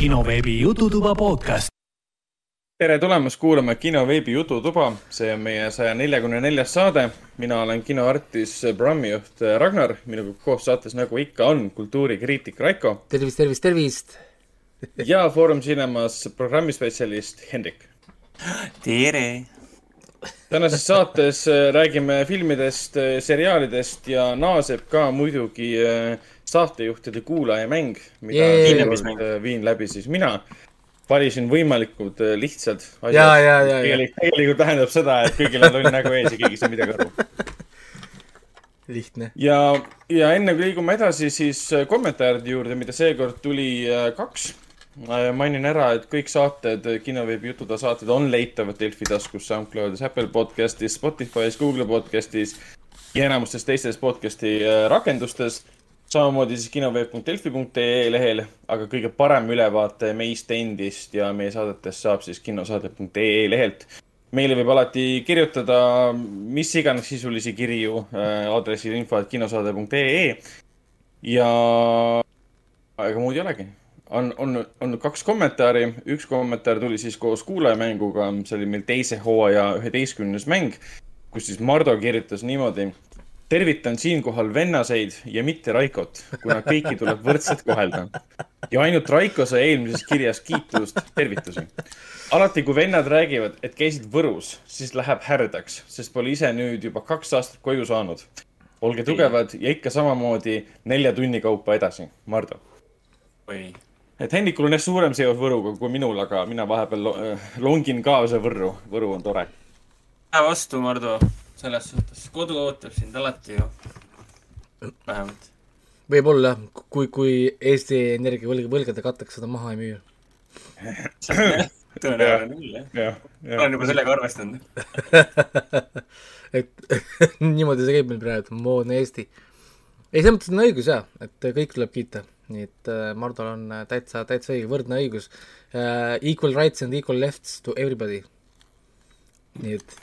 kinoveebi Jututuba podcast. tere tulemast kuulama kinoveebi Jututuba, see on meie saja neljakümne neljas saade. mina olen kinoartis, programmijuht Ragnar, minuga koos saates, nagu ikka on, kultuurikriitik Raiko. tervist, tervist, tervist ja Foorum Cinemas programmispetsialist Hendrik. tere! tänases saates räägime filmidest, seriaalidest ja naaseb ka muidugi saatejuhtide kuulajamäng, mida seekord viin läbi siis mina. valisin võimalikult lihtsad asjad. tegelikult, tegelikult tähendab seda, et kõigil on loll nägu ees ja keegi ei saa midagi aru. lihtne. ja, ja enne kui liigume edasi, siis kommentaaride juurde, mida seekord tuli kaks mainin ära, et kõik saated, kinoveebi Jutuda saated on leitavad Delfi taskus, SoundCloudis, Apple podcastis, Spotify's, Google podcastis ja enamustes teistes podcasti rakendustes. Samamoodi siis kinoveeb.delfi.ee lehel, aga kõige parem ülevaate meist endist ja meie saadetest saab siis kinosaade.ee lehelt. meile võib alati kirjutada mis iganes sisulisi kirju äh, aadressil info.kinosaade.ee ja ega muud ei olegi on, on, on kaks kommentaari. üks kommentaar tuli siis koos kuulajamänguga, see oli meil teise hooaja üheteistkümnes mäng, kus siis Mardo kirjutas niimoodi. Tervitan siinkohal vennaseid ja mitte Raikot, kuna kõiki tuleb võrdselt kohelda. ja ainult Raiko sai eelmises kirjas kiitust, tervitusi. alati, kui vennad räägivad, et käisid Võrus, siis läheb härdaks, sest pole ise nüüd juba kaks aastat koju saanud. olge tugevad ja ikka samamoodi nelja tunni kaupa edasi, Mardo. oi et Hendrikul on jah suurem seos Võruga kui minul, aga mina vahepeal longin kaasa Võrru. Võru on tore. Vastu, Mardu, selles suhtes. kodu ootab sind alati ju. vähemalt. võib-olla, kui, kui Eesti Energia võlg, võlgade katteks seda maha ei müü. tõenäoline küll, jah. olen juba sellega arvestanud et niimoodi see käib meil praegu, moodne Eesti. ei, selles mõttes on õigus jaa, et kõik tuleb kiita nii et äh, Mardol on äh, täitsa, täitsa õige, võrdne õigus uh,. Equal rights and equal lefts to everybody. nii et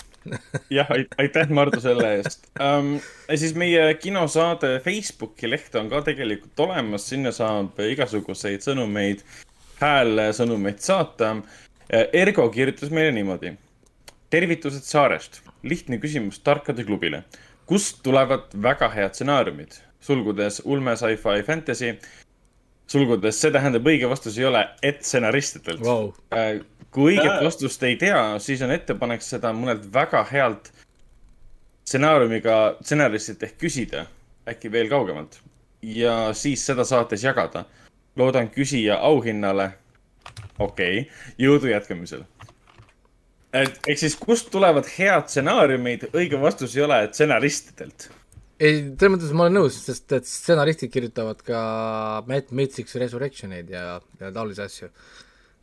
jah, aitäh, Mardu, selle eest um,. siis meie kinosaade Facebooki leht on ka tegelikult olemas, sinna saab igasuguseid sõnumeid, häälsõnumeid saata. Ergo kirjutas meile niimoodi. tervitused saarest, lihtne küsimus tarkade klubile. kust tulevad väga head stsenaariumid? sulgudes ulme, sci-fi, fantasy sulgudes, see tähendab, õige vastus ei ole, et stsenaristidelt wow.. Äh, kui õiget vastust ei tea, siis on ettepanek seda mõnelt väga healt stsenaariumiga stsenaristilt ehk küsida, äkki veel kaugemalt. ja siis seda saates jagada. loodan küsija auhinnale. okei okay., jõudu jätkamisel. et ehk siis, kust tulevad head stsenaariumid, õige vastus ei ole, stsenaristidelt ei, selles mõttes ma olen nõus, sest et stsenaristid kirjutavad ka Matt Matrix Resurrectioneid ja, ja taolisi asju.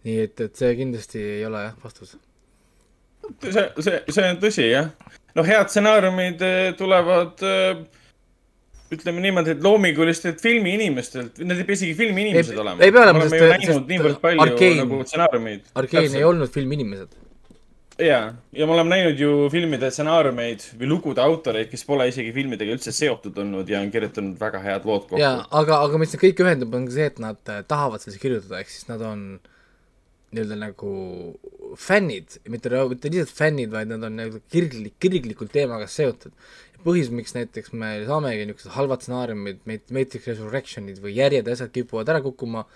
Nii et, et see kindlasti ei ole jah, vastus. see, see, see on tõsi, jah. noh, head stsenaariumid eh, tulevad äh, ütleme niimoodi, et loomingulistelt filmiinimestelt, need ei pea isegi filmiinimesed olema. ei pea olema, sest, sest niivõrd palju Arkane, nagu stsenaariumeid. Arkane ei olnud filmiinimesed ja, ja me oleme näinud ju filmide stsenaariumeid või lugude autoreid, kes pole isegi filmidega üldse seotud olnud ja on kirjutanud väga head lood kokku. jaa, aga, aga mis kõiki ühendab, on see, et nad äh, tahavad sellise kirjutada, ehk siis nad on nii-öelda nagu fännid, mitte, mitte lihtsalt fännid, vaid nad on nagu kirglik, kirglikult teemaga seotud. põhjus, miks näiteks me saamegi niisugused halvad stsenaariumid, Matrix Resurrectionid või järjed ja asjad kipuvad ära kukkuma,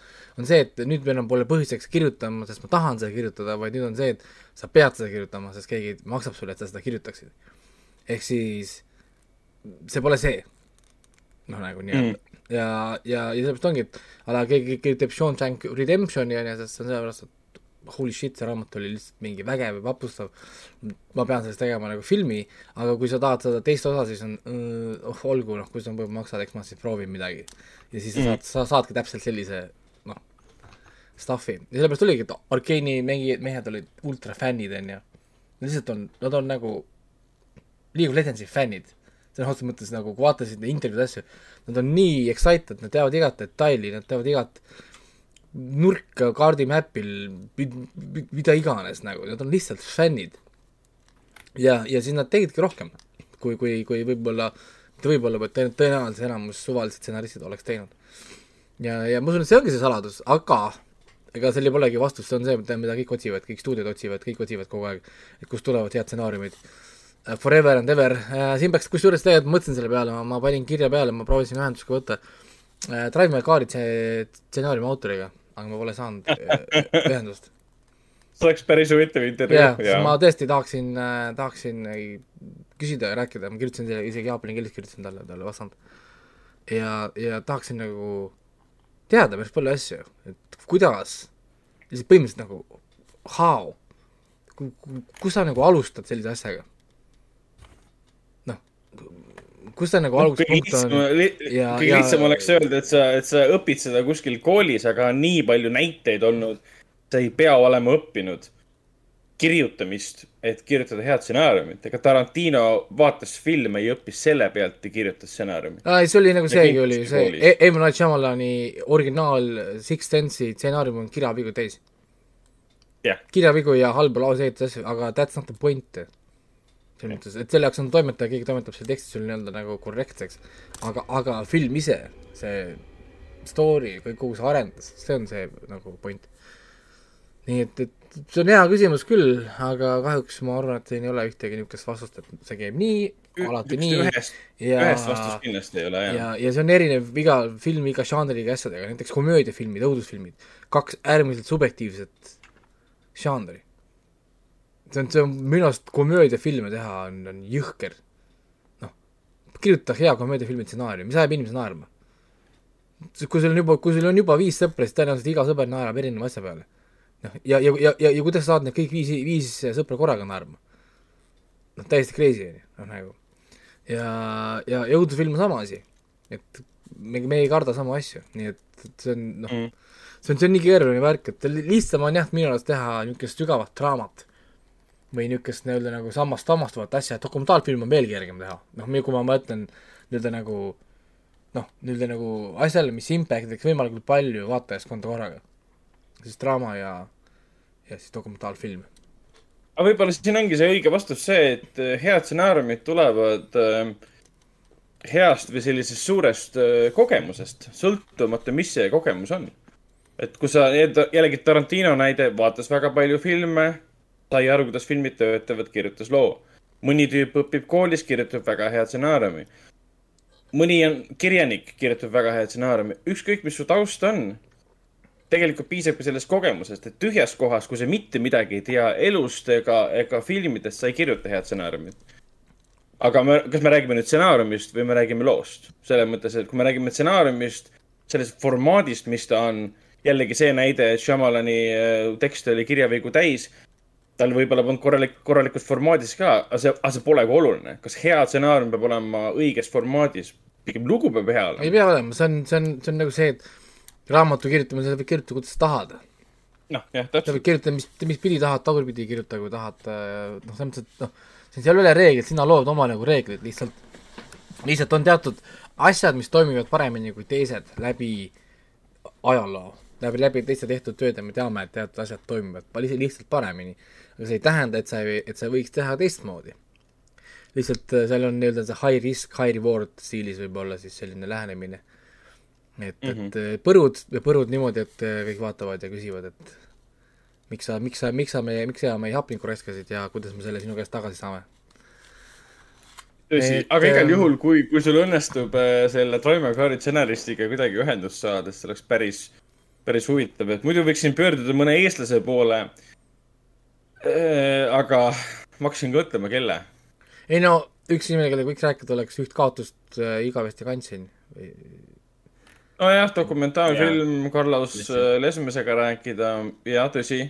on see, et nüüd meil on pole põhjuseks kirjutama, sest ma tahan seda kirjutada, vaid nüüd on see, et sa pead seda kirjutama, sest keegi maksab sulle, et sa seda kirjutaksid. ehk siis see pole see, noh, nagu nii-öelda mm. ja, ja, ja sellepärast ongi, et ala keegi, keegi teeb Shawshank Redemptioni, on ju, sest see on sellepärast, et holy shit, see raamat oli lihtsalt mingi vägev ja vapustav, ma pean sellest tegema nagu filmi, aga kui sa tahad seda teist osa, siis on oh, olgu, noh, kui sa maksad, eks ma siis proovin midagi. ja siis sa mm. saad, sa saadki täpselt sellise stuff'i ja sellepärast oligi, et Arkeeni mängijad, mehed olid ultra fännid, onju. Nad lihtsalt on, nad on nagu League of Legendsi fännid. sõna otseses mõttes nagu, kui vaatasid intervjuud asju, nad on nii excited, nad teavad igat detaili, nad teavad igat nurka kaardimäpil, mida iganes nagu, nad on lihtsalt fännid. ja, ja siis nad tegidki rohkem, kui, kui, kui võib-olla, mitte võib-olla, vaid tõenäoliselt enamus suvalised stsenaristid oleks teinud. ja, ja ma usun, et see ongi see saladus, aga ega seal ei polegi vastust, see on see, mida kõik otsivad, kõik stuudiod otsivad, kõik otsivad kogu aeg, et kust tulevad head stsenaariumid. Forever and ever, siin peaks, kusjuures tegelikult mõtlesin selle peale, ma panin kirja peale, ma proovisin ühendust ka võtta. Drive My Car'i stsenaariumi autoriga, aga ma pole saanud ühendust. see oleks päris huvitav intervjuu jah, sest ma tõesti tahaksin, tahaksin äh, küsida ja rääkida, ma kirjutasin teile isegi jaapani keeles kirjutasin talle, talle ei vastanud. ja, ja tahaksin nagu teada päris palju asju, et kuidas, lihtsalt põhimõtteliselt nagu how, kus sa nagu alustad sellise asjaga? noh, kus sa nagu alguspunkt on, kõige lihtsam oleks öelda, et sa, et sa õpid seda kuskil koolis, aga on nii palju näiteid olnud. sa ei pea olema õppinud kirjutamist, et kirjutada head stsenaariumit. ega Tarantino vaatas filme ja õppis selle pealt ja kirjutas stsenaariumi. aa, ei see oli nagu seegi oli see. E- M. Night Shyamalani originaal Six Sense'i stsenaarium on kirjavigu täis. jah, kirjavigu ja halba lauseehituse asju, aga that's not the point. Selles mõttes, et selle jaoks on toimetaja, keegi toimetab selle teksti sul nii-öelda nagu korrektseks. aga, aga film ise, see story, kõik kogu see arendus, see on see nagu point. nii et, et see on hea küsimus küll, aga kahjuks ma arvan, et siin ei ole ühtegi niisugust vastust, et see käib nii, alati nii ühest, ja ühest vastust kindlasti ei ole, jah. ja, ja see on erinev iga filmi, iga žanriga asjadega, näiteks komöödiafilmid, õudusfilmid, kaks äärmiselt subjektiivset žanri. See on, see on minu arust komöödiafilme teha on, on jõhker. noh, kirjuta hea komöödiafilmi stsenaarium, mis ajab inimesi naerma. kui sul on juba, kui sul on juba viis sõpra, siis tõenäoliselt iga sõber naerab erineva asja peale. noh, ja, ja, ja, ja, ja kuidas sa saad need kõik viis, viis sõpra korraga naerma? noh, täiesti crazy on ju, noh nagu. ja, ja, ja õudusfilm on sama asi. et me, me ei karda samu asju, nii et, et see on noh Mm. see on, see on nii keeruline värk, et li- lihtsam on jah, minu arust teha niisugust sügavat draamat või niisugust nii-öelda nagu sammast sammastuvat asja, dokumentaalfilm on veel kergem teha, noh, kui ma mõtlen nii-öelda nagu noh, nii-öelda nagu asjale, mis impact'iks võimalikult palju vaatajaskonda korraga. siis draama ja, ja siis dokumentaalfilm. aga võib-olla siin ongi see õige vastus see, et äh, head stsenaariumid tulevad äh, heast või sellisest suurest äh, kogemusest, sõltumata, mis see kogemus on. et kui sa, jällegi Tarantino näide, vaatas väga palju filme, sai aru, kuidas filmid töötavad, kirjutas loo. mõni tüüp õpib koolis, kirjutab väga hea stsenaariumi. mõni on kirjanik, kirjutab väga hea stsenaariumi, ükskõik, mis su taust on tegelikult piisabki sellest kogemusest, et tühjas kohas, kui sa mitte midagi ei tea elust ega, ega filmidest, sa ei kirjuta head stsenaariumit. aga me, kas me räägime nüüd stsenaariumist või me räägime loost? selles mõttes, et kui me räägime stsenaariumist, sellest formaadist, mis ta on, jällegi see näide, et Shyamalani äh, tekst oli kirjavigu täis. Tal võib-olla polnud korralik, korralikus formaadis ka, aga see, aga see polegi oluline. kas hea stsenaarium peab olema õiges formaadis? pigem lugu peab hea ei olema. pea olema, see on, see on, see on nagu see, et raamatu kirjutamisel sa võid kirjutada, kuidas sa tahad noh, jah, sa täpselt. võid kirjutada, mis, mis pidi tahad, tagurpidi kirjuta, kui tahad, noh, selles mõttes, et noh, seal üle reeglid, sina lood oma nagu reeglid lihtsalt, lihtsalt on teatud asjad, mis toimivad paremini kui teised läbi ajaloo, läbi, läbi teiste tehtud tööde me teame, et teatud asjad toimivad lihtsalt paremini. Aga see ei tähenda, et sa ei, et sa võiks teha teistmoodi. lihtsalt äh, seal on nii-öelda see high risk, high reward stiilis võib-olla siis selline lähenemine. et mm, -hmm. et äh, põrud põrud niimoodi, et äh, kõik vaatavad ja küsivad, et miks sa, miks sa, miks sa meie, miks sa meie hapnikku raiskasid ja kuidas me selle sinu käest tagasi saame? tõsi aga igal ähm, juhul, kui, kui sul õnnestub selle Troima Kaari stsenaristiga kuidagi ühendust saada, siis see oleks päris, päris huvitav, et muidu võiksin pöörduda mõne eestlase poole. Aga ma hakkasin ka mõtlema, kelle. ei no üks inimene, kellega võiks rääkida, oleks üht kaotust äh, igavesti kandsin. nojah, dokumentaalfilm Carlos äh, Lesmesega rääkida, jaa, tõsi.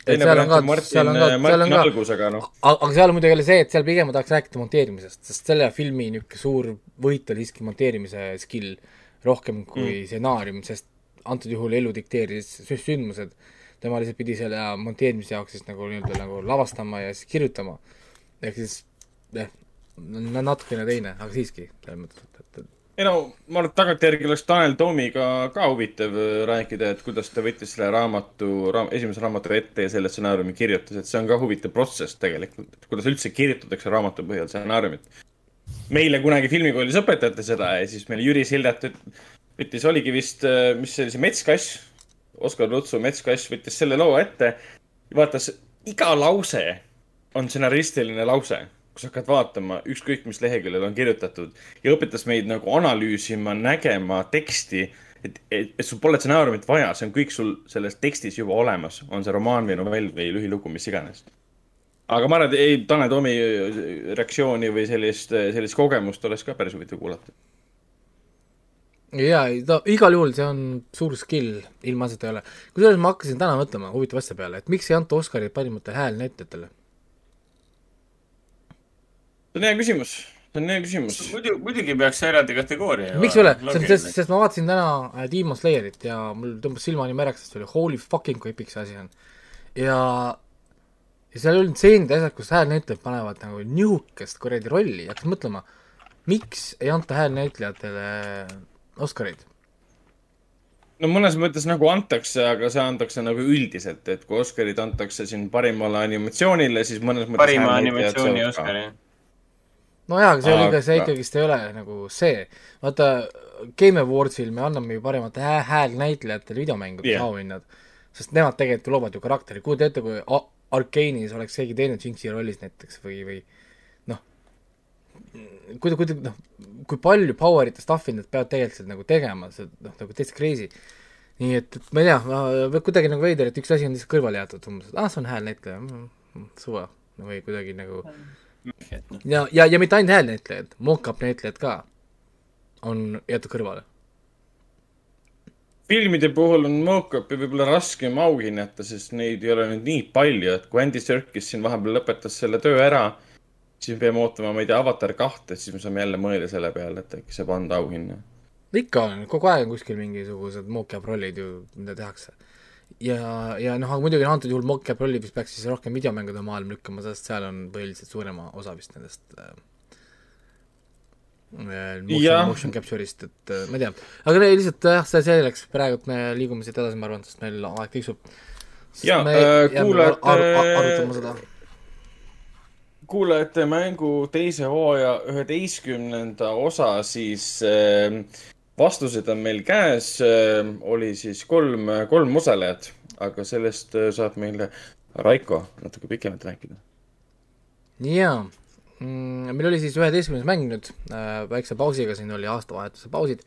Et teine seal on variant on ka- Martin seal on, ka- seal on Martin ka- Algus, aga noh, aga seal on muidugi jälle see, et seal pigem ma tahaks rääkida monteerimisest, sest selle filmi niisugune suur võit oli siiski monteerimise skill rohkem kui mm. stsenaarium, sest antud juhul elu dikteeris sü- sündmused. Tema lihtsalt pidi selle monteerimise jaoks siis nagu nii-öelda nagu lavastama ja siis kirjutama. ehk siis jah, natukene teine, aga siiski, selles mõttes, et, et, ei no ma arvan, et tagantjärgi oleks Tanel Toomiga ka huvitav äh, rääkida, et kuidas ta võttis selle raamatu raam,, esimese raamatu ette ja selle stsenaariumi kirjutas, et see on ka huvitav protsess tegelikult, et kuidas üldse kirjutatakse raamatu põhjal stsenaariumit. meile kunagi filmikoolis õpetati seda ja siis meil Jüri Sildät üt- ütles, oligi vist, mis see oli, see Metskass, Oskar Lutsu Metskass võttis selle loo ette vaatas, iga lause on stsenaristiline lause kus hakkad vaatama, ükskõik mis leheküljel on kirjutatud ja õpetas meid nagu analüüsima, nägema teksti, et, et, et sul pole stsenaariumit vaja, see on kõik sul selles tekstis juba olemas, on see romaan või novell või lühilugu, mis iganes. aga ma arvan, et ei, Tanel Toomi reaktsiooni või sellist, sellist kogemust oleks ka päris huvitav kuulata. Jaa, ta igal juhul see on suur skill, ilma asjata ei ole. kusjuures ma hakkasin täna mõtlema huvitava asja peale, et miks ei anta Oscarit parimatele häälnäitlejatele see on hea küsimus, see on hea küsimus. muidu, muidugi peaks eraldi kategooria. miks ei ole, sest, sest ma vaatasin täna äh, Demon Slayerit ja mul tõmbas silmani märjaks, sest oli holy fucking kui epic see asi on. ja, ja seal olid stseenid ja asjad, kus häälnäitlejad panevad nagu nihukest kuradi rolli ja hakkasin mõtlema, miks ei anta häälnäitlejatele Oscareid? No mõnes mõttes nagu antakse, aga see antakse nagu üldiselt, et kui Oscarid antakse siin parimale animatsioonile, siis mõnes mõttes parima animatsiooni Oscari no jaa, aga see oli ka, see ikkagist ei ole nagu see, vaata, Game Awardsil me anname ju parimate hää häälnäitlejatele videomängudes yeah. auhinnad, sest nemad tegelikult loovad ju karakteri, kujuta ette, kui Arkenis oleks keegi teine Jinxi rollis näiteks või, või kui, kui, noh, kui palju power'it ja stuff'i nad peavad tegelikult nagu tegema, see noh, nagu täitsa crazy. nii et, et ma ei tea, kuidagi nagu veider, et üks asi on lihtsalt kõrvale jäetud, umbes, et ah, see on häälnäitleja, mm, mm, suva, või kuidagi nagu mm ja, ja, ja mitte ainult häälnäitlejad, mock-up näitlejad ka on jäetud kõrvale. filmide puhul on mock-up'i võib-olla raskem auhinnata, sest neid ei ole nüüd nii palju, et kui Andy Serkis siin vahepeal lõpetas selle töö ära, siis me peame ootama, ma ei tea, Avatar kahte, siis me saame jälle mõelda selle peale, et äkki saab anda auhinna. ikka on, kogu aeg on kuskil mingisugused mock-up rollid ju, mida tehakse ja, ja noh, aga muidugi antud juhul mocap rolli vist peaks siis rohkem videomängude maailma lükkama, sest seal on põhiliselt suurema osa vist nendest äh, äh motion, motion capture'ist, et äh, ma ei tea. aga lihtsalt jah, see selleks, praegu me liigume siit edasi, ma arvan, sest meil aeg tiksub. ja äh, kuulajate ar, ar, arutama seda. Kuulajate mängu teise hooaja üheteistkümnenda osa siis äh, vastused on meil käes, äh, oli siis kolm, kolm osalejat, aga sellest äh, saab meile Raiko natuke pikemalt rääkida. jaa mm,, meil oli siis üheteistkümnes mäng nüüd äh,, väikse pausiga, siin oli aastavahetuse pausid,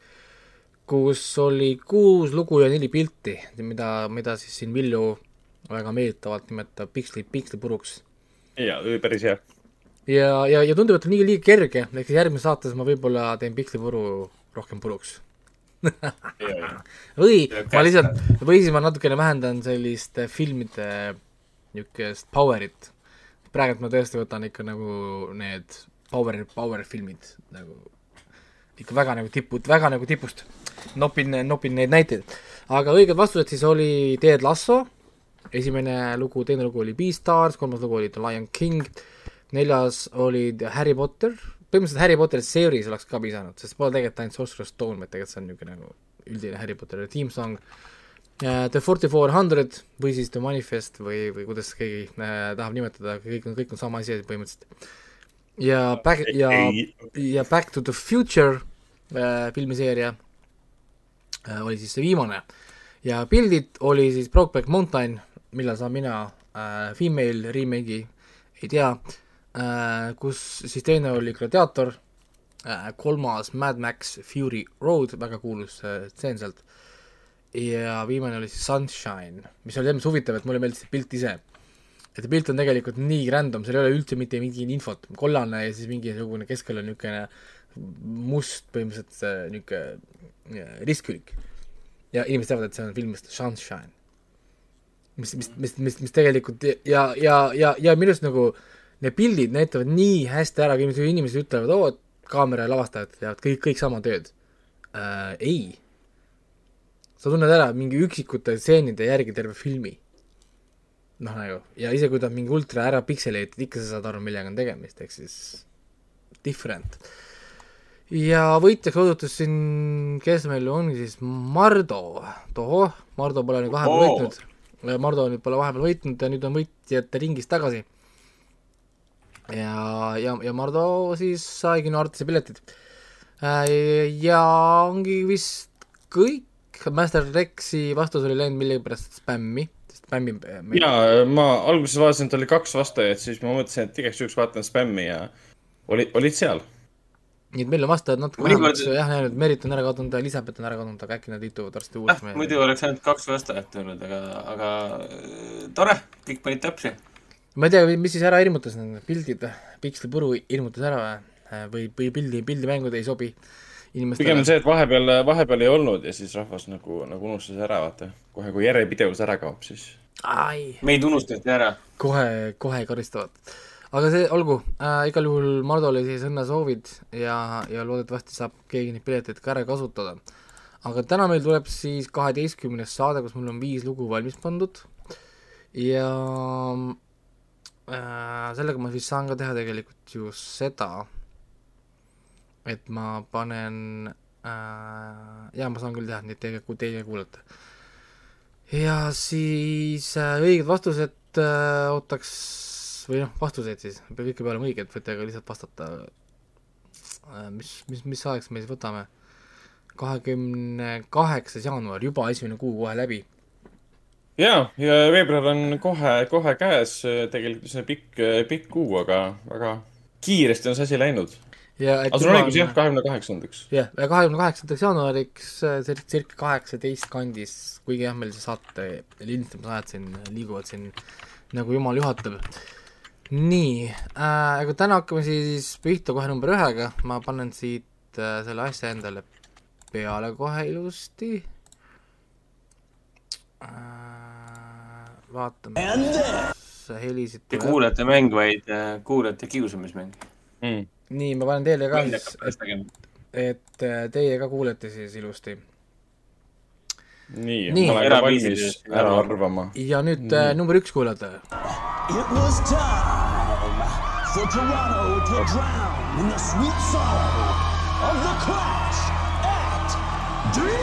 kus oli kuus lugu ja neli pilti, mida, mida siis siin Villu väga meelitavalt nimetab piksli, pikslipuruks. Jaa, päris hea. ja, ja, ja tundub, et on liiga, liiga kerge, ehk siis järgmises saates ma võib-olla teen pikslipuru rohkem puruks või ma lihtsalt, või siis ma natukene vähendan sellist filmide niisugust power'it. praegult ma tõesti võtan ikka nagu need power, power filmid nagu ikka väga nagu tipud, väga nagu tipust nopin, nopin neid näiteid. aga õiged vastused siis oli Ted Lasso, esimene lugu, teine lugu oli Beastars, kolmas lugu oli The Lion King, neljas oli Harry Potter, põhimõtteliselt Harry Potteri series oleks ka pisanud, sest pole tegelikult ainult Sorcerer's Stone, vaid tegelikult see on niisugune nagu üldine Harry Potteri theme song uh,. The Forty Four Hundred või siis The Manifest või, või kuidas keegi uh, tahab nimetada, kõik on, kõik on sama asi põhimõtteliselt. ja Back ja, ja Back to the Future uh, filmiseeria uh, oli siis see viimane ja pildid oli siis Brokeback Mountain, millal saan mina uh, female remake'i, ei tea Äh, kus siis teine oli Gladiator, äh, kolmas Mad Max Fury Road, väga kuulus äh, stseen sealt, ja viimane oli siis Sunshine, mis oli selles mõttes huvitav, et mulle meeldis see pilt ise. et pilt on tegelikult nii random, seal ei ole üldse mitte mingit infot, kollane ja siis mingisugune keskel on niisugune must põhimõtteliselt niisugune ristkülik. ja inimesed teavad, et see on filmist Sunshine. Mis, mis, mis, mis, mis tegelikult ja, ja, ja, ja minu arust nagu need pildid näitavad nii hästi ära, kui inimesed ütlevad, oo, kaamera ja lavastajad teevad kõik, kõik sama tööd äh,. ei. sa tunned ära mingi üksikute stseenide järgi terve filmi. noh, nagu, ja isegi kui ta on mingi ultra ära pikseleeritud, ikka sa saad aru, millega on tegemist, ehk siis different. ja võitjaks osutus siin, kes meil on siis, Mardo. tohoh, Mardo pole nüüd vahepeal võitnud. Mardo nüüd pole vahepeal võitnud ja nüüd on võitjate ringis tagasi ja, ja, ja Mardo siis saigi no Artise piletid. Äh, ja ongi vist kõik, Master Rexi vastus oli läinud millegipärast spämmi, spämmi ja ma alguses vaatasin, et oli kaks vastajat, siis ma mõtlesin, et igaks juhuks vaatan spämmi ja olid, olid seal. Nii et meil on vastajad natuke Mõnikord- vähemaks, jah, need Merit on ära kadunud ja Elisabeth on ära kadunud, aga äkki nad liituvad varsti jah, uuesti muidu oleks ainult kaks vastajat olnud, aga, aga äh, tore, kõik panid täpsi. ma ei tea, mis siis ära hirmutas, need pildid, pikslipuru hirmutas ära või, või, või pildi, pildimängud ei sobi pigem inimestele. see, et vahepeal, vahepeal ei olnud ja siis rahvas nagu, nagu unustas ära, vaata. kohe, kui järjepidevus ära kaob, siis. ai, meid unustati ära. kohe, kohe karistavad. Aga see olgu äh,, igal juhul Mardole siis õnnesoovid ja, ja loodetavasti saab keegi neid pileteid ka ära kasutada. aga täna meil tuleb siis kaheteistkümnes saade, kus mul on viis lugu valmis pandud ja äh, sellega ma siis saan ka teha tegelikult ju seda, et ma panen äh,, jaa, ma saan küll teha, nii et teie, teie kuulete. ja siis äh, õiged vastused äh, ootaks või noh, vastuseid siis, peab ikka olema õiged, võite ka lihtsalt vastata äh,. mis, mis, mis ajaks me siis võtame? kahekümne kaheksas jaanuar, juba esimene kuu kohe läbi. ja, ja veebruar on kohe, kohe käes, tegelikult see pikk, pikk kuu, aga väga kiiresti on see asi läinud. aga sul on õigus, jah, kahekümne kaheksandaks. jah, ja kahekümne kaheksandaks jaanuariks äh, cir- circa kaheksateist kandis, kuigi jah, meil see saate lindistamisajad siin liiguvad siin nagu jumal juhatab. Nii äh,, aga täna hakkame siis pihta kohe number ühega, ma panen siit äh, selle asja endale peale kohe ilusti äh,. vaatame, kas helisid Te tuleb. kuulate mäng, vaid äh, kuulate kiusamismäng. Mm. nii, ma panen teile ka siis tegema. et äh, teie ka kuulete siis ilusti nii, Nii. ma olen ka valmis ära arvama. ja nüüd mm. äh, number üks kuulajate. It was time for Toronto to drown in the sweet sorrow of the crash at Demon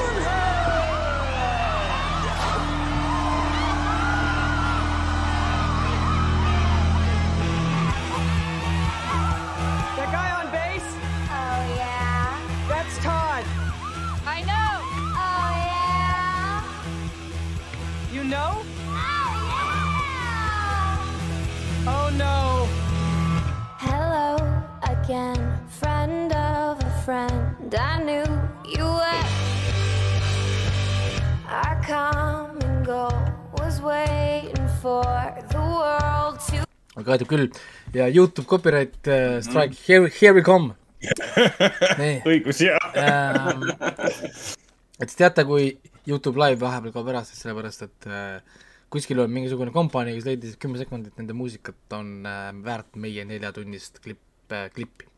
friend. I knew you were. Our come and go was waiting for the world to. aga aitab küll ja Youtube copyright uh, strike mm., here, here we come. nii õigus ja. ähm,, et siis teate, kui Youtube live vahepeal kaob ära, siis sellepärast, et äh, kuskil on mingisugune kompanii, kes leidis, et kümme sekundit nende muusikat on äh, väärt meie neljatunnist klipp äh,, klippi.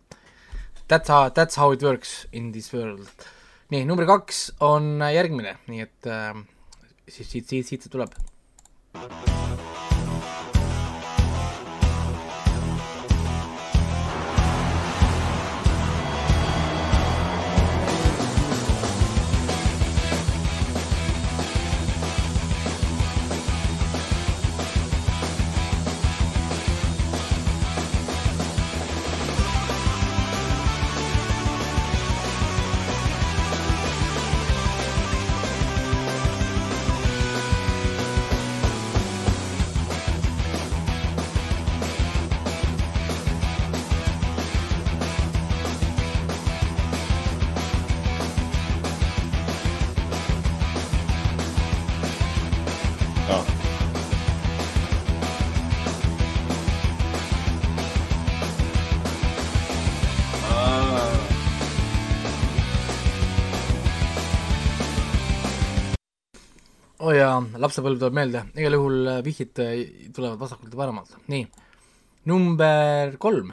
That's how, that's how it works in this world. nii, number kaks on järgmine, nii et äh, siis siit, siit, siit see tuleb. Lapsepõlv tuleb meelde, igal juhul äh, vihjed äh, tulevad vasakult ja paremalt, nii. number kolm.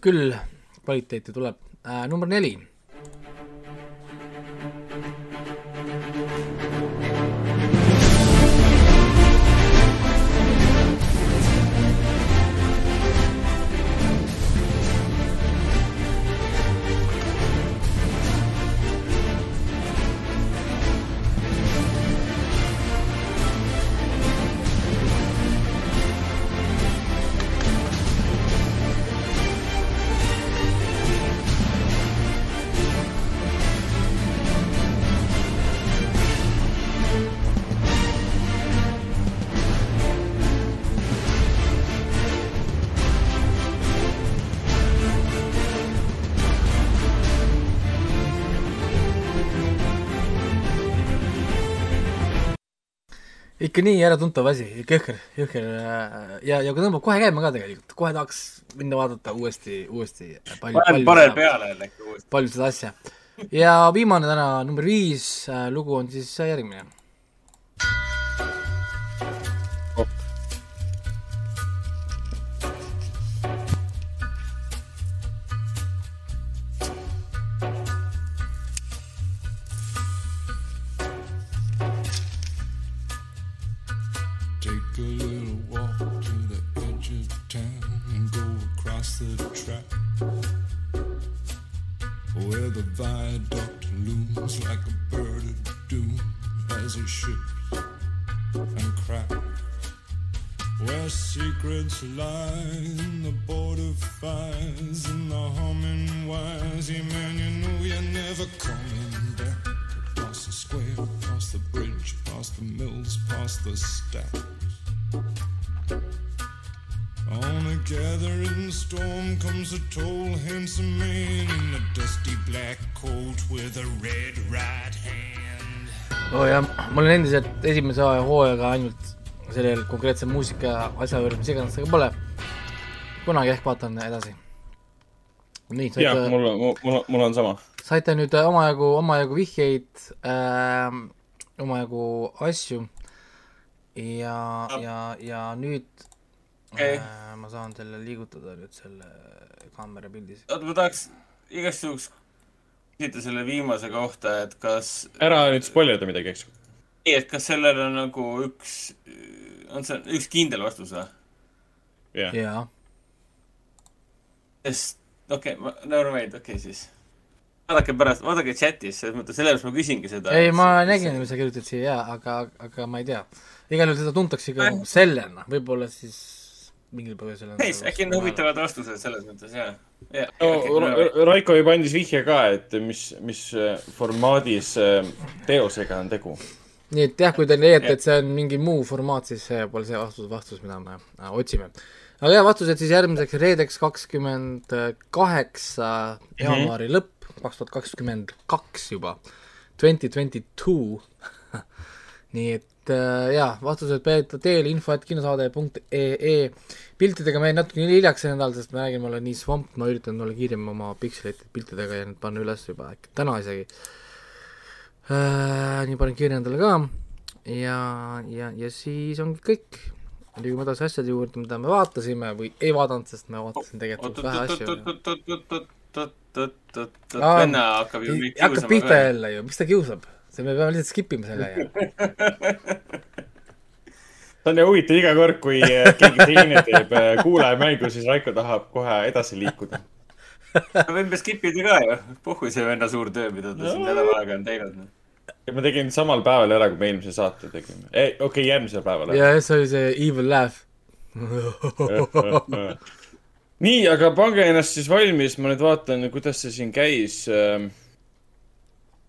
küll, kvaliteeti tuleb äh,. number neli. Ikka nii äratuntav asi, jõhker, jõhker äh, ja, ja tõmbab kohe käima ka tegelikult, kohe tahaks minna vaadata uuesti, uuesti palju panen seda, peale jälle äkki uuesti. palju seda asja. ja viimane täna, number viis äh, lugu on siis järgmine. Secrets lie in the border fires and the humming wires. Yeah, man, you know you're never coming back. Across the square, across the bridge, past the mills, past the stacks. On a gathering storm comes a tall, handsome man in a dusty black coat with a red right hand. oo oh, jah, ma olen endiselt esimese hooajaga ainult sellel konkreetse muusika asja juures, mis iganes see ka pole. kunagi ehk vaatan edasi. nii, jah, saite, mul, mul, mul on sama. saite nüüd omajagu, omajagu vihjeid äh,, omajagu asju. ja, ja, ja nüüd Okei. äh, ma saan selle liigutada nüüd selle kaamera pildis. oota, ma tahaks igaks juhuks küsida selle viimase kohta, et kas, ära nüüd spoilida midagi, eks. ei, et kas sellel on nagu üks, on see üks kindel vastus või? jah, jaa, sest, okei okay,, never mind, okei okay, siis. vaadake pärast, vaadake chatis, selles mõttes, sellepärast ma küsingi seda. ei ma nägin, mis sa kirjutasid siia jaa, aga, aga ma ei tea. igal juhul seda tuntakse ikka Äh. sellena, võib-olla siis mingil põhjusel on ei, äkki on huvitavad vastused selles mõttes, jaa. no Ra- Raiko juba andis vihje ka, et mis, mis äh, formaadis äh, teosega on tegu. Nii et jah, kui te leiate, et see on mingi muu formaat, siis see pole see vastus, vastus, mida me äh, otsime. aga jah, vastused siis järgmiseks reedeks kakskümmend kaheksa jaanuari lõpp, kaks tuhat kakskümmend kaks juba, twenty twenty two. nii et äh, jaa, vastused peeta teel info et kinosaade.ee piltidega ma jäin natuke hiljaks see nädal, sest ma räägin, ma olen nii svamp, ma üritan olla kiirem oma pikselite piltidega ja need panna üles juba äkki täna isegi. Nii panen kirja endale ka ja, ja, ja siis ongi kõik. liigume edasi asjade juurde, mida me vaatasime või ei vaadanud, sest ma vaatasin tegelikult vähe asju. venna hakkab ju meid hakkab pihta. jälle ju, miks ta kiusab? see, me peame lihtsalt skip ima selle ju. see on ju huvitav iga kord, kui äh, keegi teine teeb äh, kuulajamängu, siis Raiko tahab kohe edasi liikuda. me võime skip ida ka ju, puhku see venna suur töö, mida ta siin nädal aega on teinud. Ja ma tegin samal päeval ära, kui me eelmise saate tegime. ei, okei okay,, järgmisel päeval. ja see oli see evil laugh. nii, aga pange ennast siis valmis, ma nüüd vaatan, kuidas see siin käis ähm,.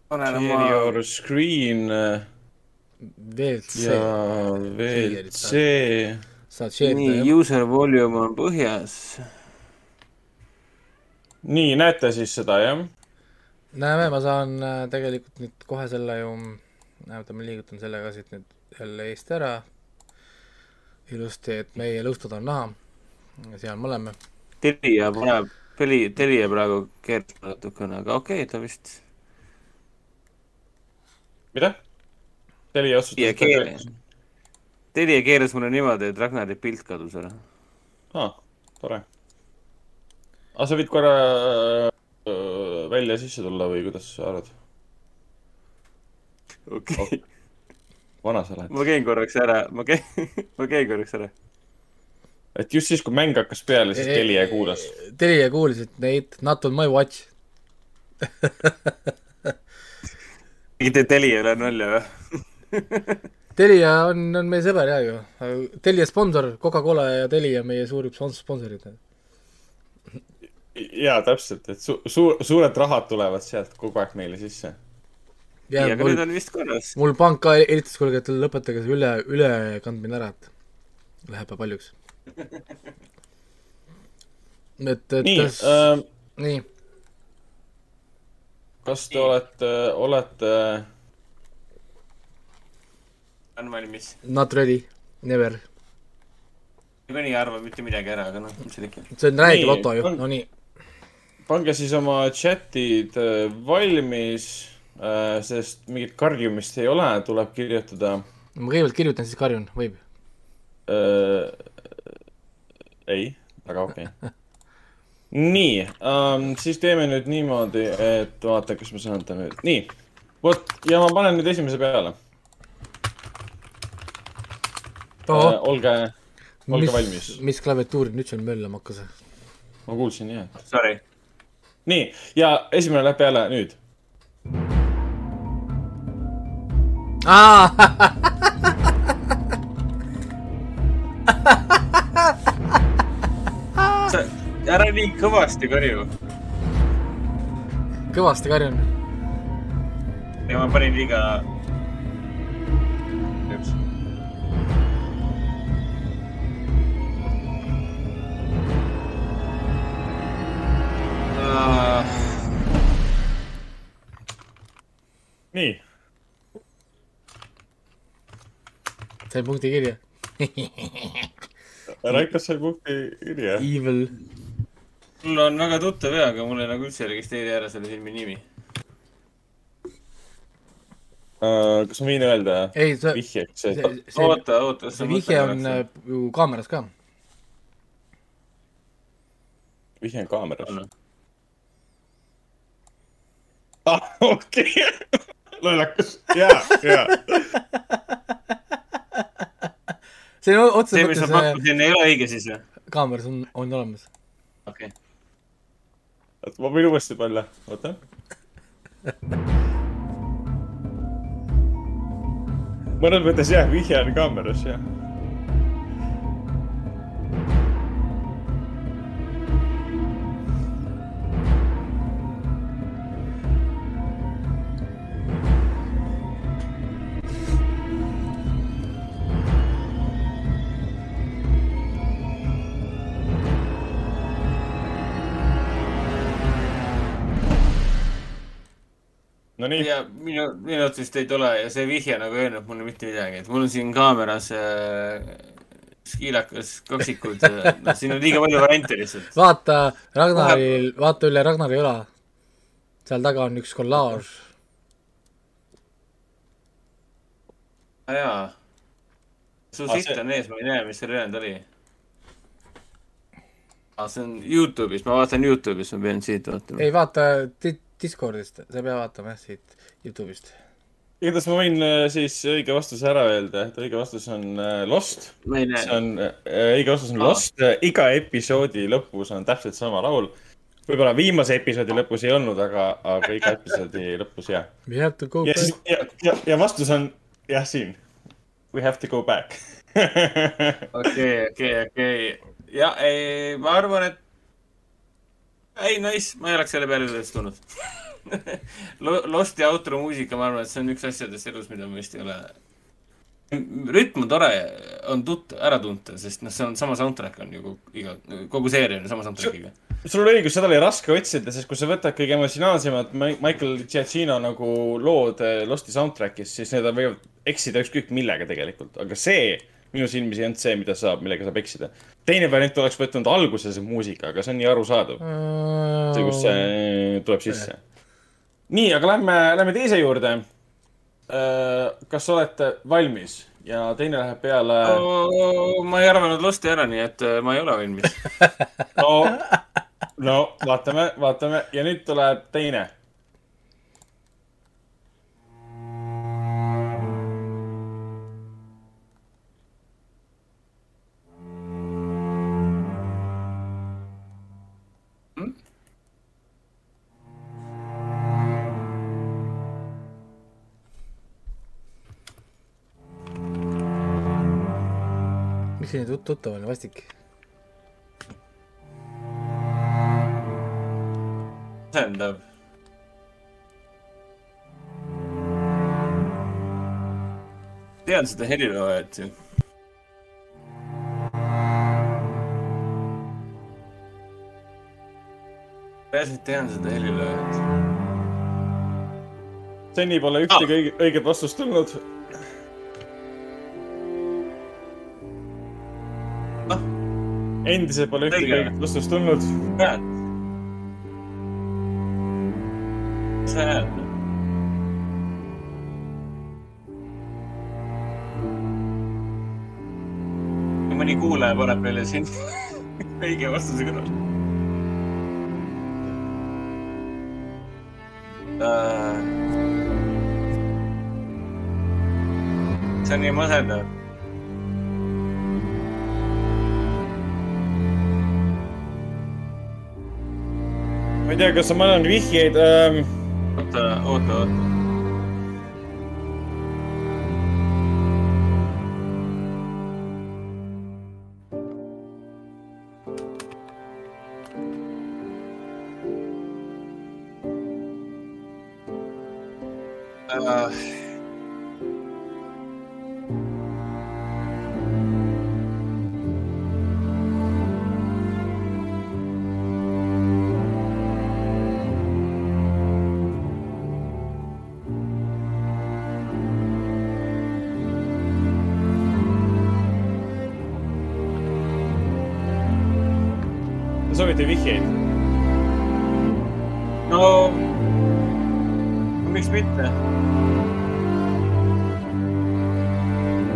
panen oma, your screen äh, WLC ja, WC. nii, user volume on põhjas. nii, näete siis seda, jah? näeme, ma saan äh, tegelikult nüüd kohe selle ju, oota ma liigutan selle ka siit nüüd jälle eest ära. ilusti, et meie lõustad on näha. seal me oleme. Telia paneb, Teli, Telia praegu keerab natukene, aga okei okay,, ta vist. mida? Telia otsustas. keeras, Telia keeras mulle niimoodi, et Ragnari pilt kadus ära. aa, tore. aga sa võid korra välja ja sisse tulla või kuidas sa arvad? okei okay., vana sa oled? ma käin korraks ära, ma käin, ma käin korraks ära. et just siis, kui mäng hakkas peale, siis Telia kuulas. Telia kuulis, et neid, not on my watch. tegite Telia üle nalja või? Telia on, on meie sõber ja ju. Telia sponsor, Coca-Cola ja Telia meie suurim spons- sponsorid. jaa, täpselt, et su-, suur, suured rahad tulevad sealt kogu aeg meile sisse. ja aga nüüd mul, on vist korras. mul pank ka helistajas, kuulge, et lõpetage see üle, ülekandmine ära, et läheb paljuks. et, et nii kas- äh,, nii, kas te olete, olete on valmis. not ready, never. niikuinii ei arva mitte midagi ära, aga noh, mis seal ikka. see on räige Nii, loto ju, on- no nii. Pange siis oma chatid äh, valmis, sest mingit karjumist ei ole, tuleb kirjutada ma kõigepealt kirjutan, siis karjun, võib. äh,. ei, väga okei okay. nii ähm,, siis teeme nüüd niimoodi, et vaata, kas ma saan ta nüüd, nii. vot, ja ma panen nüüd esimese peale äh,. olge, olge valmis. mis klaviatuuri nüüd seal möllama hakkas? ma kuulsin jah. Sorry. nii, ja esimene läheb peale nüüd. sa, ära nii kõvasti karju. kõvasti karjun. ja ma panin liiga. nii, sain punkti kirja. Raikas sai punkti kirja. Evil. mul on väga tuttav ja, aga mul ei nagu üldse ei registreeri ära selle filmi nimi. Uh, kas ma võin öelda ei, see, vihjeks, see et, see, oota, oota. see vihje on äh, ju kaameras ka. vihje on kaameras? ah, okei. lollakas, jaa, jaa. see on otseses see, mis ma mõttes pakkusin, ei ole õige siis või? kaameras on, on olemas. okei. oota, ma võin uuesti panna, oota. mõnes mõttes jah, vihje on kaameras, jah. Nonii, ja minu, minu otsust ei tule ja see vihje nagu ei öelnud mulle mitte midagi, et mul on siin kaameras äh, skiilakas kaksikud, noh, siin on liiga palju variante lihtsalt. vaata Ragnaril, vaata üle Ragnari õla. seal taga on üks kollaaž. jaa. su Ah, sitt see- on ees, ma ei näe, mis seal ülejäänud oli. aa, see on Youtube'is, ma vaatan Youtube'is, ma pean siit vaatama. ei vaata Discordist, sa ei pea vaatama jah siit Youtube'ist. igatahes ma võin äh, siis õige vastuse ära öelda, et õige vastus on äh, Lost. see on, õige vastus on. Lost, iga episoodi lõpus on täpselt sama laul. võib-olla viimase episoodi lõpus ei olnud, aga, aga iga episoodi lõpus jah. We have to go ja back., ja, ja, ja vastus on jah, siin. We have to go back. okei, okei, okei. ja ei, ma arvan, et. ei, nice, ma ei oleks selle peale üles tulnud. Losti outro muusika, ma arvan, et see on üks asjadest elus, mida ma vist ei ole. rütm on tore, on tut-, ära tunta, sest noh, see on sama soundtrack on ju kogu- iga, kogu seeria on sama soundtrack'iga. sul oli õigus, seda oli raske otsida, sest kui sa võtad kõige emotsionaalsemad Mi- Michael Giacchino nagu lood eh, Losti soundtrack'is, siis need võivad eksida ükskõik millega tegelikult, aga see minu silmis ei olnud see, mida saab, millega saab eksida. Teine variant oleks võtnud alguses muusika, aga see on nii arusaadav. see, kus see tuleb sisse. nii, aga lähme, lähme teise juurde. kas olete valmis ja teine läheb peale ma ei arvanud Losti ära, nii et äh, ma ei ole valmis. no no vaatame, vaatame ja nüüd tuleb teine. Nii tut- tuttav on, vastik? masendav. tean seda heliloojat ju. päriselt tean seda heliloojat. seni pole ühtegi õige, õiget vastust tulnud. Endiselt pole ühtegi Õige. õiget vastust tulnud. mis näed? mõni kuulaja paneb meile siin õige vastuse kõrval uh,. see on nii masendav. Ma ei tea, kas ma annan vihjeid ähm,. oota, oota, oota. vihjeid? no miks mitte?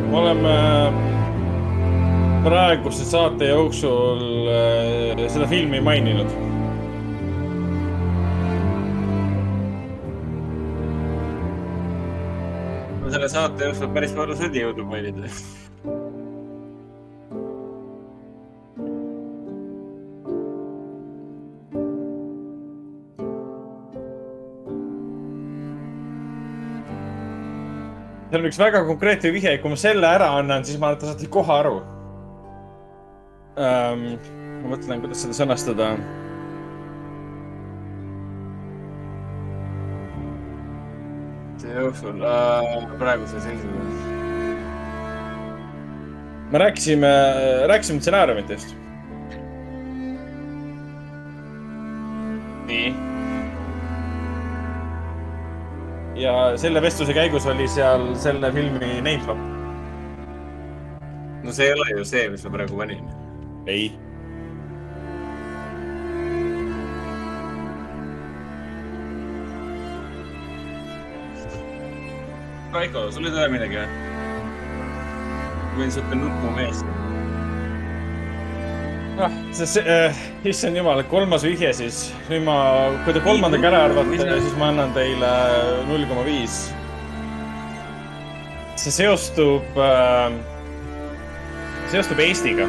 me oleme praeguse saate jooksul äh, seda filmi maininud. ma selle saate jooksul päris palju sõdi jõudnud mainida. on üks väga konkreetne vihje, kui ma selle ära annan, siis ma arvan, et te saate kohe aru um,. ma mõtlen, kuidas seda sõnastada. jooksul äh, praeguse seisuga. me rääkisime, rääkisime stsenaariumitest. Selle vestluse käigus oli seal selle filmi name drop. no see ei ole ju see, mis ma praegu panin. ei. Raiko, sul ei tule midagi või? võin siuke nutmu mees. ah, see, see äh,, issand jumal, kolmas vihje siis. nüüd ma, kui te kolmandaga ära arvate, siis ma annan teile null koma viis. see seostub äh,, seostub Eestiga.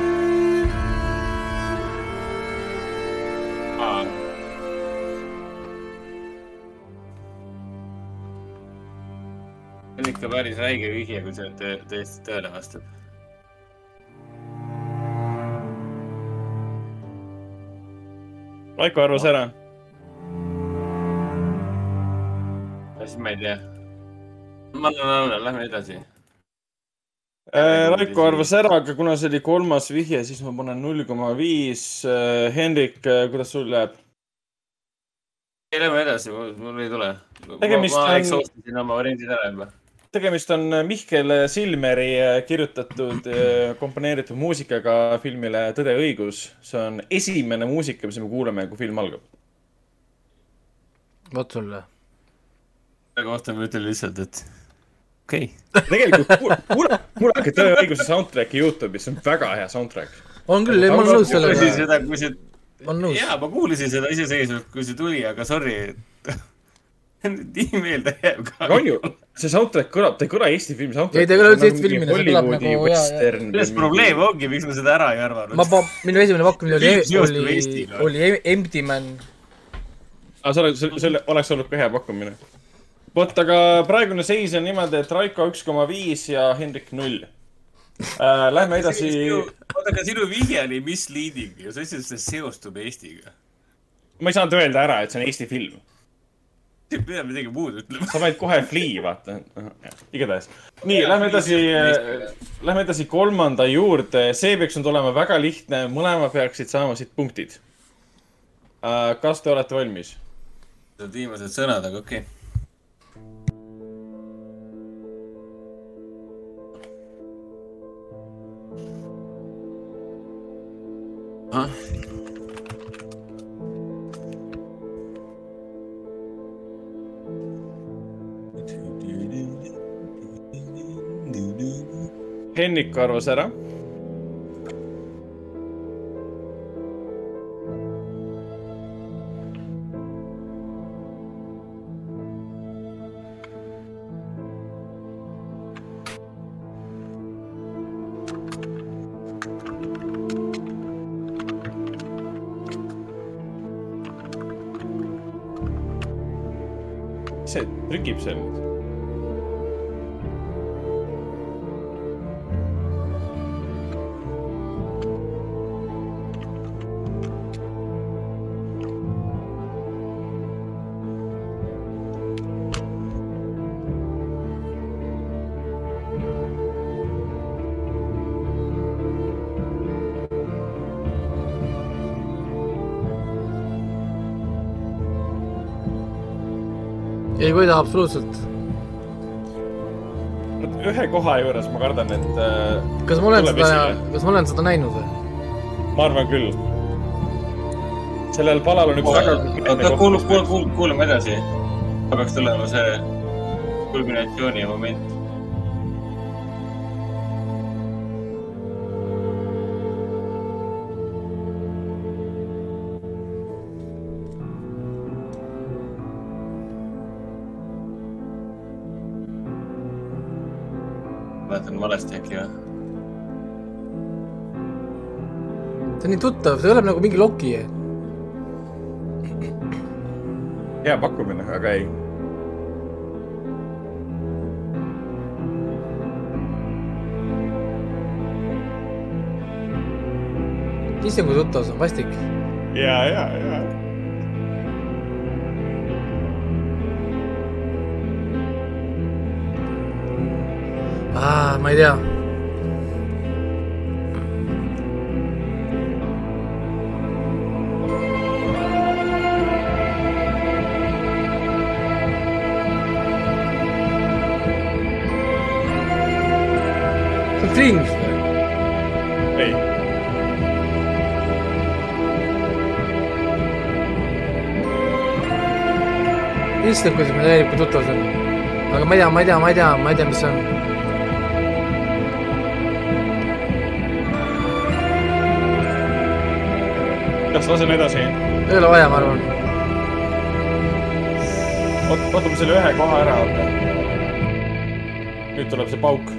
see on ikka päris räige vihje, kui see tõ- tõesti tõele vastab. Raiko arvas ära. siis ma ei tea. ma annan alla, lähme edasi. Äh, Raiko arvas ära, aga kuna see oli kolmas vihje, siis ma panen null koma viis. Hendrik, kuidas sul läheb? Lähme edasi, mul ei tule. Tegemist ma on- eksoostasin oma variandid ära juba. Tegemist on Mihkel Silmeri kirjutatud, komponeeritud muusikaga filmile Tõde ja õigus. see on esimene muusika, mis me kuuleme, kui film algab. vot sulle. selle kohta ma ütlen lihtsalt, et okei okay.. tegelikult kuule, kuulake Tõe ja õiguse soundtrack'i Youtube'is, see on väga hea soundtrack. on küll, ma olen nõus sellega. seda, kui see jaa, ma kuulasin seda iseseisvalt, kui see tuli, aga sorry, nii meelde jääb ka. on ju, see soundtrack kõlab, ta ei kõla Eesti filmi soundtrack. Ei, ta ei kõla üldse Eesti filmina, see kõlab nagu- jaa, jaa. milles probleem ongi, miks ma seda ära ei arvanud? ma, minu esimene pakkumine oli joostab oli Eestiga., oli Empty Man. aga see oleks, see oleks olnud ka hea pakkumine. vot, aga praegune seis on niimoodi, et Raiko üks koma viis ja Hendrik null äh,. Lähme edasi. oota, aga sinu vihje oli misleading ju, sa ütlesid, et see seostub Eestiga. ma ei saanud öelda ära, et see on Eesti film. Ei pea midagi muud ütlema. sa panid kohe flea, vaata. igatahes. nii, lähme edasi, lähme edasi kolmanda juurde. see peaks nüüd olema väga lihtne, mõlemad peaksid saama siit punktid. kas te olete valmis? Need viimased sõnad, aga okei okay.. ah.. Hennik arvas ära. see trükib seal nüüd. Võida absoluutselt. ühe koha juures ma kardan, et äh, kas ma olen seda kas ma olen seda näinud või? ma arvan küll. sellel palal on üks väga oota, kuul-, kuul-, kuul-, kuulame edasi. peaks tulema see kulminatsiooni moment. Valesti äkki või? see on nii tuttav, see kõlab nagu mingi Loki. hea pakkumine, aga ei. issand, kui tuttav see on, vastik. ja, ja, ja. Ma ei tea. see on Fringe või? ei, issand, kuidas ma täielikult tuttav see on. aga ma ei tea, ma ei tea, ma ei tea, ma ei tea, mis see on. Kas lasen edasi? ei ole vaja, ma arvan. oot, võtame selle ühe koha ära, oota. nüüd tuleb see pauk.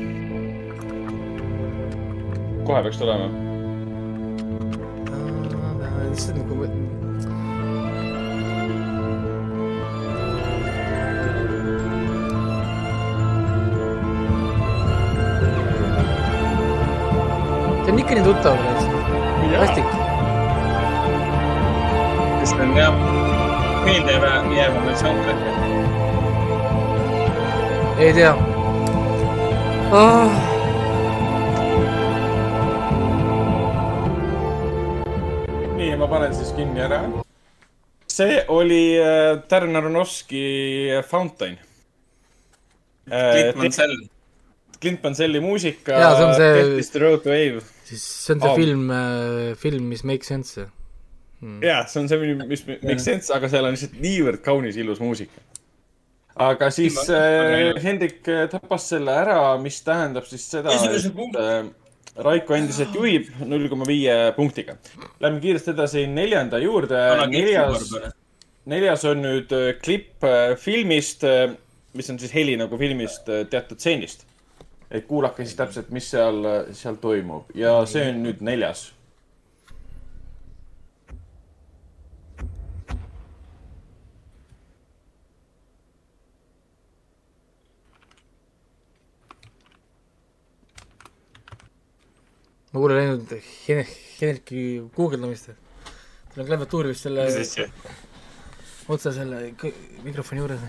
kohe peaks tulema. kui ma. see on ikka nii tuttav, meelde jääva soundtrack. ei tea ah.. nii, ma panen siis kinni ära. see oli äh, Darren Aronofsky Fountain äh,. Clint Mansell. Clint Manselli muusika. Jaa, see on see- Death is the road to wave. siis see on see Aa. film, film, mis make sense. jaa, see on see, mis make sense, aga seal on lihtsalt niivõrd kaunis ilus muusika. aga siis äh, Hendrik äh, tapas selle ära, mis tähendab siis seda, et äh, Raiko endiselt juhib null koma viie punktiga. Lähme kiiresti edasi neljanda juurde. neljas, neljas on nüüd äh, klipp äh, filmist, mis on siis heli nagu filmist teatud stseenist. et kuulake siis täpselt, mis seal, seal toimub ja see on nüüd neljas. Ma kuulen ainult Hen-, Henriki guugeldamist. tal on klaviatuur vist selle otse selle mikrofoni juures.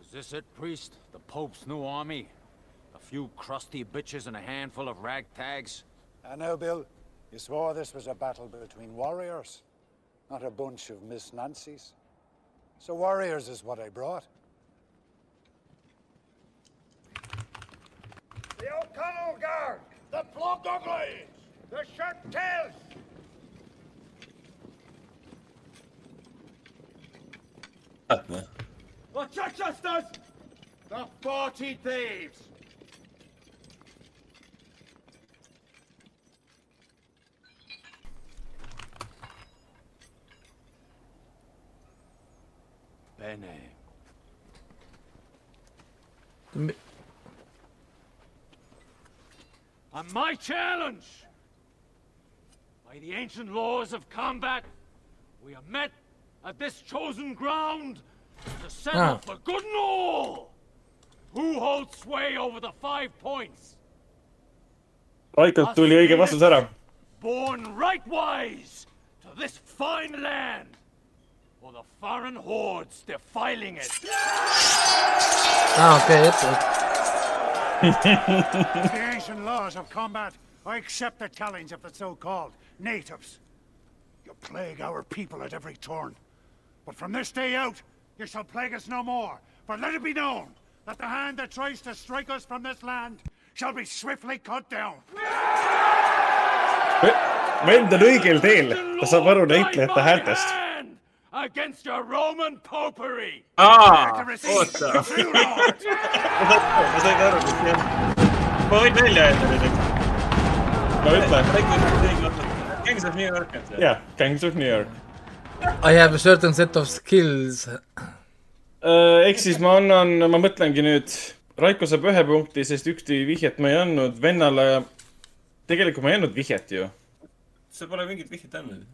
Is this it, priest? The Pope's new army? A few crusty bitches and a handful of ragtags? I know, Bill. You swore this was a battle between warriors, not a bunch of Miss Nancys. So warriors is what I brought. The O'Connell Guard, the Plug Uglies, the Shirt Tails. The Chichesters, the Forty Thieves. Bene. On my challenge, by the ancient laws of combat, we are met at this chosen ground to settle Ah. for good and all who holds sway over the five points. Raikolt tuli õige vastus ära. born rightwise to this fine land, or the foreign hordes defiling it. aa, okei, ette, the ancient laws of combat, I accept the challenge of the so-called natives. You plague our people at every turn. But from this day out, you shall plague us no more. For let it be known that the hand that tries to strike us from this land shall be swiftly cut down. vend on õigel teel, ta saab aru näitlejate häältest. Against your Roman popery! Receive oota, ma sain aru, ma võin välja öelda nüüd, eks. no ütle. Gangs of New York, et see. jah, Gangs of New York. I have a certain set of skills. Äh, ehk siis ma annan, ma mõtlengi nüüd, Raiko saab ühe punkti, sest ühtegi vihjet ma ei andnud vennale. tegelikult ma ei andnud vihjet ju. sa pole mingit vihjet andnud.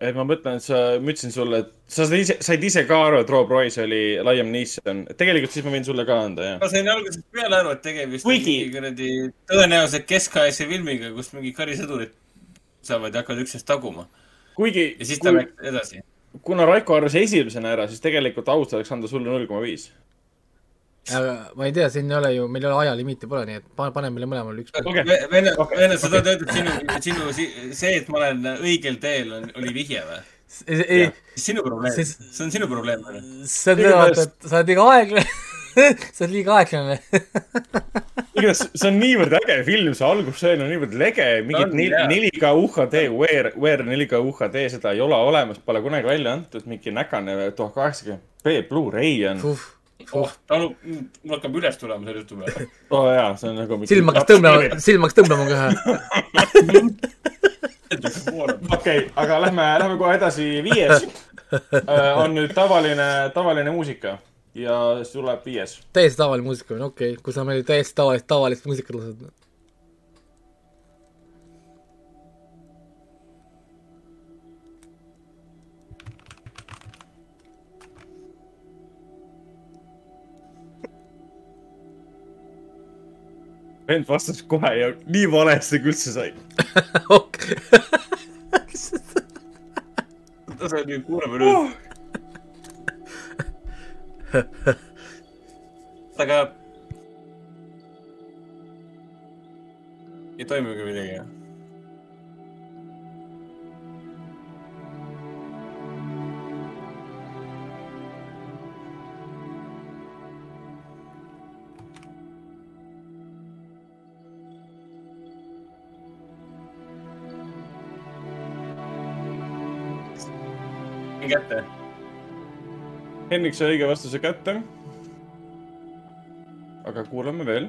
Et ma mõtlen, et sa, ma ütlesin sulle, et sa said ise, said ise ka aru, et Rob Royce oli Liam Neeson. tegelikult siis ma võin sulle ka anda, jah. ma sain algusest peale aru, et tegemist Kuigi- on kuradi tõenäoliselt keskaegse filmiga, kus mingi karisõdurid saavad ja hakkavad üksteist taguma. kuigi ja siis ta kui, läks edasi. kuna Raiko arvas esimesena ära, siis tegelikult aus oleks anda sulle null koma viis. Aga ma ei tea, siin ei ole ju, meil ei ole ajalimiiti pole, nii et pane, pane meile mõlemale üks. Okei. Vene, Vene, sa tahad öelda, et sinu, sinu, see, et ma olen õigel teel, on, oli vihje või? ei, sinu probleem, see on sinu probleem. see on tegelikult, et sa oled liiga aeglane. sa oled liiga aeglane. igatahes see on niivõrd äge film, see algusseen on niivõrd lege, mingit On, jaa. 4K UHD, Wear, Wear 4K UHD, seda ei ole olemas, pole kunagi välja antud, mingi näkane tuhat kaheksakümmend B Blu-ray on. oh, talu, mul hakkab üles tulema selle jutu peale. oo oh, jaa, see on nagu. silm hakkas tõmbama, silm hakkas tõmbama kohe. okei, aga lähme, lähme kohe edasi, viies on nüüd tavaline, tavaline muusika ja siis tuleb viies. täiesti tavaline muusika on, okei okay., kui sa meile täiesti tavalist, tavalist muusikat lased. Vend vastas kohe ja nii valesti kui üldse sai. ta sai nüüd kuulama nüüd. aga. ei toimugi midagi, jah? Sain kätte. Henrik sai õige vastuse kätte. aga kuulame veel.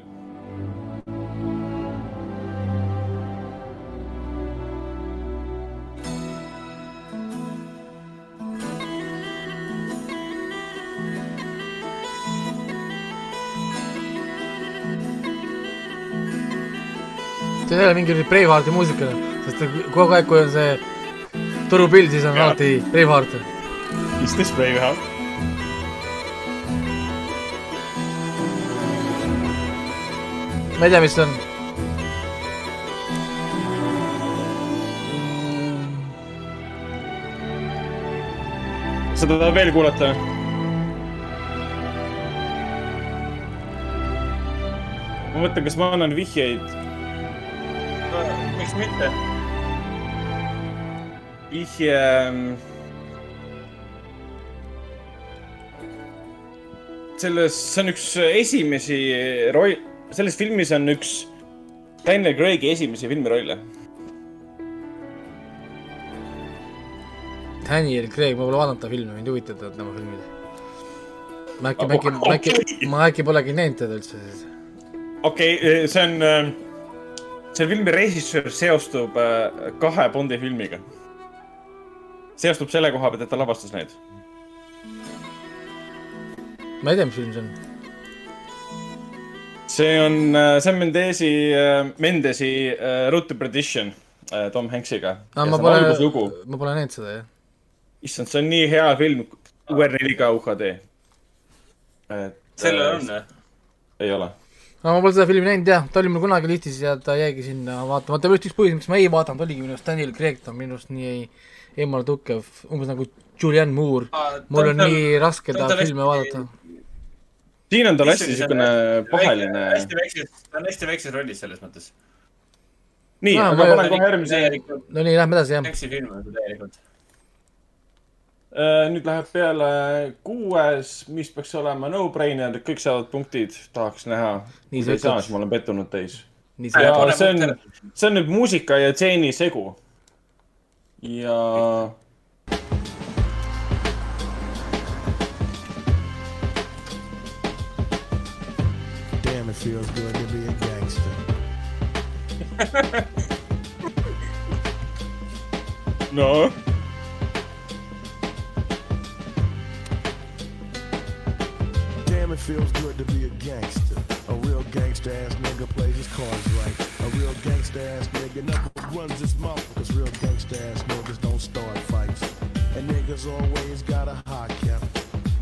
see ei ole mingi Bravehearti muusika, sest kogu aeg, kui on see turupill, siis on Jaa. alati Braveheart. Is this Braveheart? ma ei tea, mis see on. seda tahad veel kuulata? ma mõtlen, kas ma annan vihjeid. miks mitte? vihje. selles, see on üks esimesi roll, selles filmis on üks Daniel Craig'i esimesi filmirolle. Daniel Craig, ma pole vaadanud ta filme, mind huvitavad tema filmid. ma äkki, ma äkki, ma äkki, ma äkki polegi näinud teda üldse siis. okei okay,, see on, selle filmi režissöör seostub äh, kahe Bondi filmiga. Seostub selle koha pealt, et ta lavastas neid. ma ei tea, mis film see on. see on äh, Sam Mendesi, Mendesi äh, Road to Perdition äh, Tom Hanksiga. aa, ma pole, ma pole näinud seda, jah. issand, see on nii hea film, UR4K UHD. sellel on või? ei ole. aga ma pole seda filmi näinud jah, ta oli mul kunagi listis ja ta jäigi sinna vaatamata, just üks põhjus, miks ma ei vaadanud, oligi minu arust Daniel Craig, ta on minu arust nii eemale tukkev, umbes nagu Julianne Moore. mul on nii raske ta filme vaadata. siin on tal hästi siukene paheline. hästi väikses, ta on hästi väikses rollis selles mõttes. nii, Aa, aga ma- panen kohe järgmise. no nii, lähme edasi jah. Hanksi film on see täielikult. nüüd läheb peale kuues, mis peaks olema no-brainer, kõik saavad punktid, tahaks näha. Nii sa ei saa, ütled. siis ma olen pettunud teis. see, on, see on nüüd muusika ja džeeni segu. Ja Damn, it feels good to be a gangster. no Damn, it feels good to be a gangster. A real gangsta ass nigga plays his cards right. A real gangsta ass nigga never runs his mouth. Cause real gangsta ass niggas don't start fights. And niggas always got a high cap.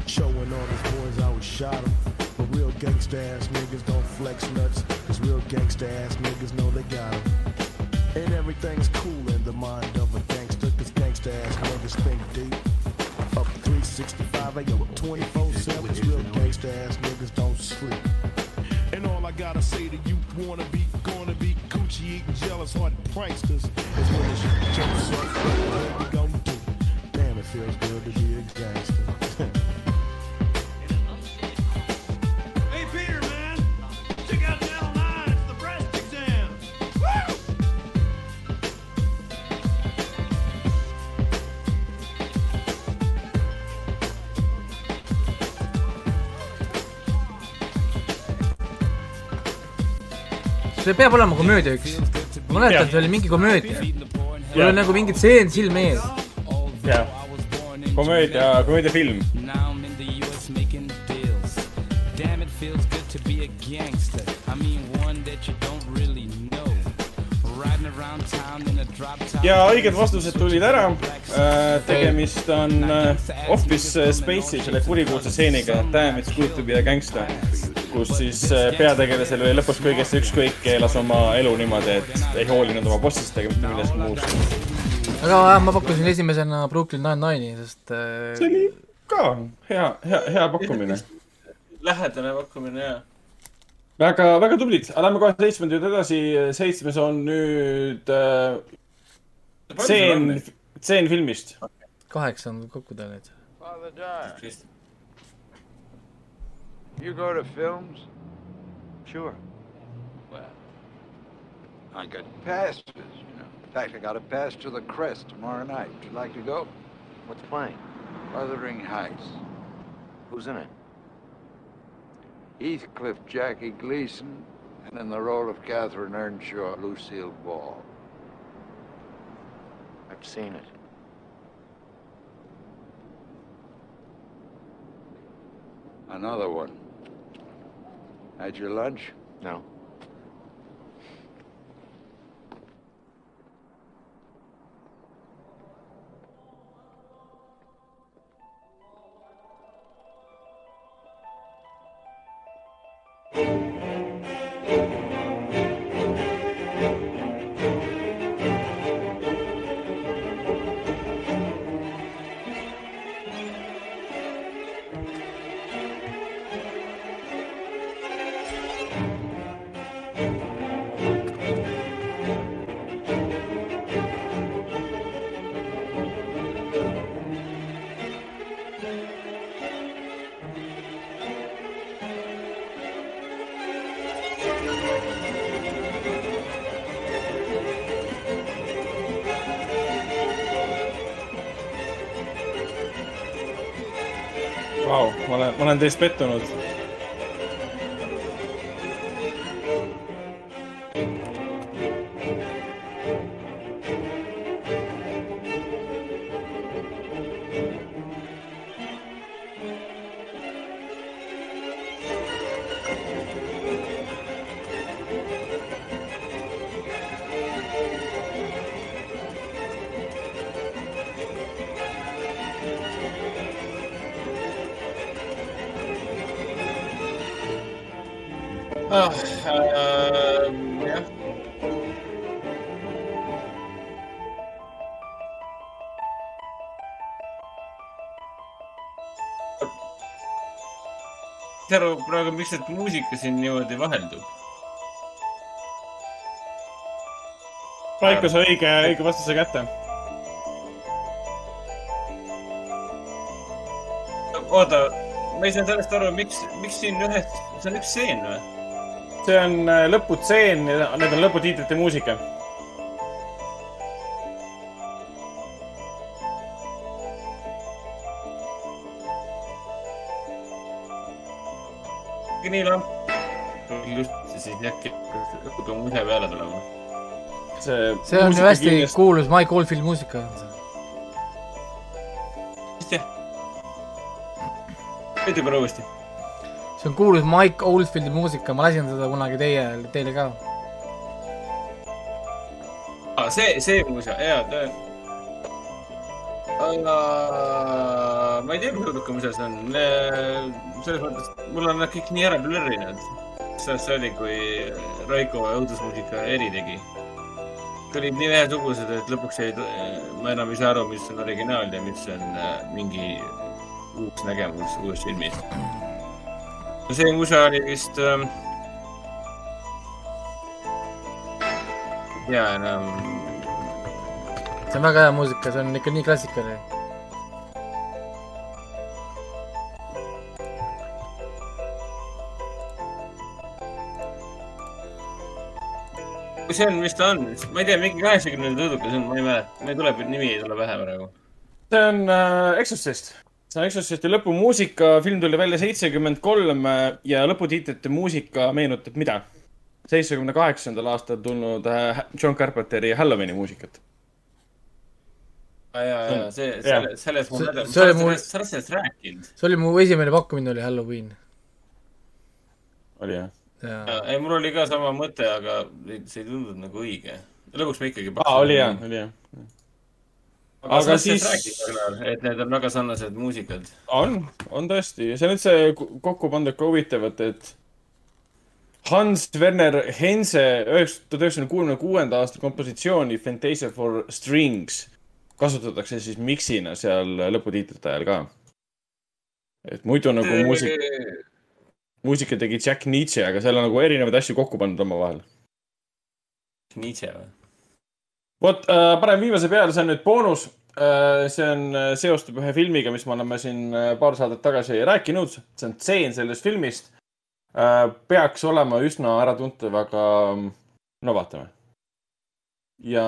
Showing all his boys how he shot him. But real gangsta ass niggas don't flex nuts. Cause real gangsta ass niggas know they got him. And everything's cool in the mind of a gangster. Cause gangster ass niggas think deep. Up 365, ayo, 24 7. Cause real gangsta ass niggas don't sleep. All I gotta say to you, wanna be, gonna be coochie eating jealous heart pranksters. Is when the shit jumps up, what we gonna do? Damn, it feels good to be a gangster. See peab olema komöödia üks. ma mäletan, see oli mingi komöödia. mul on nagu mingi tseen silme ees. jah, komöödia, komöödiafilm. Now I'm in the US making deals. Damn, it feels good to be a gangster. I mean, one that you don't really know. Riding around town in a drop top. ja õiged vastused tulid ära. tegemist on äh, Office Space'i selle kurikuulsa stseeniga Damn it's good to be a gangster, kus siis äh, peategelasel oli lõpus kõigest ükskõik, elas oma elu niimoodi, et ei hoolinud oma bossist ega mitte millestki muust. aga jah, ma pakkusin esimesena Brooklyn Nine-Nine'i, sest äh, see oli ka hea, hea, hea pakkumine. lähedane pakkumine, jaa. väga, väga tublid, lähme kohe seitsmenda juurde edasi, seitsmes on nüüd äh, tseen, tseen filmist. kaheksa on kokku ta nüüd. You go to films? Sure. Well, I got passes, you know. In fact, I got a pass to the Crest tomorrow night. Would you like to go? What's playing? Wuthering Heights. Who's in it? Heathcliff Jackie Gleason, and in the role of Catherine Earnshaw, Lucille Ball. I've seen it. Another one. Had your lunch? No. olen, ma olen teist pettunud. Saa aru praegu, miks see muusika siin niimoodi vaheldub. Raiko sai õige, õige vastuse kätte. oota, ma ei saanud sellest aru, miks, miks siin ühes, see on üks stseen või? see on äh, lõputseen, need on lõputiitrite muusika. Nii lamp. just, siis äkki hakkab ise peale tulema. see see on ju hästi kindlasti... kuulus Mike Oldfield muusika. ütle korra uuesti. see on kuulus Mike Oldfieldi muusika, ma lasin seda kunagi teie, teile ka. aa, see, see muuseas, jaa, ta. aga ma ei tea, kui eduka muuseas on. selles mõttes, mul on nad kõik nii ära blurrinud. sellest saadik, kui Raiko õudusmuusika eri tegi. tulid nii ühesugused, et lõpuks jäid, ma enam ei saa aru, mis on originaal ja mis on äh, mingi uus nägemus uuest filmist. see musa oli vist ähm,. ja enam see on väga hea muusika, see on ikka nii klassikaline. See on, mis ta on, ma ei tea, mingi kaheksakümnenda tüdruk, see on, ma ei mäleta, ma ei tule, nimi ei tule pähe praegu. see on äh, Exorcist, see on Exorcisti lõpumuusika, film tuli välja seitsekümmend kolm ja lõputiitrite muusika meenutab mida? seitsmekümne kaheksandal aastal tulnud äh, John Carpenteri Halloweeni muusikat. ja, ja see, Jah. selle, selles ma See- see sa oli oled mul- sellest, sa oled sellest rääkinud. see oli mu esimene pakkumine oli Halloween. oli jah? ei, mul oli ka sama mõte, aga see ei tundunud nagu õige. lõpuks ma ikkagi. aa, oli jah, oli jah. aga aga siis- et need on väga sarnased muusikad. on, on tõesti, see on üldse ku- kokku pandud ka huvitavalt, et Hans Werner Hense üheksa, tuhat üheksasada kuuekümne kuuenda aasta kompositsiooni Fantasia for Strings kasutatakse siis miksina seal lõputiitrite ajal ka. et muidu nagu muusika, muusika tegi Jack Nietzsche, aga seal on nagu erinevaid asju kokku pandud omavahel. Nietzsche või? vot äh,, panen viimase peale, see on nüüd boonus äh,. see on, seostub ühe filmiga, mis me oleme siin äh, paar saadet tagasi rääkinud. see on tseen sellest filmist äh,. peaks olema üsna äratuntav, aga no vaatame. ja.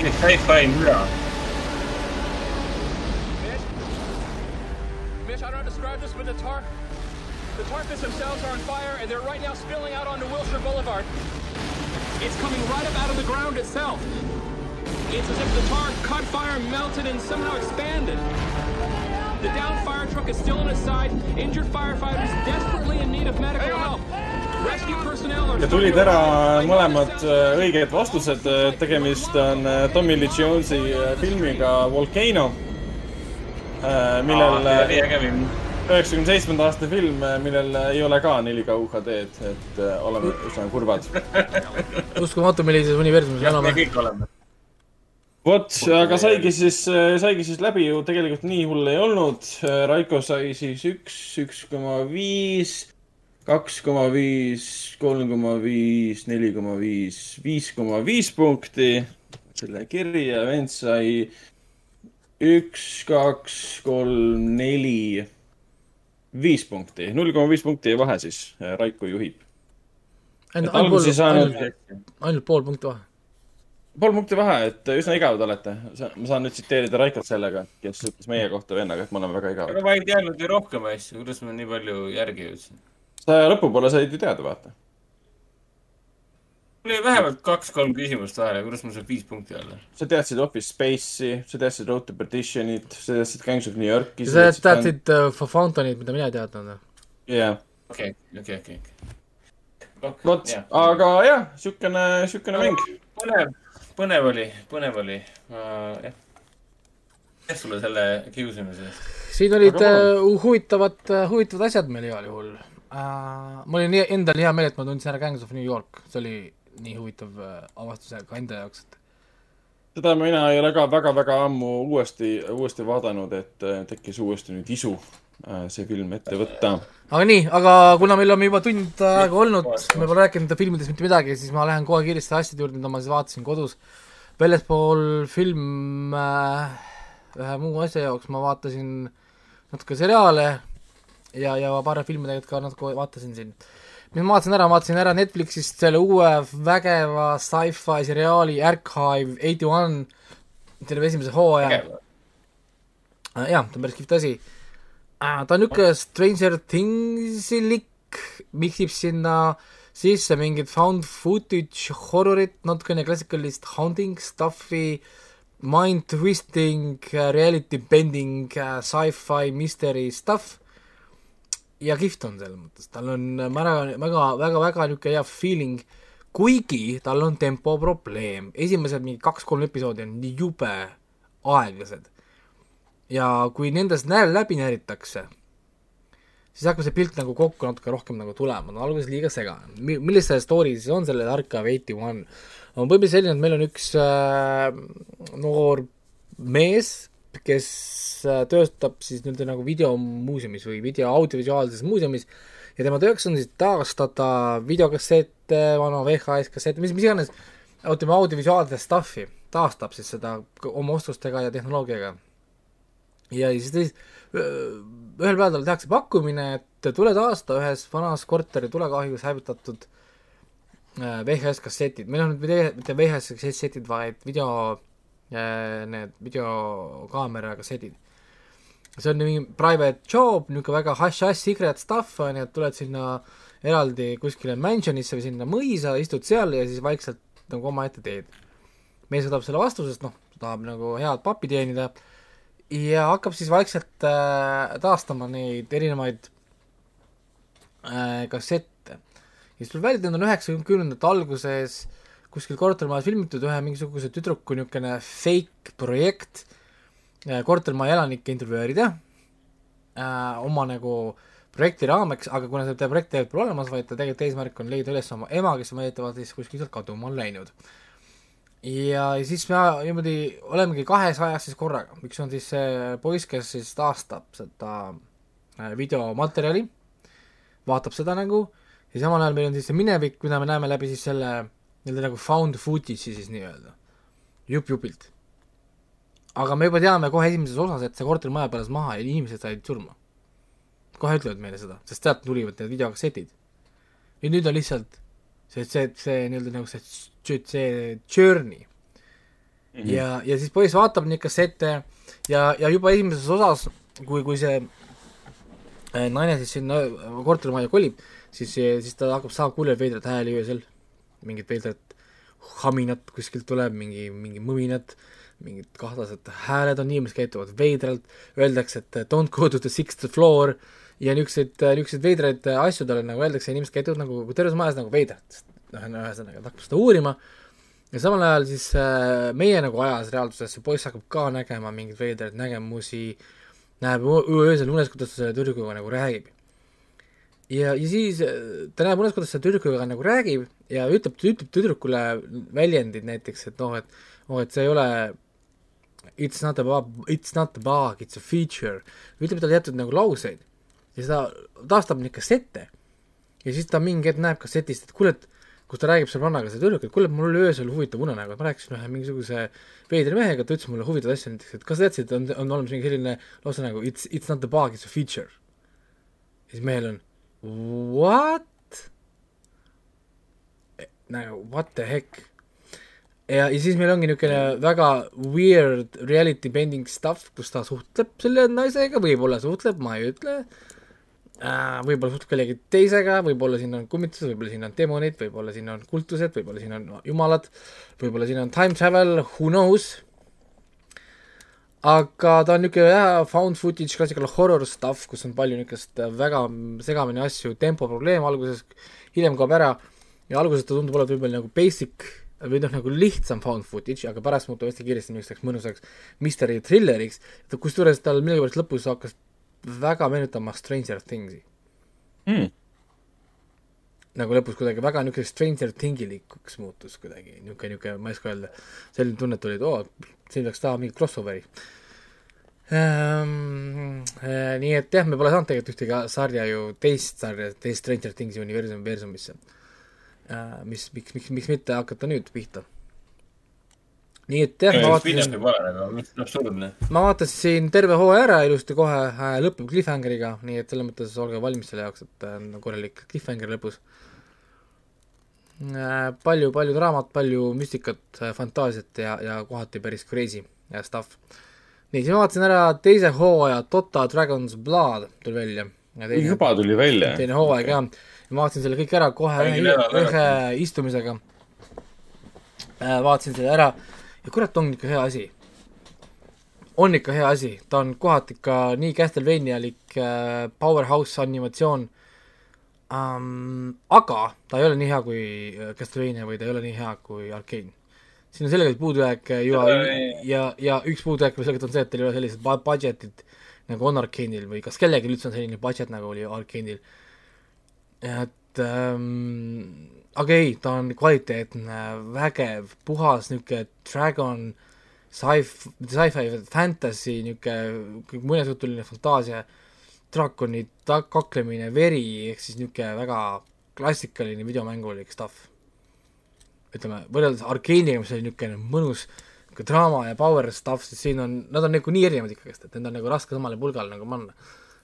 Tuleb mingi sci-fi müra. Mitch, I don't know how to describe this, but the tar, the tar pits themselves are on fire, and they're right now spilling out onto Wilshire Boulevard. It's coming right up out of the ground itself. It's as if the tar caught fire, melted, and somehow expanded. The downed fire truck is still on its side. Injured firefighters desperately in need of medical help. Ja tulid ära mõlemad äh, õiged vastused, tegemist on äh, Tommy Lee Jonesi äh, filmiga Volcano, millel üheksakümne seitsmenda aasta film, millel ei ole ka 4K UHD-d, et äh, oleme üsna kurvad. uskumatu, millises universumis me jah, me elame. kõik oleme. vot, aga saigi siis, saigi siis läbi ju tegelikult nii hull ei olnud. Raiko sai siis üks, üks koma viis, kaks koma viis, kolm koma viis, neli koma viis, viis koma viis punkti selle kirja. vend sai üks, kaks, kolm, neli, viis punkti, null koma viis punkti vahe siis. Raiko juhib. ainult, alguses saanud ainult pool punkti vahe. pool punkti vahe, et üsna igavad olete. ma saan nüüd tsiteerida Raikot sellega, kes ütles meie kohta vennaga, et me oleme väga igavad. aga ma ei teadnud ju rohkem asju, kuidas ma nii palju järgi jõudsin? Sa lõpupoole said ju teada, vaata. mul jäi vähemalt kaks-kolm küsimust vahele, kuidas mul saab viis punkti olla? sa teadsid Office Space'i, sa teadsid Road to Perditionit, sa teadsid Gangs of New Yorki. sa teadsid uh, For Fountainit, mida mina ei teadnud. jah, okei, okei, okei, vot, aga jah, siukene, siukene mäng. põnev, põnev oli, põnev oli, jah. aitäh sulle selle kiusamise eest. siin olid uh, huvitavad uh,, huvitavad asjad meil igal juhul uh,. mul oli nii, endal hea meel, et ma tundsin ära Gangs of New York, see oli nii huvitav uh, avastus ka enda jaoks, et seda mina ei ole ka väga-väga ammu uuesti, uuesti vaadanud, et äh, tekkis uuesti nüüd isu äh, see film ette võtta. aga nii, aga kuna meil on juba tund aega olnud, me pole rääkinud filmidest mitte midagi, siis ma lähen kohe kiiresti asjade juurde, mida ma siis vaatasin kodus. väljaspool film äh, ühe muu asja jaoks ma vaatasin natuke seriaale ja, ja paari filmi tegelikult ka natuke vaatasin siin. mis ma vaatasin ära, ma vaatasin ära Netflixist selle uue vägeva sci-fi seriaali Archive eighty one, selle esimese hooaja. jah, ta on päris kihvt asi. Ah, ta on niisugune Stranger Things-ilik, miksib sinna sisse mingit found footage horrorit, natukene klassikalist haunting stuff'i, mind twisting, reality bending, sci-fi mystery stuff ja kihvt on selles mõttes, tal on väga, väga, väga, väga niisugune hea feeling, kuigi tal on tempoprobleem, esimesed mingi kaks-kolm episoodi on jube aeglased ja kui nendest näel läbi näritakse, siis hakkab see pilt nagu kokku natuke rohkem nagu tulema, no alguses liiga segane. milles see story siis on, selle Archive eighty one? on põhimõtteliselt selline, et meil on üks äh, noor mees, kes äh, töötab siis nii-öelda nagu videomuuseumis või video audiovisuaalses muuseumis ja tema tööks on siis taastada videokassette, vana VHS kassette, mis, mis iganes, ütleme audiovisuaalset stuff'i, taastab siis seda oma oskustega ja tehnoloogiaga. Ja siis ühel päeval talle tehakse pakkumine, et tule taasta ühes vanas korteri tulekahjus hävitatud äh, VHS kassetid, meil on nüüd mitte VHS kassetid, vaid video, need videokaamera kassetid. see on mingi private job, niisugune väga hush-hush secret stuff on ju, et tuled sinna eraldi kuskile mansionisse või sinna mõisa, istud seal ja siis vaikselt nagu omaette teed. mees võtab selle vastu, sest noh, tahab nagu head pappi teenida ja hakkab siis vaikselt äh, taastama neid erinevaid äh, kassette. ja siis tuleb välja, et need on üheksakümnendate alguses kuskil kortermajas filmitud ühe mingisuguse tüdruku niisugune fake projekt. Äh, kortermaja elanikke intervjueerida. Äh, oma nagu projekti raameks, aga kuna seda projekti tegelikult pole olemas, vaid ta tegelikult eesmärk on leida üles oma ema, kes on väidetavalt siis kuskil sealt kaduma on läinud. Ja siis me niimoodi olemegi kahes ajas siis korraga, üks on siis see poiss, kes siis taastab seda äh, videomaterjali, vaatab seda nagu ja samal ajal meil on siis see minevik, mida me näeme läbi siis selle nii-öelda nagu found footage'i siis nii-öelda, jupp-jupilt. aga me juba teame kohe esimeses osas, et see kortermaja põles maha ja inimesed said surma. kohe ütlevad meile seda, sest sealt tulivad need videokassetid. ja nüüd on lihtsalt see, see, see nii-öelda nagu see, see journey Mhm. ja, ja siis poiss vaatab neid kassette ja, ja juba esimeses osas, kui, kui see äh, naine siis sinna kortermajja kolib, siis, siis ta hakkab saama kuulda veidrat hääli öösel, mingit veidrat haminat kuskilt tuleb, mingi, mingi mõminat, mingid kahtlased hääled on, inimesed käituvad veidralt, öeldakse, et don't go to the sixth floor ja niisuguseid, niisuguseid veidraid asju talle nagu öeldakse, inimesed käituvad nagu terves majas nagu veidralt. noh, ühesõnaga, ta hakkab seda uurima ja samal ajal siis äh, meie nagu ajas reaalsuses see poiss hakkab ka nägema mingeid veidraid nägemusi, näeb öö- öösel unes, kuidas ta selle tüdrukuga nagu räägib. ja, ja siis äh, ta näeb unes, kuidas ta tüdrukuga nagu räägib ja ütleb, ütleb tüdrukule väljendid näiteks, et noh, et oh, et see ei ole it's not a bug, it's not a bug, it's a feature, ütleb talle teatud nagu lauseid ja ta taastab neid kassette ja siis ta mingi hetk näeb kassetist, et kuule, et kus ta räägib sõbrannaga, see tüdruk, et kuule, mul oli öösel huvitav unenägu, et ma rääkisin ühe mingisuguse veidra mehega, ta ütles mulle huvitavaid asju, näiteks, et kas sa teadsid, et on, on olemas mingi selline lause nagu it's, it's not a bug, it's a feature. ja siis mehel on what? nagu what the heck? ja, ja siis meil ongi niisugune väga weird reality bending stuff, kus ta suhtleb selle naisega, võib-olla suhtleb, ma ei ütle äh,. võib-olla suhtleb kellegi teisega, võib-olla siin on kummitused, võib-olla siin on demonid, võib-olla siin on kultused, võib-olla siin on jumalad, võib-olla siin on time travel, who knows. Aga ta on niisugune jah, found footage, classical horror stuff, kus on palju niisugust väga segamini asju, tempoprobleem alguses, hiljem kaob ära ja alguses ta tundub olevat võib-olla nagu basic või noh, nagu lihtsam found footage, aga pärast muutub hästi kiiresti niisuguseks mõnusaks mystery thrilleriks, kusjuures tal millegipärast lõpus hakkas väga meenutama Stranger Things'i mm.. nagu lõpus kuidagi väga niisuguseks Stranger Thingilikuks muutus kuidagi, niisugune, niisugune, ma ei oska öelda, selline tunne tuli, et oo, siin peaks taha mingit crossover'i ähm,. Äh, nii et jah, me pole saanud tegelikult ühtegi sarja ju, teist sarja, teist Stranger Things'i universumi versumisse äh,. mis, miks, miks, miks mitte hakata nüüd pihta. nii et jah, ma vaatasin absurdne. ma vaatasin terve hooaja ära ilusti kohe äh,, lõpeb cliffhangeriga, nii et selles mõttes olge valmis selle jaoks, et on korralik cliffhanger lõpus äh,. palju, palju draamat, palju müstikat, fantaasiat ja, ja kohati päris crazy ja stuff. nii, siis ma vaatasin ära teise hooaja Dota Dragon's Blood tuli välja. juba tuli välja. teine hooaeg jah, ma vaatasin selle kõik ära kohe ühe, ühe istumisega äh,. vaatasin selle ära ja kurat, on ikka hea asi. on ikka hea asi, ta on kohati ikka nii Castlevanialik äh, powerhouse animatsioon um,. aga ta ei ole nii hea kui äh, Castlevania või ta ei ole nii hea kui Arkane. siin on selgelt puudujääk äh, ja ja, ja üks puudujääk või selgelt on see, et teil ei ole sellised bu- budget'id nagu on Arkane'il või kas kellelgi üldse on selline budget nagu oli Arkane'il. et ähm, aga ei, ta on kvaliteetne, vägev, puhas niisugune dragon sci-fi, sci-fi fantasy niisugune muinasjutuline fantaasia, draakonid, kaklemine, veri, ehk siis niisugune väga klassikaline videomängulik stuff. ütleme, võrreldes Arkeeniga, mis oli niisugune mõnus niisugune draama ja power stuff, siis siin on, nad on nagu nii erinevad ikkagist, et need on nagu raske samale pulgale nagu panna.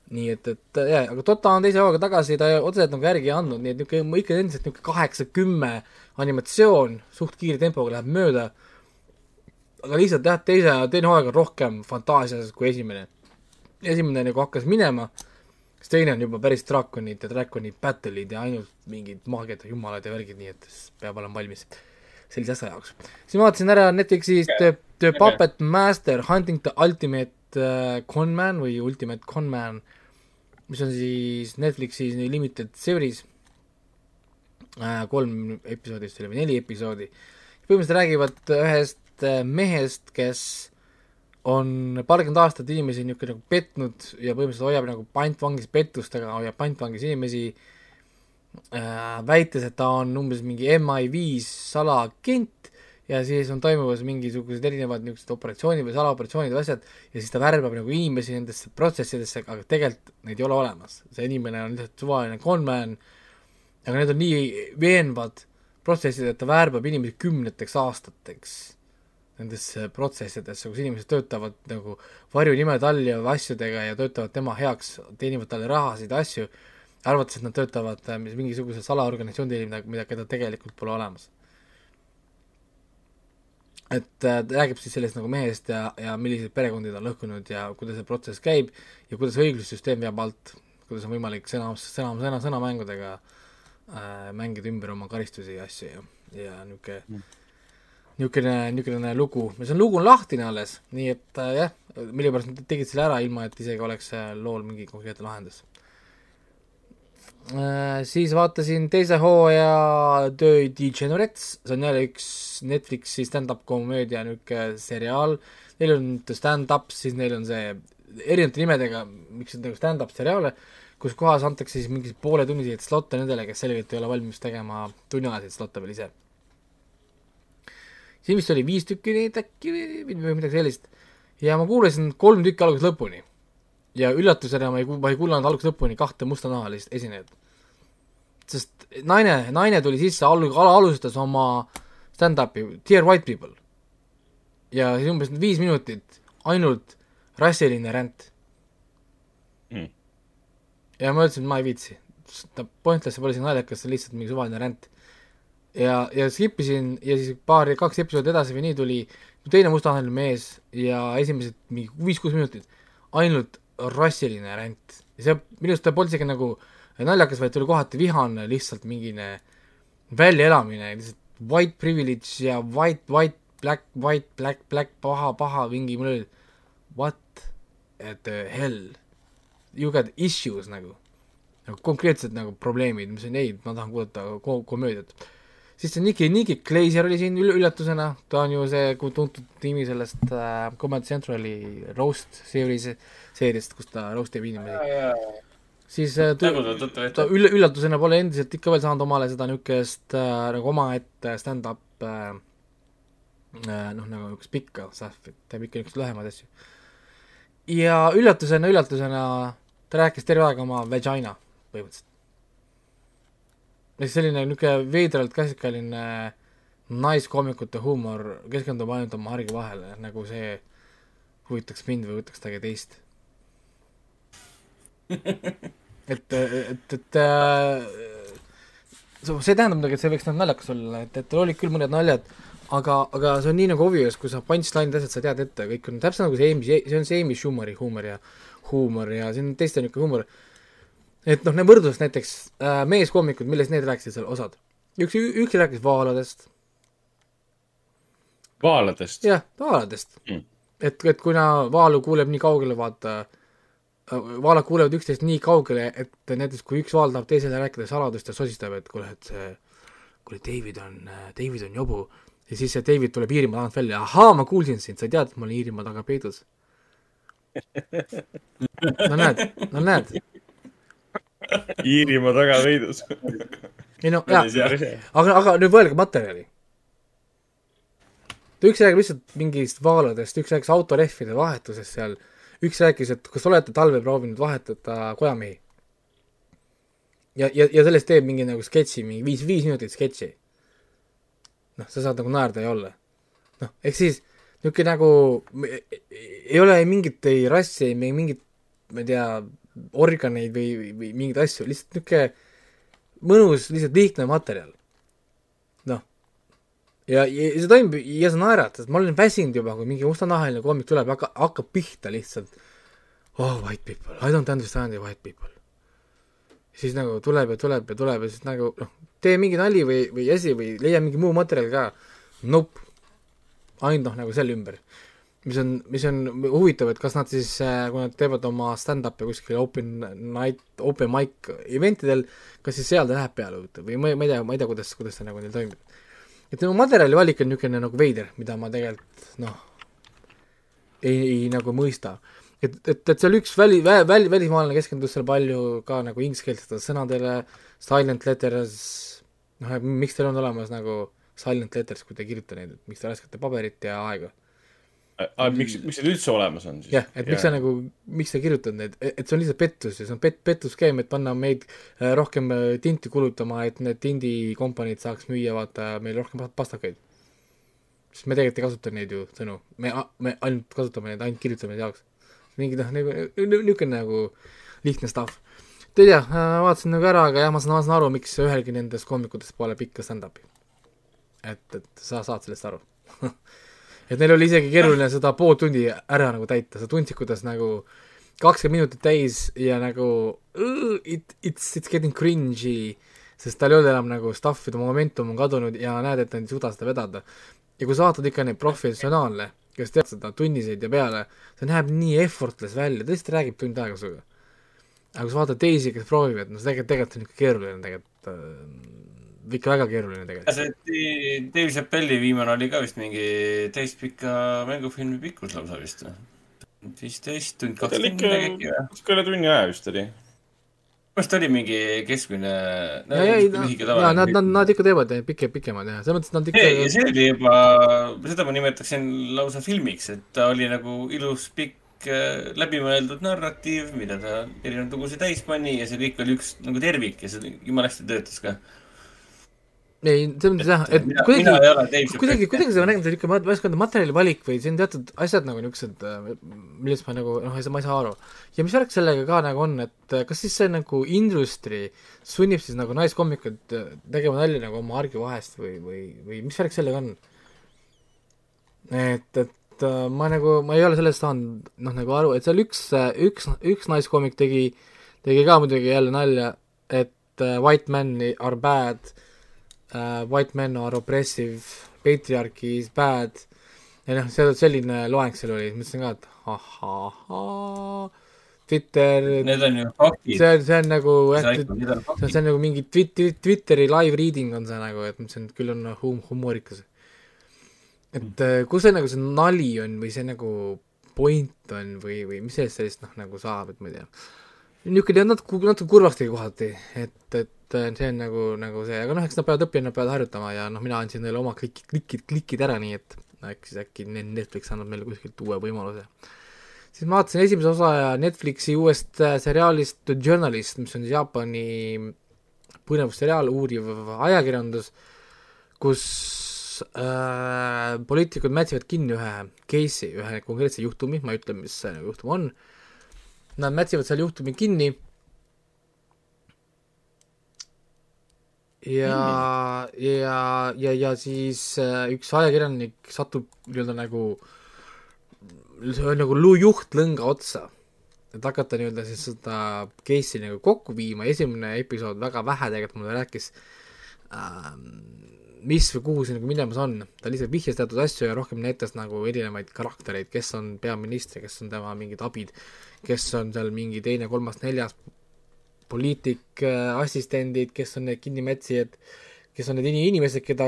nii et, et jaa, aga Dota on teise hooga tagasi, ta otseselt nagu järgi ei andnud, nii et niisugune ikka endiselt niisugune kaheksa-kümme animatsioon, suht kiire tempoga läheb mööda, aga lihtsalt jah, teise, teine hooaeg on rohkem fantaasias kui esimene. Esimene nagu hakkas minema, siis teine on juba päris draakonid ja draakoni battle'id ja ainult mingid maagiad ja jumalad ja värgid, nii et peab olema valmis sellise asja jaoks. siis ma vaatasin ära Netflixis The, The Puppet Master Hunting the Ultimate äh, Conman või Ultimate Conman, mis on siis Netflixis limited series äh,, kolm episoodi vist oli või neli episoodi. põhimõtteliselt räägivad ühest äh, mehest, kes on paarkümmend aastat inimesi niisugune nagu petnud ja põhimõtteliselt hoiab nagu pantvangis pettustega, hoiab pantvangis inimesi äh,, väites, et ta on umbes mingi MI5 salaagent ja siis on toimumas mingisugused erinevad niisugused operatsioonid või salaoperatsioonid või asjad ja siis ta värbab nagu inimesi nendesse protsessidesse, aga tegelikult neid ei ole olemas. see inimene on lihtsalt suvaline conman, aga need on nii veenvad protsessid, et ta värbab inimesi kümneteks aastateks nendesse protsessidesse, kus inimesed töötavad nagu varjunimede all ja asjadega ja töötavad tema heaks, teenivad talle rahasid ja asju, arvates, et nad töötavad äh, mingisuguse salaorganisatsiooni teel, mida, mida, keda tegelikult pole olemas. et äh, ta räägib siis sellest nagu mehest ja, ja milliseid perekondi ta on lõhkunud ja kuidas see protsess käib ja kuidas õiglussüsteem veab alt, kuidas on võimalik sõna, sõna, sõna, sõnamängudega äh, mängida ümber oma karistusi ja asju ja, ja niisugune niisugune, niisugune lugu, see on lugu on lahtine alles, nii et äh, jah, mille pärast nad tegid selle ära, ilma et isegi oleks äh, lool mingi konkreetne lahendus. Äh,. siis vaatasin teise hooaja töö Degenerates, see on jälle üks Netflixi stand-up komöödia niisugune seriaal, neil on Stand-Up, siis neil on see erinevate nimedega, miks on nagu stand-up seriaale, kus kohas antakse siis mingeid pooletunniseid slotte nendele, kes selgelt ei ole valmis tegema tunniajaseid slotte veel ise siin vist oli viis tükki neid äkki või midagi sellist. ja ma kuulasin kolm tükki algusest lõpuni. ja üllatusena ma ei, ma ei kuulanud algusest lõpuni kahte mustanahalist esinejat. sest naine, naine tuli sisse, al-, alustas oma stand-up'i Dear White People. ja siis umbes viis minutit ainult rassiline ränd Mm. ja ma ütlesin, et ma ei viitsi. Pointless, see pole isegi naljakas, see on lihtsalt mingi suvaline ränd ja, ja skip isin ja siis paar, kaks episoodi edasi või nii tuli teine mustanahaline mees ja esimesed mingi viis-kuus minutit ainult rassiline ränd. ja see minu arust ta polnud isegi nagu naljakas, vaid ta oli kohati vihane, lihtsalt mingine väljaelamine, lihtsalt white privilege ja white, white, black, white, black, black, paha, paha, mingi, mul oli what the hell, you got issues nagu, nagu konkreetsed nagu probleemid, mis on ei, ma tahan kuulata ko- komöödiat siis see Nicky, Nicky Glazer oli siin üll- üllatusena, ta on ju see tuntud nimi sellest äh, Comedy Centrali roast series, seeriast, kus ta roast ib inimesi. siis äh, tuttav ette. ta üll-, üllatusena pole endiselt ikka veel saanud omale seda niisugust äh, nagu omaette stand-up äh, äh, noh, nagu niisugust pikka stuff'i, teeb ikka niisuguseid lühemaid asju. ja üllatusena, üllatusena ta rääkis terve aeg oma vagina põhimõtteliselt. Selline niisugune veidralt klassikaline naiskoomikute huumor keskendub ainult oma hargi vahele, nagu see huvitaks mind või huvitaks kedagi teist. et, et, et äh, see tähendab muidugi, et see võiks nagu naljakas olla, et, et olid küll mõned naljad, aga, aga see on nii nagu obvious, kui sa punchline'id asjad sa tead ette, kõik on täpselt nagu see Amy, see on see Amy Schumeri huumor ja huumor ja siin on teiste niisugune huumor et noh, need võrdlused näiteks äh, meeskoomikud, millest need rääkisid seal osad? üks, üks rääkis vaaladest. vaaladest? jah, vaaladest Mm. et, et kuna vaalu kuuleb nii kaugele, vaata, vaalad kuulevad üksteist nii kaugele, et näiteks kui üks vaal tahab teisele rääkida saladust ja sosistab, et kuule, et see, kuule, David on, David on jobu ja siis see David tuleb Iirimaa tagant välja, ahaa, ma kuulsin sind, sa teadnud, et ma olen Iirimaa taga peidus. no näed, no näed Iirimaa taga veidus. ei no aga, aga nüüd võelge materjali. üks räägib lihtsalt mingist vaaladest, üks rääkis autorehvide vahetusest seal, üks rääkis, et kas olete talvel proovinud vahetada kojamehi. ja, ja, ja sellest teeb mingi nagu sketši, mingi viis, viis minutit sketši. noh, sa saad nagu naerda ja olla. noh, ehk siis niisugune nagu ei ole mingit ei rassi, ei mingit, ma ei tea, organeid või, või, või mingeid asju, lihtsalt niisugune mõnus, lihtsalt lihtne materjal. noh, ja, ja see toimub ja sa naerad, sest ma olen väsinud juba, kui mingi mustanahaline koomik tuleb ja hakkab, hakkab pihta lihtsalt. Oh white people, I don't understand you white people. siis nagu tuleb ja tuleb ja tuleb ja siis nagu noh, tee mingi nali või, või asi või leia mingi muu materjal ka. Nope, ainult noh, nagu selle ümber mis on, mis on huvitav, et kas nad siis, kui nad teevad oma stand-up'i kuskil open night, open mic eventidel, kas siis seal ta läheb peale või ma ei, ma ei tea, ma ei tea, kuidas, kuidas see nagu neil toimib. et nagu materjali valik on niisugune nagu veider, mida ma tegelikult noh, ei, ei nagu mõista. et, et, et seal üks väli, väli, välismaalane keskendus seal palju ka nagu ingliskeelsetele sõnadele, silent letters, noh, et miks teil on olemas nagu silent letters, kui te ei kirjuta neid, et miks te raiskate paberit ja aega aga miks, miks need üldse olemas on siis? jah, et miks sa nagu, miks sa kirjutad need, et see on lihtsalt pettus ja see on pet-, pettusskeem, et panna meid äh, rohkem äh, tinti kulutama, et need tindikompaniid saaks müüa, vaata, meil rohkem pa- pastakaid. sest me tegelikult ei kasuta neid ju sõnu, me, me ainult kasutame neid ainult kirjutamise jaoks. mingi noh, nagu niisugune nagu lihtne stuff. ei tea, vaatasin nagu ära, aga jah, ma saan, ma saan aru, miks ühelgi nendest koomikutest pole pikka stand-up'i. et, et sa saad sellest aru et neil oli isegi keeruline seda pool tundi ära nagu täita, sa tundsid, kuidas nagu kakskümmend minutit täis ja nagu it, it's, it's getting cringe'i, sest tal ei olnud enam nagu stuff'i, tema momentum on kadunud ja näed, et nad ei suuda seda vedada. ja kui sa vaatad ikka neid professionaale, kes teevad seda tunniseid ja peale, see näeb nii effortless välja, lihtsalt räägib tund aega sinuga. aga kui sa vaatad teisi, kes proovivad, no see tegelikult, tegelikult on ikka keeruline tegelikult äh,, ikka väga keeruline tegelikult. see Dave Chappelli viimane oli ka vist mingi täispika mängufilmi pikkus lausa vist või? viisteist tund ikka midagi äkki või?, kuskil üle tunni aja vist oli. minu arust oli mingi keskmine. ei, ja nad, nad, nad ikka teevad pikem, pikemad jah, selles mõttes nad ikka see, see oli juba, seda ma nimetaksin lausa filmiks, et ta oli nagu ilus pikk äh, läbimõeldud narratiiv, mida ta erinevaid lugusid täis pani ja see kõik oli üks nagu tervik ja see jumala hästi töötas ka. ei, selles mõttes jah, et kuidagi kuidagi, kuidagi see on nagu niisugune, ma ei oska öelda, materjali valik või on teatud asjad nagu niisugused, millest ma nagu noh, ma ei saa aru. ja mis värk sellega ka nagu on, et äh, kas siis see nagu industry sunnib siis nagu naiskomikut äh, tegema nalja nagu oma argi vahest või, või, või mis värk sellega on? et, et äh, ma nagu, ma ei ole sellest saanud noh, nagu aru, et seal üks, üks, üks naiskomik tegi, tegi ka muidugi jälle nalja, et white men are bad uh,, white men are oppressive, patriarchy is bad ja noh, see selline loeng seal oli, mõtlesin ka, et ahahhaa, Twitter Need on ju faktid. see on, see on nagu jah, see on, see on nagu mingi Twitteri, Twitteri live reading on see nagu, et mõtlesin, et küll on hum-, humoorikas. et äh, kus see nagu see nali on või see nagu point on või, või mis sellest sellist noh, nagu saab, et ma ei tea. Niisugune natuke, natuke kurvaks tegi kohati, et, et äh, see on nagu, nagu see, aga noh, eks nad peavad õppima, nad peavad harjutama ja noh, mina andsin neile oma klikid, klikid, klikid ära, nii et äkki siis äkki Ne- Netflix annab meile kuskilt uue võimaluse. Siis ma vaatasin esimese osa Netflixi uuest äh, seriaalist The Journalist, mis on siis Jaapani põnevusseriaal, uuriv ajakirjandus, kus äh, poliitikud mätsivad kinni ühe case'i, ühe konkreetse juhtumi, ma ei ütle, mis see juhtum on, nad mätsivad seal juhtumi kinni. Ja mm., ja, ja, ja siis äh, üks ajakirjanik satub nii-öelda nagu see on nagu luu- juhtlõnga otsa, et hakata nii-öelda siis seda case'i nagu kokku viima, esimene episood väga vähe tegelikult mulle rääkis äh,, mis või kuhu see nagu minemas on, ta lihtsalt vihjas teatud asju ja rohkem näitas nagu erinevaid karaktereid, kes on peaminister, kes on tema mingid abid, kes on seal mingi teine, kolmas, neljas poliitik, assistendid, kes on need kinnimätsijad, kes on need ini- inimesed, keda,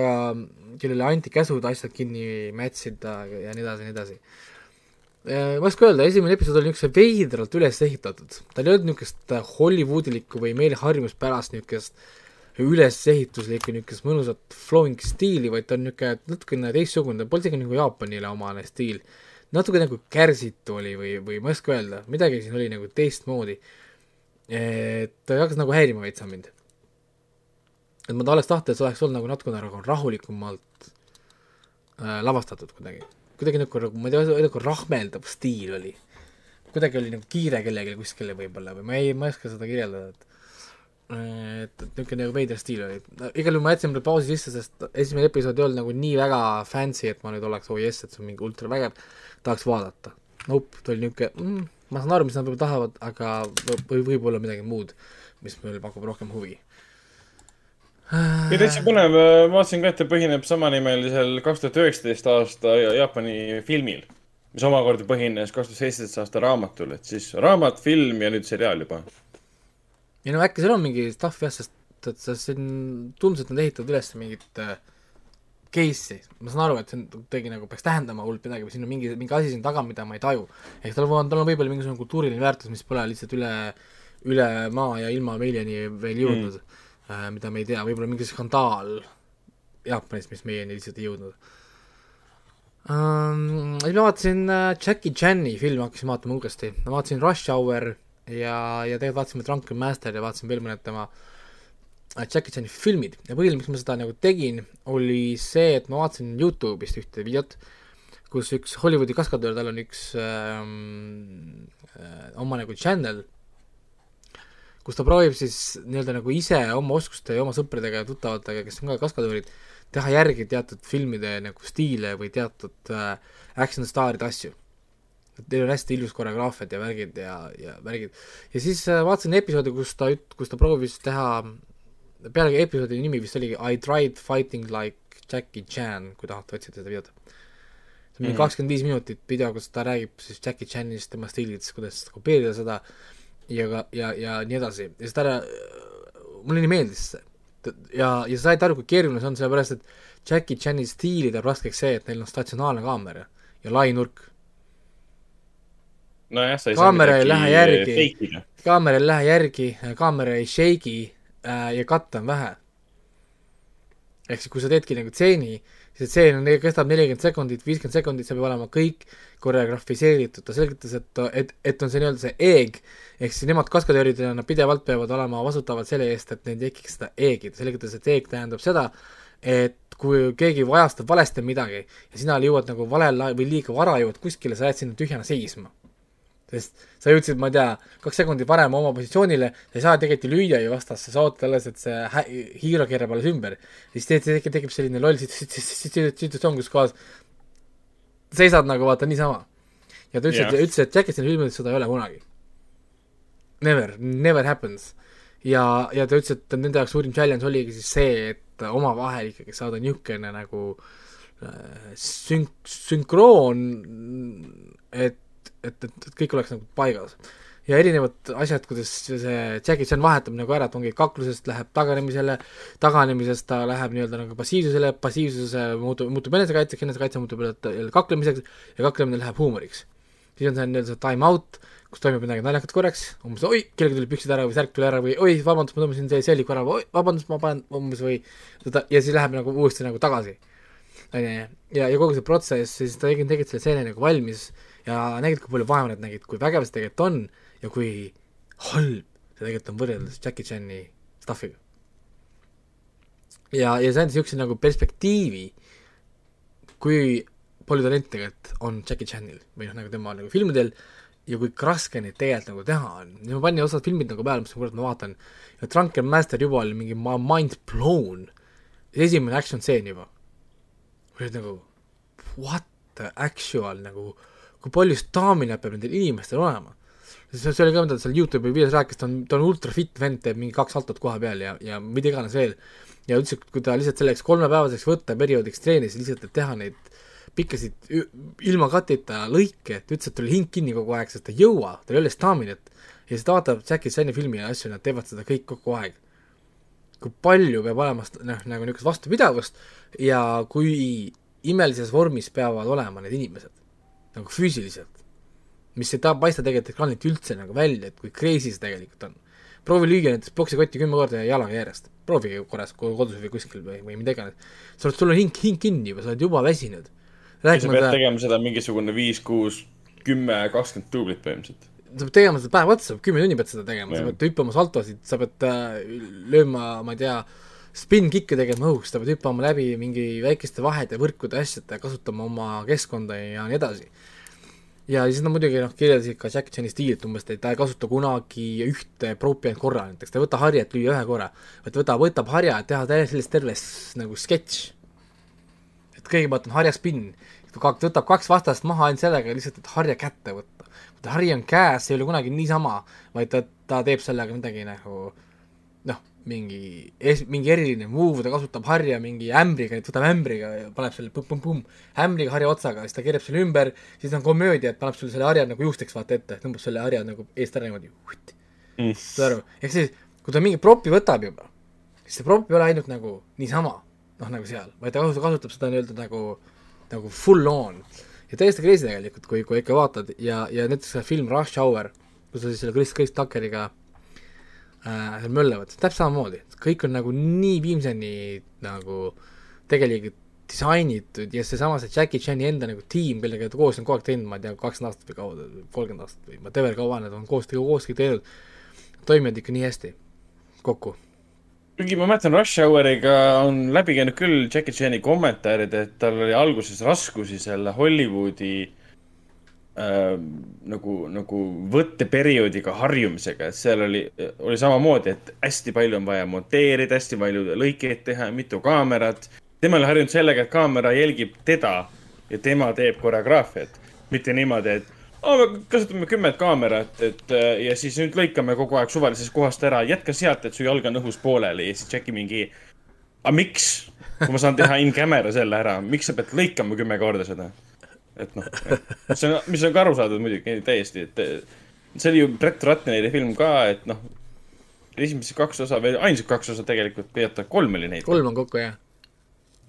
kellele anti käsud asjad kinni mätsida ja nii edasi nii edasi. Ma ei oska öelda, esimene episood oli niisuguse veidralt üles ehitatud, tal ei olnud niisugust Hollywoodilikku või meile harjumuspärast niisugust ülesehituslikku niisugust mõnusat flowing stiili, vaid ta on niisugune natukene teistsugune, ta polnud isegi nagu Jaapanile omane stiil. natuke nagu kärsitu oli või, või ma ei oska öelda, midagi siin oli nagu teistmoodi. et ta hakkas nagu häirima veitsa mind. et ma oleks tahtnud, et see oleks olnud nagu natukene nagu rahulikumalt äh, lavastatud kuidagi kuidagi nagu, nagu ma ei tea, nagu rahmeldav stiil oli. kuidagi oli nagu kiire kellelegi kuskile võib-olla või ma ei, ma ei oska seda kirjeldada, et et, et niisugune nagu veider stiil oli. igal juhul ma jätsin selle pausi sisse, sest esimene episood ei olnud nagu nii väga fancy, et ma nüüd oleks, oi jess, et see on mingi ultravägev, tahaks vaadata. Nope, ta oli niisugune mm,, ma saan aru, mis nad võib-olla tahavad, aga või võib-olla midagi muud, mis meile pakub rohkem huvi. ja täitsa põnev, ma vaatasin ka, et ta põhineb samanimelisel kaks tuhat üheksateist aasta Jaapani filmil, mis omakorda põhines kaks tuhat seitseteist aasta raamatul, et siis raamat, film ja nüüd seriaal juba. Ja no äkki seal on mingi stuff jah, sest, et see siin tundus, et nad ehitavad üles mingit äh, case'i, ma saan aru, et see on kuidagi nagu peaks tähendama hullult midagi või siin on mingi, mingi asi siin taga, mida ma ei taju. ehk tal on, tal on võib-olla mingisugune kultuuriline väärtus, mis pole lihtsalt üle, üle maa ja ilma meieni veel jõudnud mm., äh, mida me ei tea, võib-olla mingi skandaal Jaapanis, mis meieni lihtsalt ei jõudnud um,. siis ma vaatasin äh, Jackie Chan'i filmi, hakkasin vaatama uuesti, ma vaatasin Rush Hour ja, ja tegelikult vaatasime Drunken Master ja vaatasin veel mõned tema äh, Jackie Chan'i filmid ja põhiline, miks ma seda nagu tegin, oli see, et ma vaatasin Youtube'ist ühte videot, kus üks Hollywoodi kaskadöör, tal on üks ähm, äh, oma nagu channel, kus ta proovib siis nii-öelda nagu ise oma oskuste ja oma sõpradega ja tuttavatega, kes on ka kaskadöörid, teha järgi teatud filmide nagu stiile või teatud äh, action staaride asju. Neil on hästi ilus koreograafiad ja värgid ja, ja värgid. ja siis äh, vaatasin episoodi, kus ta kus ta proovis teha, pealegi episoodi nimi vist oligi I tried fighting like Jackie Chan, kui tahate otsida seda videot. see on mingi Mhm. kakskümmend viis minutit video, kus ta räägib siis Jackie Chanist, tema stiilidest, kuidas kopeerida seda ja ka, ja, ja nii edasi. ja siis ta, mulle nii meeldis see. ja, ja sa said aru, kui keeruline see on, sellepärast et Jackie Chani stiili teeb raskeks see, et neil on statsionaarne kaamera ja lai nurk. nojah, sa ei saa kaamera ei lähe järgi. kaamera ei lähe järgi, kaamera ei shake'i äh, ja katte on vähe. ehk siis, kui sa teedki nagu tseeni, siis tseen on, kestab nelikümmend sekundit, viiskümmend sekundit, see peab olema kõik koreografiseeritud, ta selgitas, et, et, et on see nii-öelda see eeg, ehk siis nemad kaskadööridena pidevalt peavad olema vastutavad selle eest, et neil tekiks seda eegi, ta selgitas, et eeg tähendab seda, et kui keegi vajastab valesti midagi ja sina jõuad nagu valel ajal või liiga vara jõuad kuskile, sa jääd sinna tühjana seisma sest sa jõudsid, ma ei tea, kaks sekundit varem oma positsioonile, sa ei saa tegelikult lüüa ju vastasse, sa ootad alles, et see hiiro keerab alles ümber. siis tekib, tekib selline loll sit- sit- sit- sit- situatsioon, kus kohas seisad nagu vaata niisama. ja ta ütles Jah. et, ütles, et Jackisoni filmides seda ei ole kunagi. Never, never happens. ja, ja ta ütles, et nende jaoks suurim challenge oligi siis see, et omavahel ikkagi saada niisugune nagu äh, sünk-, sünkroon, et, et, et, et kõik oleks nagu paigas. ja erinevad asjad, kuidas see Jackie Chan vahetab nagu ära, et ongi kaklusest läheb taganemisele, taganemisest ta läheb nii-öelda nagu passiivsusele, passiivsuse muutub, muutub enesekaitseks, enesekaitse muutub jälle- kaklemiseks ja kaklemine läheb huumoriks. siis on see nii-öelda see time out, kus toimub midagi naljakat korraks, umbes oi, kellelgi tuli püksid ära või särk tuli ära või oi, vabandust, ma tõmbasin see selliku ära või oi, vabandust, ma panen umbes või seda ja siis läheb nagu uuesti nagu tagasi. onju, ja, ja kogu see protsess, siis ta tegi, tegid selle stseeni nagu valmis ja nägid, kui palju vaeva nad nägid, kui vägev see tegelikult on ja kui halb see tegelikult on võrreldes Jackie Chani stuff'iga. ja, ja see andis niisuguse nagu perspektiivi, kui palju talenti tegelikult on Jackie Chanil või noh, nagu tema nagu filmidel ja kui raske neid tegelikult nagu teha on. ja ma panin osad filmid nagu peale, mis kurat ma vaatan ja Drunken Master juba oli mingi ma mind blown. esimene action stseen juba. olid nagu what the actual nagu, kui palju staamina peab nendel inimestel olema. see see oli ka, mida ta seal Youtube'i videos rääkis, ta on, ta on ultra fit vend, teeb mingi kaks saltot koha peal ja, ja mida iganes veel. ja ütles, et kui ta lihtsalt selleks kolmepäevaseks võtteperioodiks treenis lihtsalt, et teha neid pikkasid ilma katita lõike, et ütles, et tal oli hing kinni kogu aeg, sest ta ei jõua, tal ei ole staminat. ja siis ta vaatab Jackie Chan'i filmi ja asju, nad teevad seda kõik kogu aeg. kui palju peab olema noh, nagu niisugust vastupidavust ja kui imelises vormis peavad olema need inimesed, nagu füüsiliselt. mis ei ta-, paista tegelikult ekraanilt üldse nagu välja, et kui crazy see tegelikult on. proovi lüüa näiteks poksikotti kümme korda jalaga järjest, proovige korras ko- kodus või kuskil või, või mida iganes. sa oled, sul on hing, hing kinni juba, sa oled juba väsinud. ja sa pead tegema seda mingisugune viis, kuus, kümme, kakskümmend duublit põhimõtteliselt. sa pead tegema seda päev otsa, kümme tundi pead seda tegema, sa pead hüppama saltosid, sa pead äh, lööma, ma ei tea, spin-kick'e tegema õhus, sa pead hüppama läbi mingi väikeste vahede, võrkude, asjade, kasutama oma keskkonda ja nii edasi. ja siis nad muidugi noh, kirjeldasid ka Jack Chani stiilit umbes, et ta ei kasuta kunagi ühte propi ainult korra, näiteks ta ei võta harja, et lüüa ühe korra, vaid võtab, võtab harja, et teha sellest terve s- nagu sketš. et kõigepealt on harja spinn, võtab kaks vastast maha ainult sellega lihtsalt, et harja kätte võtta. kui ta hari on käes, see ei ole kunagi niisama, vaid ta, ta teeb sellega midagi nagu noh, mingi, mingi eriline move, ta kasutab harja mingi ämbriga, et võtab ämbriga ja paneb selle pumm-pumm-pumm, ämbriga harja otsaga, siis ta keerab selle ümber, siis on komöödia, et paneb sulle selle harja nagu juusteks vaata ette, tõmbab selle harja nagu eest ära niimoodi, saad aru, ehk siis kui ta mingi propi võtab juba, siis see prop ei ole ainult nagu niisama, noh nagu seal, vaid ta kasutab, kasutab seda nii-öelda nagu, nagu full on. ja täiesti crazy tegelikult, kui, kui ikka vaatad. Ja, ja näiteks see film Rush Hour, kus ta siis selle Chris, Chris Tuckeriga äh, möllavad, täpselt samamoodi, kõik on nagu nii viimseni nagu tegelikult disainitud ja seesama see Jackie Chan'i enda nagu tiim, kellega ta koos on kogu aeg teinud, ma ei tea, kakskümmend aastat või kaua, kolmkümmend aastat või whatever, kaua nad on koos, koos teinud, toimivad ikka nii hästi kokku. Kuigi ma mäletan, Rush Houriga on läbi käinud küll Jackie Chan'i kommentaarid, et tal oli alguses raskusi selle Hollywoodi äh, nagu, nagu võtteperioodiga harjumisega, et seal oli, oli samamoodi, et hästi palju on vaja monteerida, hästi palju lõikeid teha, mitu kaamerat tema ole harjunud sellega, et kaamera jälgib teda ja tema teeb koreograafiat. mitte niimoodi, et oh, me kasutame kümmet kaamerat, et äh, ja siis nüüd lõikame kogu aeg suvalisest kohast ära, jätka sealt, et su jalg on õhus pooleli ja siis Jacki mingi. aga miks, kui ma saan teha in camera selle ära, miks sa pead lõikama kümme korda seda? Et noh, mis on, mis on ka arusaadav muidugi täiesti, et see oli ju Brett Ratneri film ka, et noh, esimesed kaks osa või ainsad kaks osa tegelikult, või oota, kolm oli neid. kolm on kokku, jah.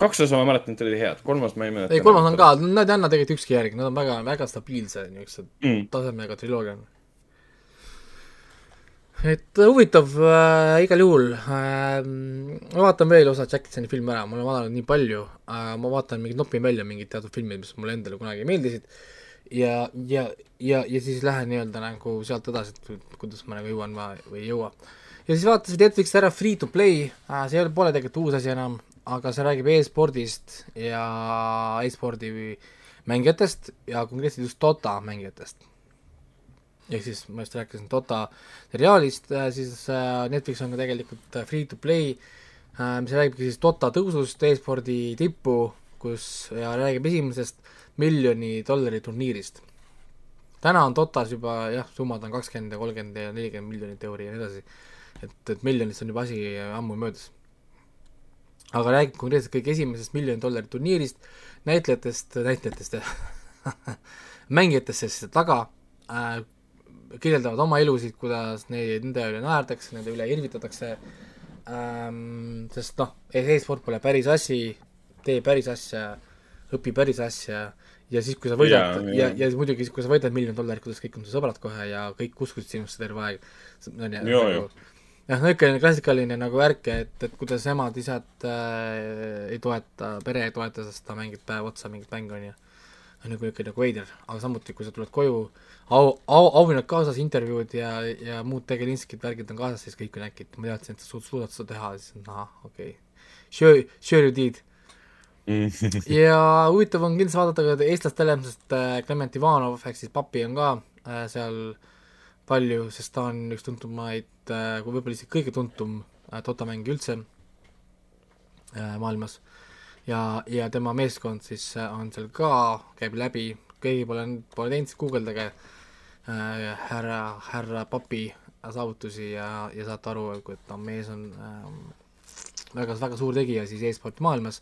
kaks osa ma mäletan, et olid head, kolmas ma ei mäleta. ei, kolmas on ka, nad ei anna tegelikult ükski järgi, nad on väga, väga stabiilse niisuguse Mm. tasemega triloogia. Et huvitav äh, igal juhul äh,. ma vaatan veel osa Jack Chani filme ära, ma olen vaadanud nii palju äh,, ma vaatan mingi, nopin välja mingid teatud filmid, mis mulle endale kunagi meeldisid. ja, ja, ja, ja siis lähen nii-öelda nagu sealt edasi, et kuidas ma nagu jõuan va- või ei jõua. ja siis vaatasin Netflixi ära Free to play äh,, see ei ole, pole tegelikult uus asi enam, aga see räägib e-spordist ja e-spordi mängijatest ja konkreetselt just Dota mängijatest ehk siis ma just rääkisin Dota seriaalist, siis äh, Netflix on ka tegelikult äh, free to play, mis räägibki siis Dota tõusust e-spordi tippu, kus ja räägib esimesest miljoni dollari turniirist. täna on Dotas juba jah, summad on kakskümmend ja kolmkümmend ja nelikümmend miljonit euri ja nii edasi. et, et miljonist on juba asi ammu möödas. aga räägib konkreetselt kõik esimesest miljoni dollari turniirist, näitlejatest, näitlejatest mängijatest siis taga äh,, kirjeldavad oma elusid, kuidas neid, nende üle naerdakse, nende üle irvitatakse ähm,, sest noh, e-sport pole päris asi, tee päris asja, õpi päris asja ja siis, kui sa võidad ja, jaa. ja, ja muidugi siis, kui sa võidad miljon dollarit, kuidas kõik on su sõbrad kohe ja kõik uskusid sinusse terve aeg. Jah, niisugune klassikaline nagu värk, et, et kuidas emad-isad äh, ei toeta, pere ei toeta, sest ta mängib päev otsa mingit mängu, on ju. Nagu niisugune nagu veider, aga samuti, kui sa tuled koju, au, au, auhinnad kaasas, intervjuud ja, ja muud tegelinskid, värgid on kaasas, siis kõik on äkki, ma teadsin, et sa suud- suudad seda teha, siis ahah, okei okay.. Sure, sure you did. ja huvitav on kindlasti vaadata ka eestlastele, sest äh, Klement Ivanov ehk siis papi on ka äh, seal palju, sest ta on üks tuntumaid äh,, kui võib-olla isegi kõige tuntum totamängija üldse maailmas. ja, ja tema meeskond siis äh, on seal ka, käib läbi, keegi pole, pole teinud, siis guugeldage äh, härra, härra papi saavutusi ja, ja saate aru, et ta mees on äh, väga, väga suur tegija siis e-spordi maailmas.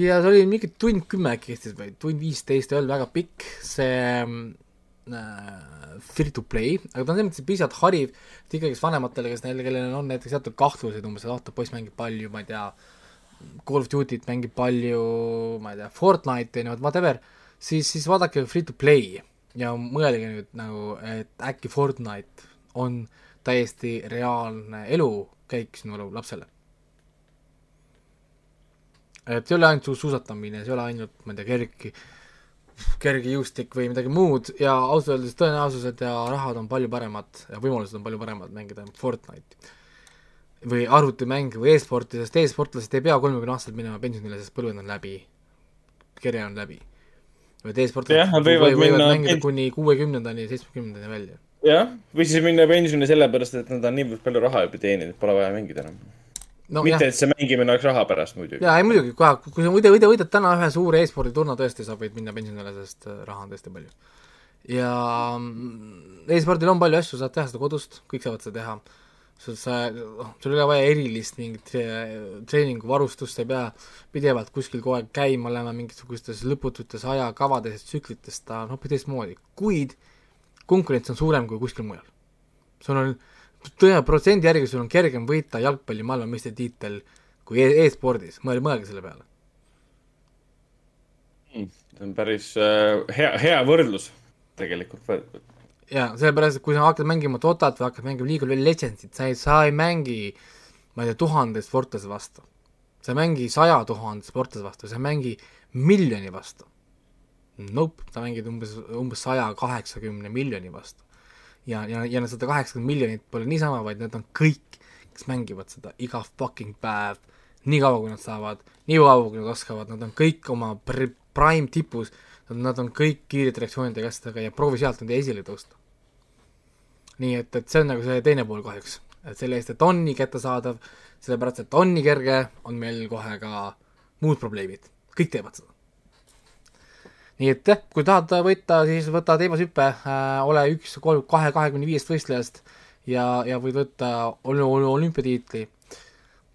Ja see oli mingi tund kümme äkki kestis või tund viisteist, ei olnud väga pikk, see äh, free to play, aga ta on selles mõttes piisavalt hariv, et ikkagi vanematele, kes neil, kellel on näiteks teatud kahtlused umbes, et vaata, poiss mängib palju, ma ei tea, Call of Duty't mängib palju, ma ei tea, Fortnite'i, no whatever, siis, siis vaadake free to play ja mõelge nüüd nagu, et äkki Fortnite on täiesti reaalne elukäik sinu lapsele. Et ei ole ainult su- suusatamine, see ei ole ainult, ma ei tea, kerg, kergejõustik või midagi muud ja ausalt öeldes tõenäosused ja rahad on palju paremad ja võimalused on palju paremad mängida Fortnite'i või arvutimänge või e-sporti, sest e-sportlased ei pea kolmekümne aastaselt minema pensionile, sest põlved on läbi, kere on läbi. vaid e-sportlased Jah, nad võivad võivad minna mängida kuni kuuekümnendani, seitsmekümnendani välja. jah, või siis minna pensionile sellepärast, et nad on niivõrd palju raha juba teeninud, pole vaja mängida enam No mitte, et see mängimine oleks raha pärast muidugi. jaa, ei muidugi, kui sa võidad, võidad, võidad täna ühe suure e-spordi turna tõesti, sa võid minna pensionile, sest äh, raha on tõesti palju. ja mm, e-spordil on palju asju, saad teha seda kodust, kõik saavad seda teha. Sul sa, sul ei ole vaja erilist mingit tre- treeninguvarustust, ei pea pidevalt kuskil kogu aeg käima olema mingisugustes lõpututes ajakavades ja tsüklites, ta on hoopis teistmoodi, kuid konkurents on suurem kui kuskil mujal. sul on tõe protsendi järgi sul on kergem võita jalgpalli maailmameistritiitel kui e e-spordis, mõelge, mõelge selle peale. see on päris äh, hea, hea võrdlus tegelikult. jaa, sellepärast, et kui sa hakkad mängima Dotat või hakkad mängima League of Legendsit, sa ei, sa ei mängi, ma ei tea, tuhande sportlase vastu. sa ei mängi saja tuhande sportlase vastu, sa ei mängi miljoni vastu. Nope, sa mängid umbes, umbes saja kaheksakümne miljoni vastu. ja, ja, ja need sada kaheksakümmend miljonit pole niisama, vaid need on kõik, kes mängivad seda iga fucking päev, nii kaua, kui nad saavad, nii kaua, kui nad oskavad, nad on kõik oma pr- prime tipus, nad on kõik kiirete reaktsioonidega asjadega ja proovi sealt nüüd esile tõusta. nii et, et see on nagu see teine pool kahjuks, et selle eest, et on nii kättesaadav, sellepärast et on nii kerge, on meil kohe ka muud probleemid, kõik teevad seda. nii et jah, kui tahad võita, siis võta teemashüpe äh,, ole üks kolm, kahe, kahekümne viiest võistlejast ja, ja võid võtta ol- ol- olümpiatiitli.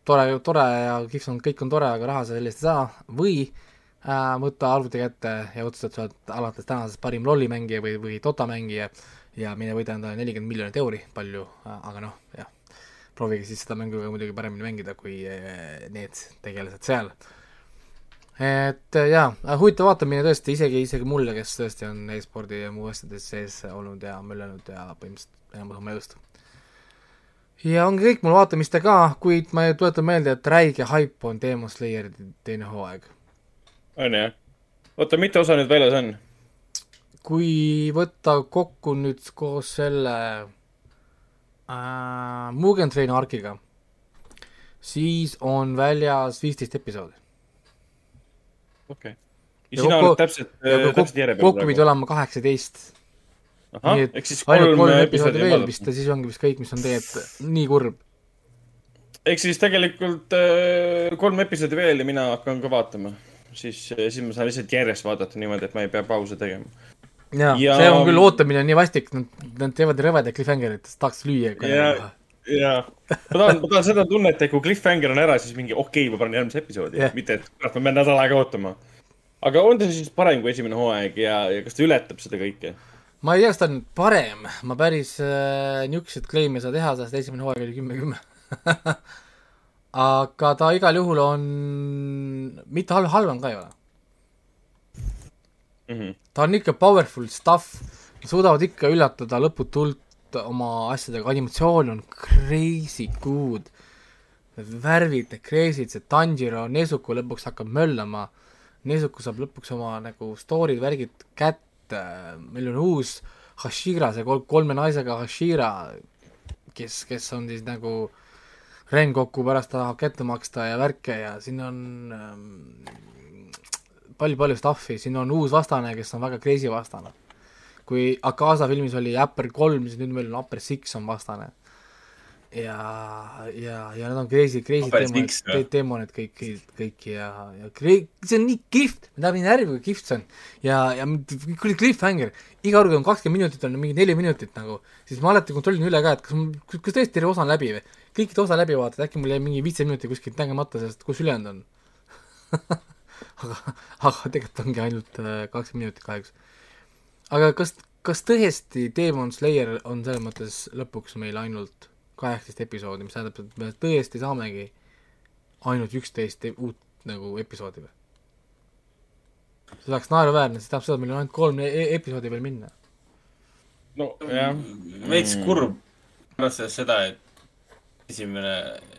tore, tore ja kihvt on, kõik on tore, aga raha sa selle eest ei saa või äh, võtta arvuti kätte ja otsustada, et sa oled alates tänasest parim lollimängija või, või totamängija ja mine võida endale nelikümmend miljonit euri, palju, aga noh, jah. proovige siis seda mängu muidugi paremini mängida kui eh, need tegelased seal et äh, jaa, huvitav vaatamine tõesti, isegi, isegi mulle, kes tõesti on e-spordi ja muu asjades sees olnud ja möllanud ja põhimõtteliselt enamus oma elust. ja ongi kõik mul vaatamiste ka, kuid ma tuletan meelde, et räige haip on Demon Slayeri teine hooaeg. On jah? oota, mitu osa nüüd väljas on? kui võtta kokku nüüd koos selle äh, Mugen Train argiga, siis on väljas viisteist episoodi. okei okay.. ja sina oled täpselt, täpselt järje peal kokku pidi. olema kaheksateist. ahah ehk siis kolm kolm episoodi episoodi veel vist ja siis ongi vist kõik, mis on tegelikult nii kurb. ehk siis tegelikult äh, kolm episoodi veel ja mina hakkan ka vaatama. siis, siis ma saan lihtsalt järjest vaadata niimoodi, et ma ei pea pause tegema. ja, ja see on küll, ootamine nii vastik, nad, nad teevad rõvedaid cliffhanger'it, tahaks lüüa ja, ja ma tahan, ma tahan seda tunnet, et kui cliffhanger on ära, siis mingi okei okay,, ma panen järgmise episoodi yeah., mitte et kurat, ma pean nädal aega ootama. aga on ta siis parem kui esimene hooaeg ja, ja kas ta ületab seda kõike? ma ei tea, kas ta on parem, ma päris äh, niisuguseid claim'e ei saa teha, sest esimene hooaeg oli kümme, kümme. Aga ta igal juhul on, mitte halb, halvem ka ei ole. mm. -hmm. ta on ikka powerful stuff, suudavad ikka üllatada lõputult oma asjadega, animatsioon on crazy good. Värvid, crazy'd, see Tanjiro Nezuko lõpuks hakkab möllama. Nezuko saab lõpuks oma nagu story'd, värgid kätte, meil on uus Hashira, see kol-, kolme naisega Hashira, kes, kes on siis nagu Rengoku pärast tahab kätte maksta ja värke ja siin on ähm, palju-palju stuff'i, siin on uus vastane, kes on väga crazy vastane. kui Akaza filmis oli Upper kolm, siis nüüd meil on Upper Six on vastane. ja, ja, ja nad on crazy, crazy või?, demonid kõik, kõik, kõik ja, ja see on nii kihvt, ma tahan nii närvi, kui kihvt see on. ja, ja kui cliffhanger, iga kord, on kakskümmend minutit, on mingi neli minutit nagu, siis ma alati kontrollin üle ka, et kas kas tõesti terve osa on läbi või. Kõikide osa läbi vaatad, äkki mul jäi mingi viisteist minutit kuskilt nägemata, sest kus ülejäänud on aga, aga tegelikult ongi ainult äh, kakskümmend minutit kahjuks. aga kas, kas tõesti Demon Slayer on selles mõttes lõpuks meil ainult kaheksateist episoodi, mis tähendab, et me tõesti saamegi ainult üksteist e- uut nagu episoodi või? see oleks naeruväärne, see tähendab seda, et meil on ainult kolm e e- episoodi veel minna. no jah. veits kurb, arvestades seda, et esimene,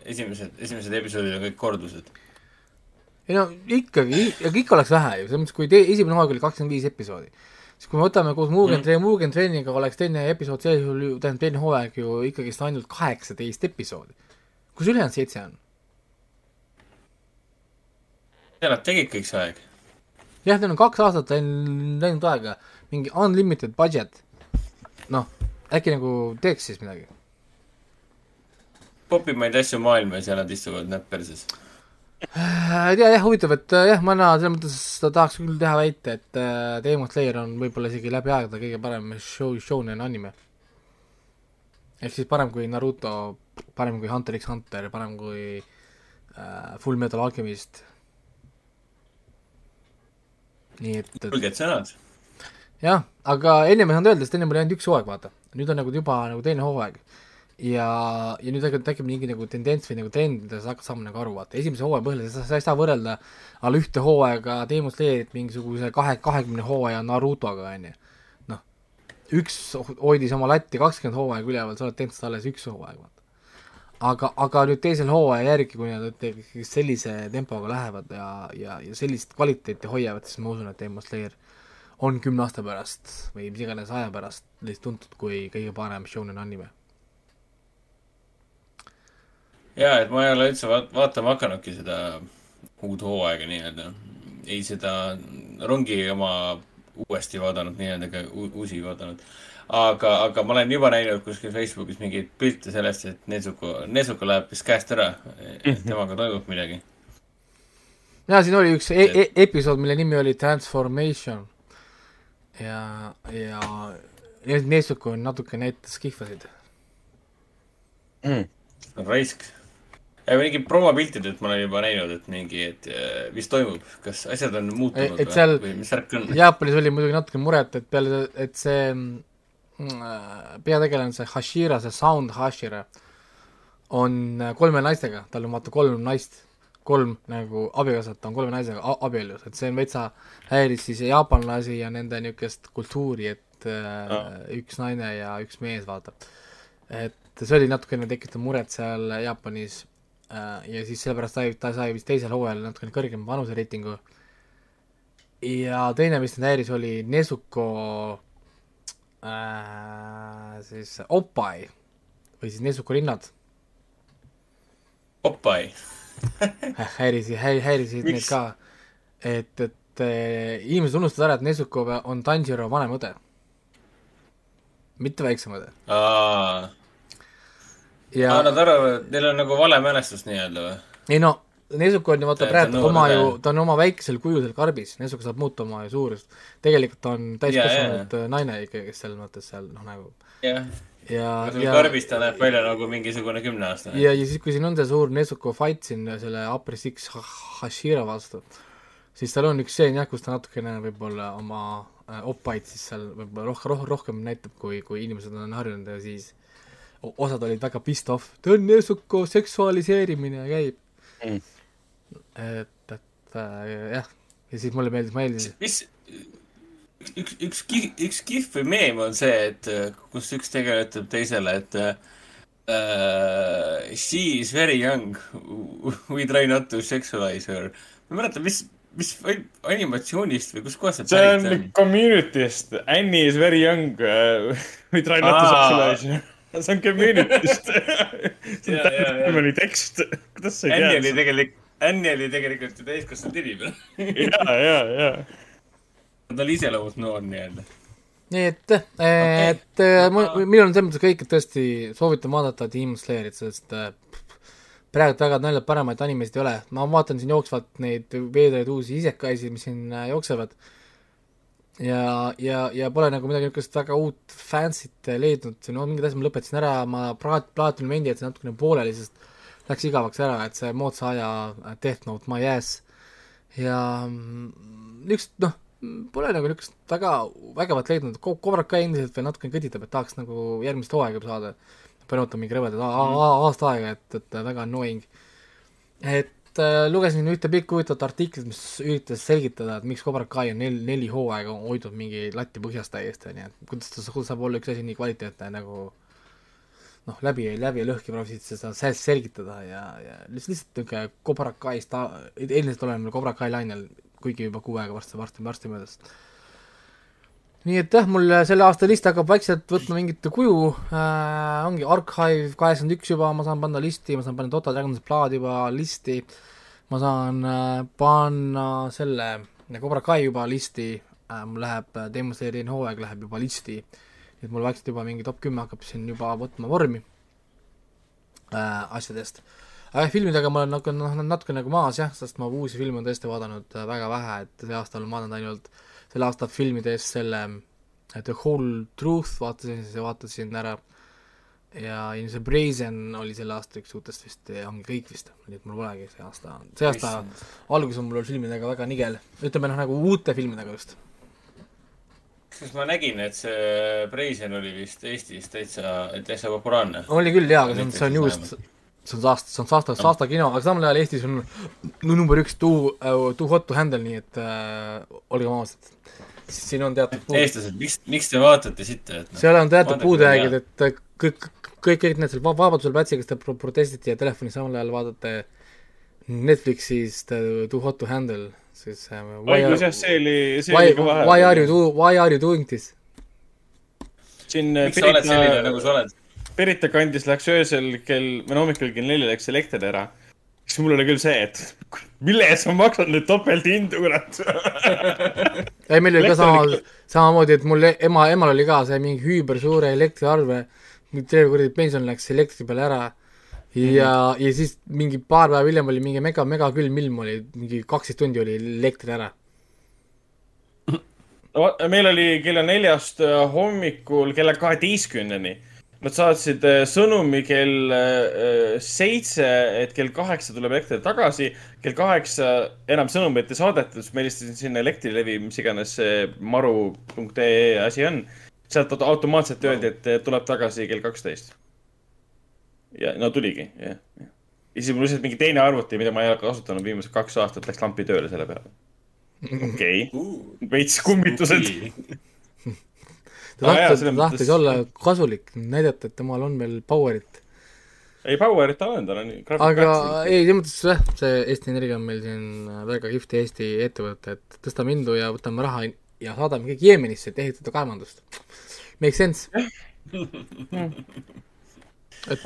esimesed, esimesed episoodid on kõik kordused. ei no ikkagi, ja kõik oleks vähe ju, selles mõttes, kui te, esimene hooaeg oli kakskümmend viis episoodi, siis kui me võtame koos Mugen mm., Mugen Trainiga oleks teine episood sellisel juhul ju, tähendab teine hooaeg ju ikkagist ainult kaheksateist episoodi. kus ülejäänud seitse on? nad tegid kõik see aeg. jah, neil on kaks aastat läinud aega, mingi unlimited budget. noh, äkki nagu teeks siis midagi. Popimaid asju maailmas ja nad istuvad näpp perses. ei tea jah, huvitav, et äh, jah, ma näen selles mõttes, tahaks küll teha väite, et äh, Demon Slayer on võib-olla isegi läbi aegade kõige parem show, shounen anime. ehk siis parem kui Naruto, parem kui Hunter x Hunter, parem kui äh, Full Metal Alchemist. nii et, et julged sõnad. jah, aga ennem ei saanud öelda, sest ennem oli ainult üks hooaeg, vaata. nüüd on nagu juba nagu teine hooaeg. ja, ja nüüd tekib, tekib mingi nagu tendents või nagu trend, mida sa hakkad saama nagu aru, vaata. esimese hooaja põhjal sa, sa ei saa võrrelda alla ühte hooaega Demon Slayerit mingisuguse kahe, kahekümne hooaja Narutoga, onju. noh, üks hoidis oma latti kakskümmend hooaega üleval, sa oled teinud seda alles üks hooaeg, vaata. aga, aga nüüd teisel hooaja järgi, kui nad ikkagi sellise tempoga lähevad ja, ja, ja sellist kvaliteeti hoiavad, siis ma usun, et Demon Slayer on kümne aasta pärast või mis iganes aja pärast lihtsalt tuntud kui kõige parem shonen anime. ja, et ma ei ole üldse vaat-, vaatama hakanudki seda uut hooaega nii-öelda. ei seda rongi oma uuesti vaadanud nii-öelda ega uusi vaadanud. aga, aga ma olen juba näinud kuskil Facebookis mingeid pilte sellest, et Nezuko, Nezuko läheb vist käest ära. et Mhm. temaga toimub midagi. ja siin oli üks e e episood, mille nimi oli Transformation ja, ja Neesuko natuke näitas kihvasid mm.. raisk. Mingi promopiltidelt ma olen juba näinud, et mingi, et äh, mis toimub, kas asjad on muutunud et seal või mis värk on? Jaapanis oli muidugi natuke muret, et peale, et see mm, äh, peategelane, see Hashira, see Sound Hashira on äh, kolme naistega, tal on vaata kolm naist, kolm nagu abikaasat on kolme naisega abielus, et see on veitsa häiris siis jaapanlasi ja nende niisugust kultuuri, et äh, üks naine ja üks mees, vaata. et see oli natukene tekitanud muret seal Jaapanis ja siis sellepärast sai, ta sai vist teisel hooajal natukene kõrgema vanusereitingu ja teine, mis mind häiris, oli Nezuko äh, siis Oppai või siis Nezuko rinnad. Oppai. häirisid, häirisid neid ka. et, et äh, inimesed unustavad ära, et Nezuko on Tanjiro vanem õde. mitte väiksem õde. aa, ja nad arvavad, et neil on nagu vale mälestus nii-öelda või? ei no, Nezuko on ju vaata Ta- ta praegu oma ju, ta on oma väikesel kujul seal karbis, Nezuko saab muuta oma suurust. tegelikult ta on täiskasvanud naine ikkagi, kes selles mõttes seal noh, nagu jah. ja, ja karbis ta näeb välja nagu mingisugune kümneaastane. ja, ja siis, kui siin on see suur Nezuko fight siin selle Six Ha- Hashira vastu, siis tal on üks stseen jah, kus ta natukene võib-olla oma äh, oppaid siis seal võib-olla rohkem, rohkem, rohkem näitab, kui, kui inimesed on harjunud ja siis osad olid väga pissed off, ta on Nezuko seksualiseerimine käib mm.. et, et äh, jah, ja siis mulle meeldis, meeldis mis, üks, üks, üks, kihv või meem on see, et kus üks tegelane ütleb teisele, et uh, she is very young, we try not to sexualize her. ma ei mäleta, mis, mis animatsioonist või kuskohast see see pärit on on? Community'st, Annie is very young uh, we try not to Aa. sexualize. see on Community'st. see on täpselt tekst, kuidas sa ei Annie tea oli? tegelikult, Annie oli tegelikult ju täiskasvanud inimene. ja, ja, ja. ta oli iseloomult noor nii-öelda. nii et, et äh, mu- minul on selles mõttes kõik, et tõesti soovitan vaadata Demon Slayerit, sest äh, praegu väga naljalt paremaid animesid ei ole, ma vaatan siin jooksvalt neid veidraid uusi isekaisid, mis siin äh, jooksevad ja, ja, ja pole nagu midagi niisugust väga uut fancy't leidnud, no mingid asjad ma lõpetasin ära, ma praat-, Platinum Endi jätsin natukene pooleli, sest läks igavaks ära, et see moodsa aja äh, Death Note my ass ja mm, niisugust noh, pole nagu niisugust väga vägevat leidnud, Cobra Kai endiselt veel natukene kõditab, et tahaks nagu järgmist hooaega saada. pean ootama mingi rõvedat aasta aega, et, et väga annoying. et lugesin ühte pikka huvitavat artiklit, mis üritas selgitada, et miks Cobra Kai on nel-, neli hooaega hoidnud mingi lati põhjas täiesti, onju, et kuidas ta, saab olla üks asi nii kvaliteetne nagu noh, läbi, läbi ja lõhki proovisid seda sel- selgitada ja, ja lihtsalt, lihtsalt niisugune Cobra Kai'st, endiselt oleme Cobra Kai lainel, kuigi juba kuu aega varsti, varsti, varsti möödas. Nii et jah, mul selle aasta list hakkab vaikselt võtma mingit kuju. Äh,, ongi Archive kaheksakümmend üks juba, ma saan panna listi, ma saan panna Dota Dragon's Blood juba listi, ma saan äh, panna selle Cobra Kai juba listi. Äh,, mul läheb äh, Demon Slayer hooaeg läheb juba listi, nii et mul vaikselt juba mingi top kümme hakkab siin juba võtma vormi äh, asjadest. aga jah, filmidega ma olen natuke, noh, natuke nagu maas jah, sest ma uusi filme olen tõesti vaadanud äh, väga vähe, et see aasta olen vaadanud ainult selle aasta filmidest selle äh, The Whole Truth vaatasin, vaatasin ära. Ja see Brazen oli selle aasta üks uutest vist ja ongi kõik vist, nii et mul polegi see aasta, see aasta algus on mul filmidega väga nigel, ütleme noh, nagu uute filmidega just. kas ma nägin, et see Preisen oli vist Eestis täitsa, täitsa populaarne? oli küll jaa, aga see on, see on just, see on saast-, see on saasta, saasta kino, aga samal ajal Eestis on number üks too uh,, too hot to handle, nii et äh, olgem ausad, siin on teatud puud- eestlased, miks, miks te vaatate sitta, et noh, seal on teatud puudujäägid, et kõik, kõik, kõik need seal va- Vabadusel platsil, kes te pro- protestite ja telefonis samal ajal vaatate Netflixis the Too hot to handle, siis why õigus jah, are- see oli, see why oli ka, vahe. why are you do, why are you doing this? siin miks sa oled selline, nagu sa oled? Pirita kandis läks öösel kell, või no hommikul kell neli läks elekter ära. siis mul oli küll see, et mille eest ma maksan nüüd topelthindu, kurat. ei, meil oli ka sama samamoodi, et mul ema, emal oli ka see mingi hüübersuure elektriarve, terve kuradi pension läks elektri peale ära ja, ja siis mingi paar päeva hiljem oli mingi mega, mega külm ilm oli, mingi kaksteist tundi oli elekter ära. meil oli kella neljast äh, hommikul kella kaheteistkümneni. Nad saatsid äh, sõnumi kell äh, seitse, et kell kaheksa tuleb elekter tagasi. kell kaheksa enam sõnumit ei saadetud, siis ma helistasin sinna Elektrilevi, mis iganes see maru.ee asi on. sealt auto- automaatselt öeldi, et äh, tuleb tagasi kell kaksteist. ja no tuligi, jah. ja siis mul lihtsalt mingi teine arvuti, mida ma ei ole kasutanud viimased kaks aastat, läks lampi tööle selle peale. okei okay., veits kummitused. Ta tahtis, ta tahtis olla kasulik, näidata, et temal on veel power'it. ei, Powerit ta on, tal on. aga ei, selles mõttes jah, see Eesti Energia on meil siin väga kihvt Eesti ettevõte, et tõstame hindu ja võtame raha ja saadame kõik Jeemenisse, et ehitada kaevandust. Make sense.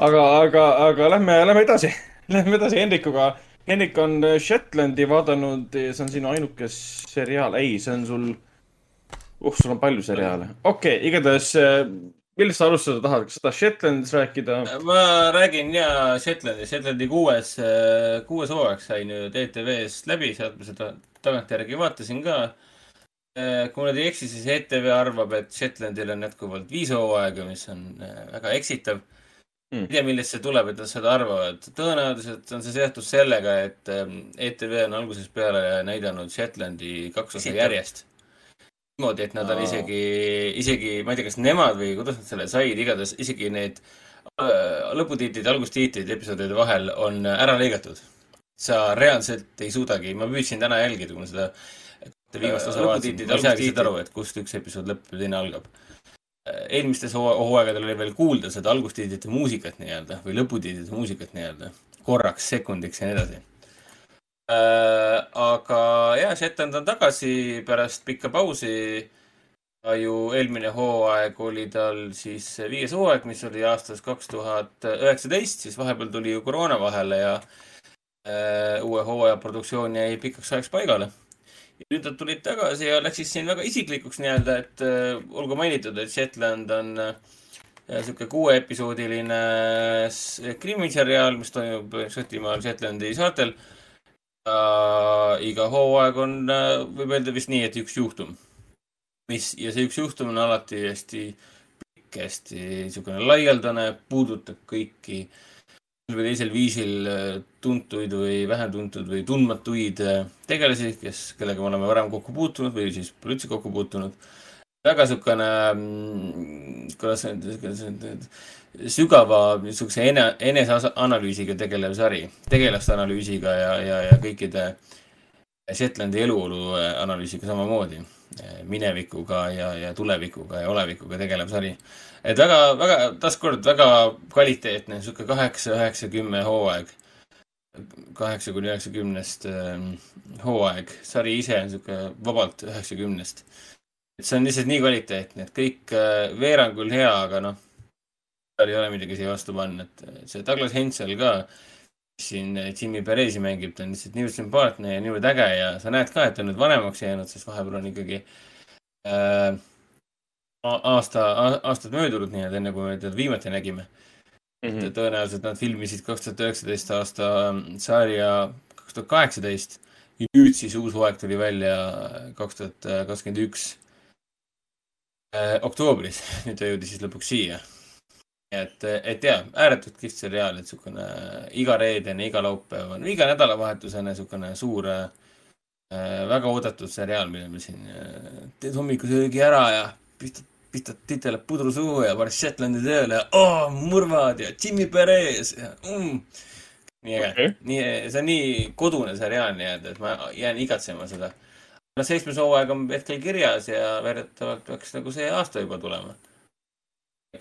aga, aga, aga lähme, lähme edasi, lähme edasi Hendrikuga. Hendrik on Shetlandi vaadanud, see on sinu ainuke seriaal, ei, see on sul, uh, sul on palju seriaale. okei okay,, igatahes, millest sa alustada tahad, kas sa tahad Shetlandist rääkida? ma räägin ja Shetlandi, Shetlandi kuues, kuues hooaeg sai nüüd ETV-st läbi, sealt ma seda tagantjärgi vaatasin ka. kui ma nüüd ei eksi, siis ETV arvab, et Shetlandil on jätkuvalt viis hooaega, mis on äh, väga eksitav mm.. ei tea, millest see tuleb, et nad seda arvavad. tõenäoliselt on see seotud sellega, et ähm, ETV on algusest peale näidanud Shetlandi kaks osa järjest. niimoodi, et nad on isegi, isegi, ma ei tea, kas nemad või kuidas nad selle said, igatahes isegi need äh, lõputiitlid, algustiitlid episoodide vahel on ära lõigatud. sa reaalselt ei suudagi, ma püüdsin täna jälgida, kui ma seda viimast osa vaatasin, lõputiitlid, ma ei saagi seda aru, et kust üks episood lõpeb ja teine algab. eelmistes hoo- hooaegadel oli veel kuulda seda algustiitlite muusikat nii-öelda või lõputiitlite muusikat nii-öelda, korraks, sekundiks ja nii edasi. Aga jaa, Shetland on tagasi pärast pikka pausi. ju eelmine hooaeg oli tal siis viies hooaeg, mis oli aastast kaks tuhat üheksateist, siis vahepeal tuli ju koroona vahele ja äh, uue hooaja produktsioon jäi pikaks ajaks paigale. ja nüüd nad tulid tagasi ja läksid siin väga isiklikuks nii-öelda, et äh, olgu mainitud, et Shetland on äh, sihuke kuueepisoodiline krimiseriaal, mis toimub Šotimaal Shetlandi saartel. Iga hooaeg on, võib öelda vist nii, et üks juhtum. mis, ja see üks juhtum on alati hästi pikk, hästi niisugune laialdane, puudutab kõiki või teisel viisil äh, tuntuid või vähem tuntud või tundmatuid äh, tegelasi, kes, kellega me oleme varem kokku puutunud või siis pole üldse kokku puutunud. väga niisugune, kuidas see nüüd, sügava niisuguse ene, eneseanalüüsiga tegelev sari, tegelaste analüüsiga ja, ja, ja kõikide Shetlandi eluolu äh, analüüsiga samamoodi. minevikuga ja, ja tulevikuga ja olevikuga tegelev sari. et väga, väga, taaskord väga kvaliteetne, niisugune kaheksa, üheksa, kümme hooaeg. kaheksa kuni üheksakümnest ähm, hooaeg, sari ise on niisugune vabalt üheksakümnest. et see on lihtsalt nii kvaliteetne, et kõik äh, veerand küll hea, aga noh, seal ei ole midagi siia vastu panna, et see Douglas Hensel ka, kes siin Jimmy Perezi mängib, ta on lihtsalt niivõrd sümpaatne ja niivõrd äge ja sa näed ka, et ta on nüüd vanemaks jäänud, sest vahepeal on ikkagi äh, aasta, aastad möödunud nii-öelda, enne kui me teda viimati nägime mm. -hmm. tõenäoliselt nad filmisid kaks tuhat üheksateist aasta sarja kaks tuhat kaheksateist ja nüüd siis uus hooaeg tuli välja kaks tuhat kakskümmend üks äh, oktoobris, nüüd ta jõudis siis lõpuks siia. et, et jaa, ääretult kihvt seriaal, et niisugune iga reedene, iga laupäev on, iga nädalavahetusene niisugune suur äh,, väga oodatud seriaal, mille me siin äh, teed hommikusöögi ära ja pistad, pistad titele pudru suhu ja paned Shetlandi tööle ja oo, murvad ja Jimmy Perez ja mm.. nii äge okay., nii, see on nii kodune seriaal nii-öelda, et ma jään igatsema seda. no seitsmes hooaeg on hetkel kirjas ja väidetavalt peaks nagu see aasta juba tulema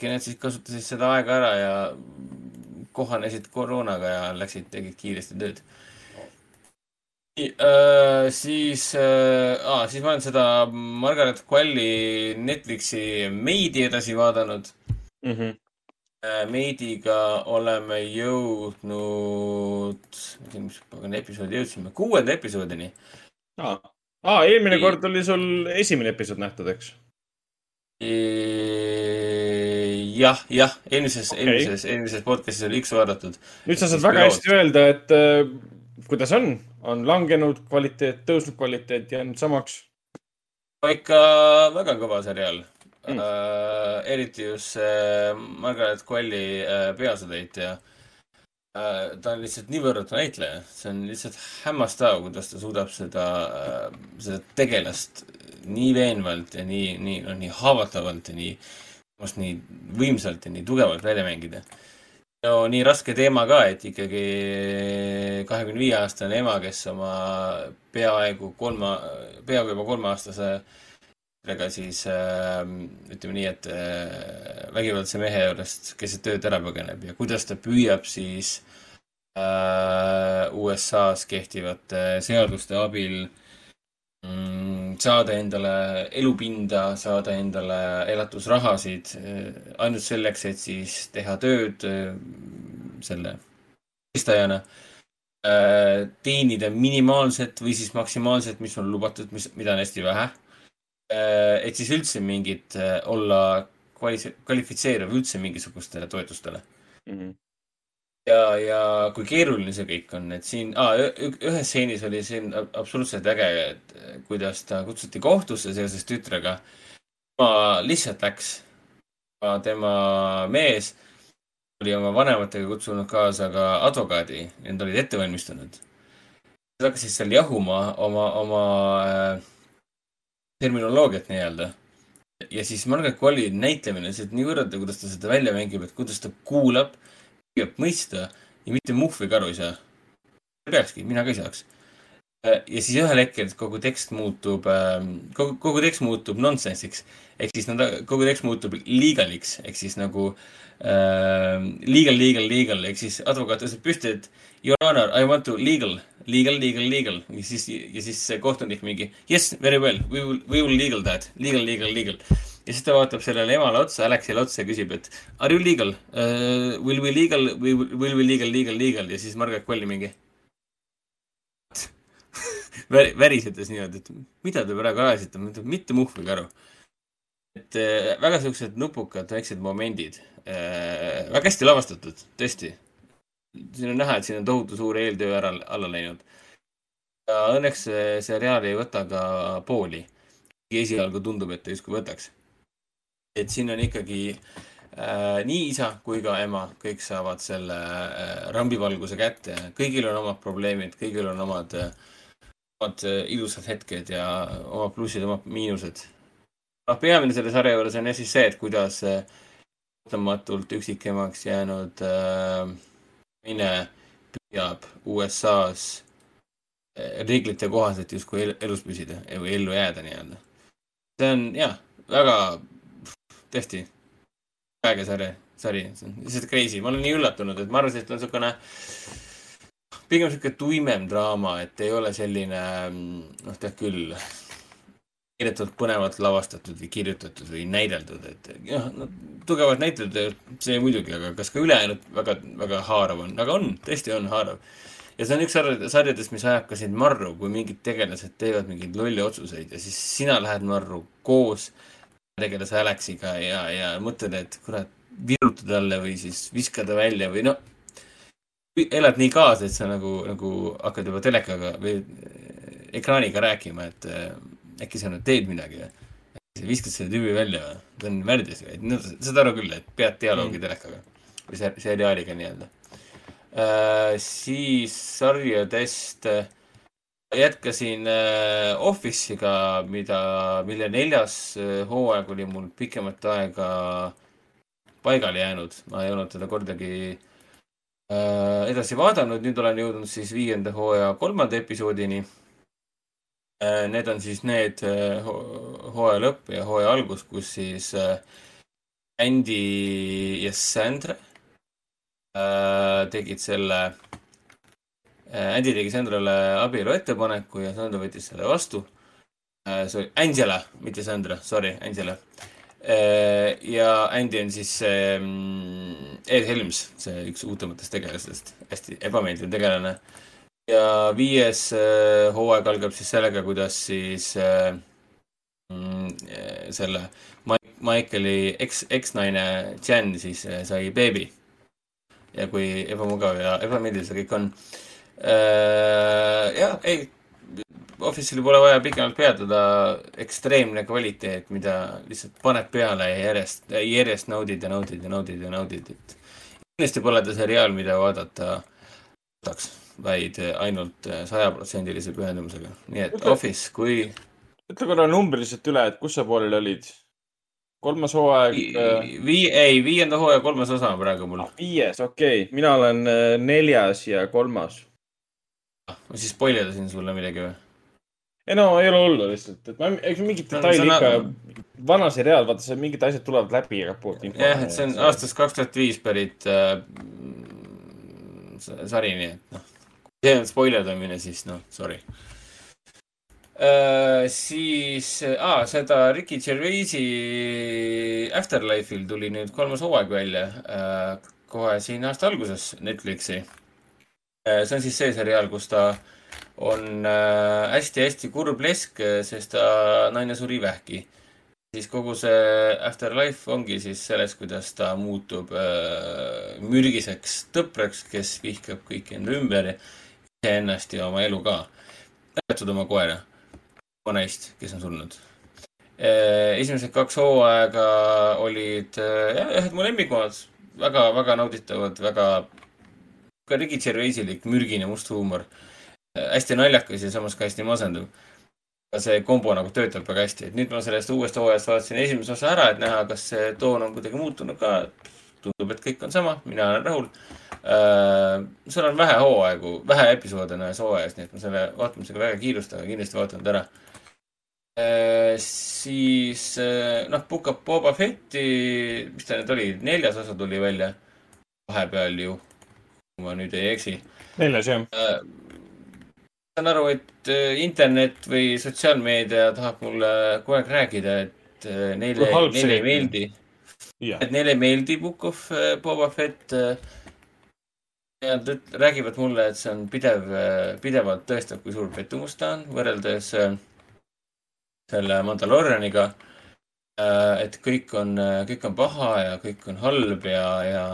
nad siis kasutasid seda aega ära ja kohanesid koroonaga ja läksid, tegid kiiresti tööd. Äh, siis äh,, ah, siis ma olen seda Margaret Qualley Netflixi Maidi edasi vaadanud mm. -hmm. Meidiga oleme jõudnud, mis pagan episoodi jõudsime, kuuenda episoodini. aa, aa, eelmine kord oli sul esimene episood nähtud, eks? jah, jah, eelmises okay., eelmises, eelmises podcast'is oli üks vaadatud. nüüd sa saad väga hästi öelda, et äh, kuidas on, on langenud kvaliteet, tõusnud kvaliteet, jäänud samaks. ikka väga kõva seriaal mm.. Uh, eriti just see Margaret Qualley uh, peaosatäitja uh,. ta on lihtsalt nii võrratu näitleja, see on lihtsalt hämmastav, kuidas ta suudab seda uh,, seda tegelast nii veenvalt ja nii, nii, noh, nii haavatavalt ja nii, nii võimsalt ja nii tugevalt välja mängida. No nii raske teema ka, et ikkagi kahekümne viie aastane ema, kes oma peaaegu kolme, peaaegu juba kolmeaastase ega siis äh, ütleme nii, et äh, vägivaldse mehe juurest keset ööd ära põgeneb ja kuidas ta püüab siis äh, USA-s kehtivate seaduste abil mm, saada endale elupinda, saada endale elatusrahasid äh, ainult selleks, et siis teha tööd äh, selle helistajana äh,, teenida minimaalset või siis maksimaalset, mis on lubatud, mis, mida on hästi vähe äh,. et siis üldse mingit olla kvali-, kvalifitseeruv üldse mingisugustele toetustele mm. -hmm. ja, ja kui keeruline see kõik on, et siin ah,, ühes stseenis oli siin ab- absoluutselt äge, et äh, kuidas ta kutsuti kohtusse seoses tütrega. tema lihtsalt läks, tema mees oli oma vanematega kutsunud kaasa ka advokaadi, need olid ette valmistanud. Nad hakkasid seal jahuma oma, oma äh, terminoloogiat nii-öelda. ja siis Margaret Qualley näitlemine, see on nii võrratu, kuidas ta seda välja mängib, et kuidas ta kuulab, püüab mõista ja mitte muhvi ka aru ei saa. peakski, mina ka ei saaks. ja siis ühel hetkel kogu tekst muutub, kogu, kogu tekst muutub nonsensiks. ehk siis nad, kogu tekst muutub legaliks ehk siis nagu äh, legal, legal, legal ehk siis advokaat tõstab püsti, et your honor, I want to legal, legal, legal, legal ja siis, ja siis kohtunik mingi yes, very well, we will, we will legal that, legal, legal, legal. Ja siis ta vaatab sellele emale otsa, Alexile otsa ja küsib, et are you legal uh,, will we legal, will we legal, legal, legal ja siis Margaret Qualley mingi Väri- värisedes niimoodi, et mida te praegu ajasite, ma ütlen mitte muhvigi aru. et äh, väga siuksed nupukad väiksed momendid äh,, väga hästi lavastatud, tõesti. siin on näha, et siin on tohutu suur eeltöö ära, alla läinud. ja õnneks see seriaal ei võta ka pooli. esialgu tundub, et ta justkui võtaks. Et siin on ikkagi äh, nii isa kui ka ema, kõik saavad selle äh, rambivalguse kätte, kõigil on omad probleemid, kõigil on omad äh, omad äh, ilusad hetked ja omad plussid, omad miinused. noh, peamine selle sarja juures on jah siis see, et kuidas äh, ootamatult üksikemaks jäänud äh, naine püüab USA-s äh, reeglite kohaselt justkui el elus püsida või ellu jääda nii-öelda. see on jah, väga tõesti äge sari, sari, see on lihtsalt crazy, ma olen nii üllatunud, et ma arvasin, et on niisugune pigem sihuke tuimem draama, et ei ole selline, noh, tead küll, meeletult põnevalt lavastatud või kirjutatud või näideldud, et jah, no tugevad näitlejad, see muidugi, aga kas ka ülejäänud väga, väga haarav on, aga on, tõesti on haarav. ja see on üks sarjad- sarjadest, mis ajab ka sind marru, kui mingid tegelased teevad mingeid lolli otsuseid ja siis sina lähed marru koos tegelase Alexiga ja, ja mõtled, et kurat, viruta talle või siis viska ta välja või noh, elad nii kaasa, et sa nagu, nagu hakkad juba telekaga või ekraaniga rääkima, et äh, äkki sa nüüd teed midagi või. viskad selle tüübi välja või, ta on värdjas või, no saad aru küll, et pead dialoogi mm. telekaga või ser- seriaaliga nii-öelda äh,. siis sarjadest äh, jätkasin äh, Office'iga, mida, mille neljas äh, hooaeg oli mul pikemat aega paigale jäänud, ma ei olnud teda kordagi äh, edasi vaadanud, nüüd olen jõudnud siis viienda hooaja kolmanda episoodini. Need on siis need ho- hooaja lõpp ja hooaja algus, kus siis Andy ja Sandra tegid selle Andy tegi Sandrale abielu ettepaneku ja Sandra võttis selle vastu äh,. oli Angela, mitte Sandra, sorry, Angela äh,. ja Andy on siis ähm, Ed Helms, see üks uutematest tegelastest, hästi ebameeldiv tegelane. ja viies äh, hooaeg algab siis sellega, kuidas siis äh, mm, äh, selle Michaeli eks, eksnaine Jen siis äh, sai beebi. ja kui ebamugav ja ebameeldiv see kõik on. jah, ei, Office'il pole vaja pikemalt peatuda, ekstreemne kvaliteet, mida lihtsalt paned peale ja järjest, järjest naudid ja naudid ja naudid ja naudid, et kindlasti pole ta seriaal, mida vaadata võtaks, vaid ainult sajaprotsendilise pühendumusega. nii et Ütle- Office, kui ütle korra numbriliselt üle, et kus sa pooleli olid? kolmas hooaeg. vii-, ei, viienda hooaja kolmas osa on praegu mul. viies, okei okay., mina olen äh, neljas ja kolmas. Ma siis spoilerdasin sulle midagi või? ei no ei ole hullu lihtsalt, et ma, eks mingid No, detailid on- ikka, vana seriaal, vaata seal mingid asjad tulevad läbi info. jah, et see on aastast kaks tuhat viis pärit äh, sari, nii et noh, kui see on spoilerdamine, siis noh, sorry äh,. siis ah,, seda Ricky Gervaisi Afterlife'il tuli nüüd kolmas hooaeg välja äh, kohe siin aasta alguses Netflixi. See on siis see seriaal, kus ta on äh, hästi-hästi kurb lesk, sest ta naine suri vähki siis kogu see Afterlife ongi siis selles, kuidas ta muutub äh, mürgiseks tõpraks, kes vihkab kõiki enda ümber iseennast ja oma elu ka. lõpetud oma koera, oma naist, kes on surnud äh,. esimesed kaks hooaega olid äh, jah, ühed mu lemmikumad, väga-väga nauditavad, väga ka Ricky Gervaisilik mürgine must huumor äh,. hästi naljakas ja samas ka hästi masendav see kombo nagu töötab väga hästi, et nüüd ma sellest uuest hooajast vaatasin esimese osa ära, et näha, kas see toon on kuidagi muutunud ka. tundub, et kõik on sama, mina olen rahul äh,. seal on vähe hooaegu, vähe episoode on ühes hooajas, nii et ma selle vaatamisega väga ei kiirusta, aga kindlasti vaatan ta ära äh,. siis äh, noh, of Boba Fetti, mis ta nüüd oli, neljas osa tuli välja vahepeal ju, kui ma nüüd ei eksi neljas jah. äh, saan aru, et äh, internet või sotsiaalmeedia tahab mulle kogu aeg rääkida, et äh, neile neile ei meeldi. Et neile ei meeldi Book of äh, Boba Fett. ja nad räägivad mulle, et see on pidev, pidevalt tõestab, kui suur pettumus ta on võrreldes selle Mandalorianiga. et kõik on, kõik on paha ja kõik on halb ja, ja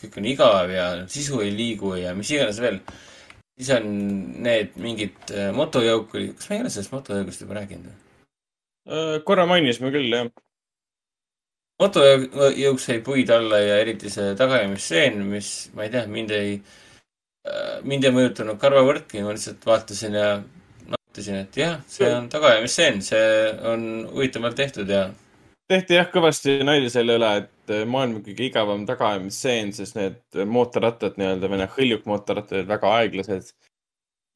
kõik on igav ja sisu ei liigu ja mis iganes veel siis on need mingid äh, motojõukid, kas me ei ole sellest motojõugust juba rääkinud või? Äh, korra mainisime küll jah. motojõuk sai puid alla ja eriti see tagaajamisstseen, mis ma ei tea, mind ei, mind ei mõjutanud karvavõrdki, ma lihtsalt vaatasin ja nautisin, et jah, see on tagaajamisstseen, see on huvitavalt tehtud ja tehti jah kõvasti nalja selle üle, et äh, maailma kõige igavam tagaajamisstseen, sest need mootorrattad nii-öelda või need hõljukmootorrattad olid väga aeglased.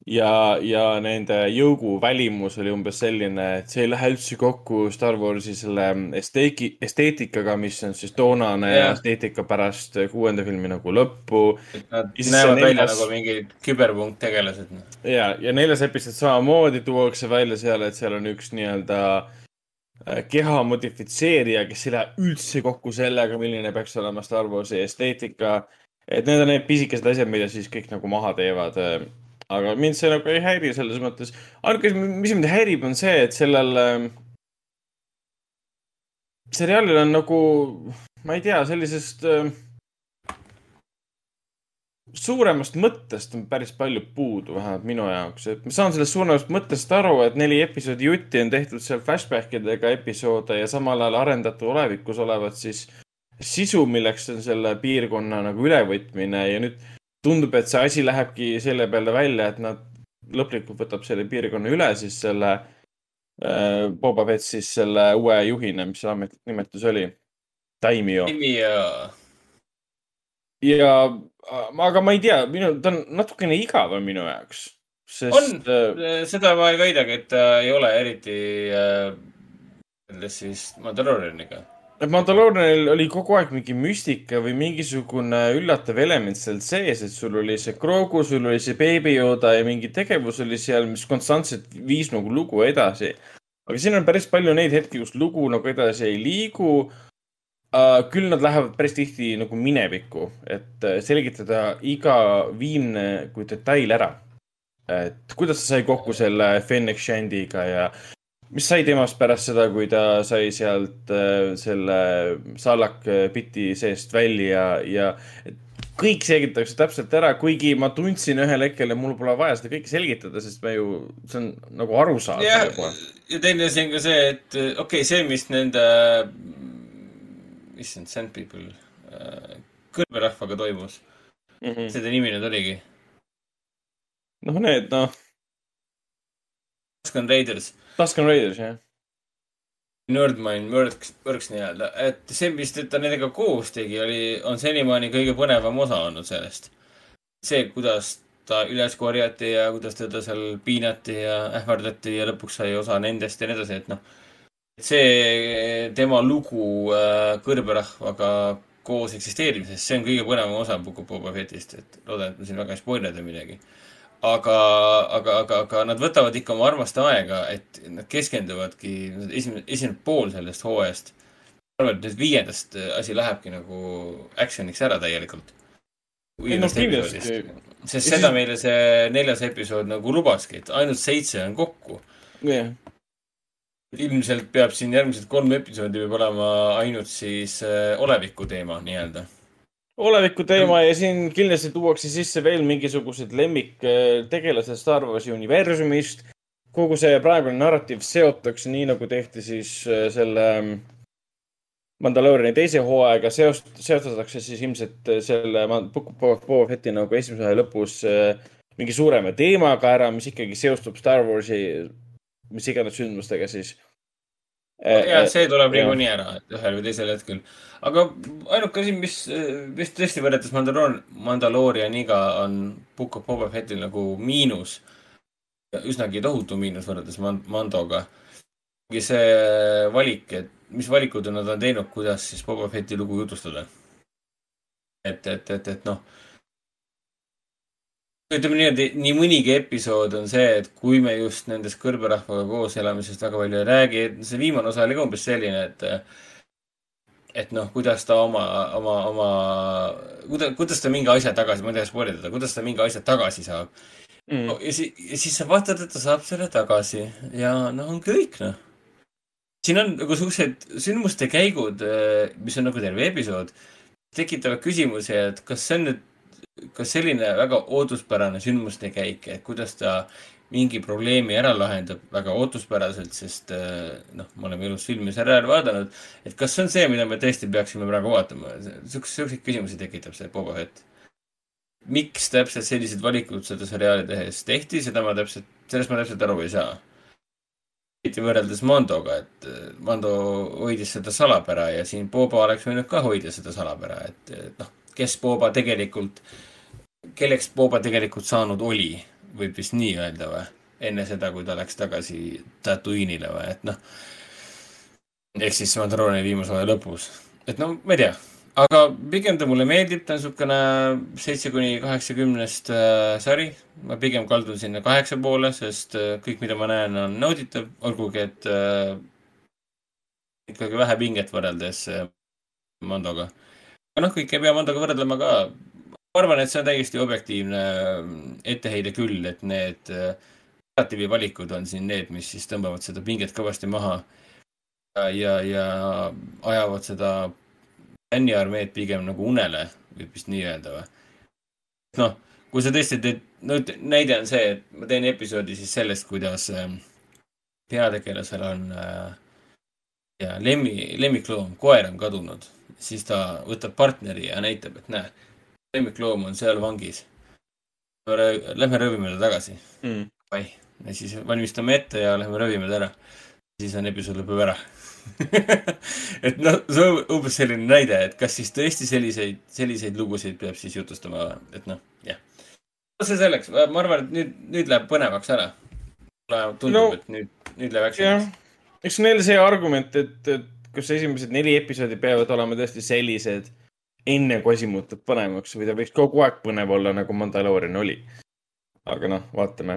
ja, ja nende jõugu välimus oli umbes selline, et see ei lähe üldse kokku Star Warsi selle esteeki-, esteetikaga, mis on siis toonane Jah. esteetika pärast kuuenda filmi nagu lõppu. nad näevad see välja neljas- nagu mingid küberpunkttegelased. noh. ja, ja neljas episood samamoodi tuuakse välja seal, et seal on üks nii-öelda äh, keha modifitseerija, kes ei lähe üldse kokku sellega, milline peaks olema Star Warsi esteetika. et need on need pisikesed asjad, mida siis kõik nagu maha teevad. aga mind see nagu ei häiri selles mõttes. ainuke, mis mind häirib, on see, et sellel äh, seriaalil on nagu, ma ei tea, sellisest äh, suuremast mõttest on päris palju puudu, vähemalt minu jaoks, et ma saan sellest suuremast mõttest aru, et neli episoodi jutti on tehtud seal flashback idega episoode ja samal ajal arendati olevikus olevat siis sisu, milleks on selle piirkonna nagu ülevõtmine ja nüüd tundub, et see asi lähebki selle peale välja, et nad lõplikult võtab selle piirkonna üle siis selle äh, Boba Fett siis selle uue juhina, mis see ametlik nimetus oli? Daimio. nimi ja ja, aga ma ei tea, minu, ta on natukene igav on minu jaoks, on sest, seda ma ei väidagi, et ta ei ole eriti äh, võrreldes siis Mandalorianiga. et Mandalorianil oli kogu aeg mingi müstika või mingisugune üllatav element seal sees, et sul oli see Grogu, sul oli see Baby Yoda ja mingi tegevus oli seal, mis konstantselt viis nagu lugu edasi. aga siin on päris palju neid hetki, kus lugu nagu edasi ei liigu. Küll nad lähevad päris tihti nagu minevikku, et äh, selgitada iga viimne kui detail ära. et kuidas ta sai kokku selle Fennec Shandiga ja mis sai temast pärast seda, kui ta sai sealt äh, selle saalakpiti seest välja ja kõik selgitatakse täpselt ära, kuigi ma tundsin ühel hetkel, et mul pole vaja seda kõike selgitada, sest me ju, see on nagu arusaadav ja teine asi on ka see, et okei okay,, see, mis nende, issand, Sand People, kõrberahvaga toimus mm. -hmm. ta nimi nüüd oligi? noh, need noh, Tusken Raiders. Tusken Raiders jah. Nerdmine Works, Works nii-öelda, et see, mis ta nendega koos tegi, oli, on senimaani kõige põnevam osa olnud sellest. see, kuidas ta üles korjati ja kuidas teda seal piinati ja ähvardati ja lõpuks sai osa nendest ja nii edasi, et noh. See tema lugu äh, kõrberahvaga koos eksisteerimisest, see on kõige põnevam osa Boba Fettist, et loodan, et ma siin väga ei spoilerda midagi aga, aga, aga, aga nad võtavad ikka oma armast aega, et nad keskenduvadki, esimene, esimene pool sellest hooajast. ma arvan, et nüüd viiendast äh, asi lähebki nagu action'iks ära täielikult. sest seda meile see neljas episood nagu lubaski, et ainult seitse on kokku. jah, ilmselt peab siin järgmised kolm episoodi peab olema ainult siis äh, oleviku teema nii-öelda. oleviku teema ja siin kindlasti tuuakse sisse veel mingisugused lemmiktegelased Star Warsi universumist. kogu see praegune narratiiv seotakse nii, nagu tehti siis äh, selle ähm, Mandalooriani teise hooaega, seost-, seostatakse siis ilmselt äh, selle Boba- Fetti nagu esimese hooaja lõpus äh, mingi suurema teemaga ära, mis ikkagi seostub Star Warsi mis iganes sündmustega siis. ja see tuleb niikuinii ära, et ühel või teisel hetkel. aga ainuke asi, mis, mis tõesti võrreldes Mandaloor-, Mandaloorianiga on Book of Boba Fettil nagu miinus, üsnagi tohutu miinus võrreldes Man-, Mandoga, see valik, et mis valikud nad on teinud, kuidas siis Boba Fetti lugu jutustada. et, et, et, et noh, ütleme niimoodi, nii mõnigi episood on see, et kui me just nendest kõrberahvaga koos elamisest väga palju ei räägi, et see viimane osa oli ka umbes selline, et et noh, kuidas ta oma, oma, oma, kuidas, kuidas ta mingi asja tagasi, ma ei taha spoilida, kuidas ta mingi asja tagasi saab mm.. ja siis, ja siis sa vaatad, et ta saab selle tagasi ja noh, on kõik noh. siin on nagu siuksed sündmuste käigud, mis on nagu terve episood, tekitavad küsimusi, et kas see on nüüd, kas selline väga ootuspärane sündmuste käik, et kuidas ta mingi probleemi ära lahendab väga ootuspäraselt, sest eh, noh, me oleme elus filmi seriaali vaadanud, et kas see on see, mida me tõesti peaksime praegu vaatama, siukseid, küsimusi tekitab see Boba Fett. miks täpselt sellised valikud seda seriaali tehes tehti, seda ma täpselt, sellest ma täpselt aru ei saa. eriti võrreldes Mandoga, et eh, Mando hoidis seda salapära ja siin Boba oleks võinud ka hoida seda salapära, et noh, kes Boba tegelikult, kelleks Boba tegelikult saanud oli, võib vist nii öelda või? enne seda, kui ta läks tagasi Tatooine'ile või, et noh. ehk siis Mandalooni viimase hooaja lõpus, et no ma ei tea, aga pigem ta mulle meeldib, ta on niisugune seitse kuni kaheksakümnest äh, sari. ma pigem kaldun sinna kaheksa poole, sest äh, kõik, mida ma näen, on nauditav, olgugi et äh, ikkagi vähe pinget võrreldes äh, Mandoga. Aga noh, kõike ei pea Mandoga võrdlema ka. ma arvan, et see on täiesti objektiivne äh, etteheide küll, et need äh, narratiivi valikud on siin need, mis siis tõmbavad seda pinget kõvasti maha ja, ja, ja ajavad seda fänniarmeed pigem nagu unele, võib vist nii öelda või? noh, kui sa tõesti teed, no näide on see, et ma teen episoodi siis sellest, kuidas äh, peategelasel on äh, ja lemmi, lemmikloom, koer on kadunud, siis ta võtab partneri ja näitab, et näe, lemmikloom on seal vangis. Lähme röövime ta tagasi mm.. ja siis valmistame ette ja lähme röövime ta ära. siis on episood lõpeb ära. et noh, see on umbes selline näide, et kas siis tõesti selliseid, selliseid lugusid peab siis jutustama, et noh, jah. see selleks, ma arvan, et nüüd, nüüd läheb põnevaks ära. tundub No, et nüüd, nüüd läheb action'iks., eks neil see argument, et, et kas esimesed neli episoodi peavad olema tõesti sellised, enne kui asi muutub põnevaks või ta võiks kogu aeg põnev olla, nagu Mandalorian oli. aga noh, vaatame.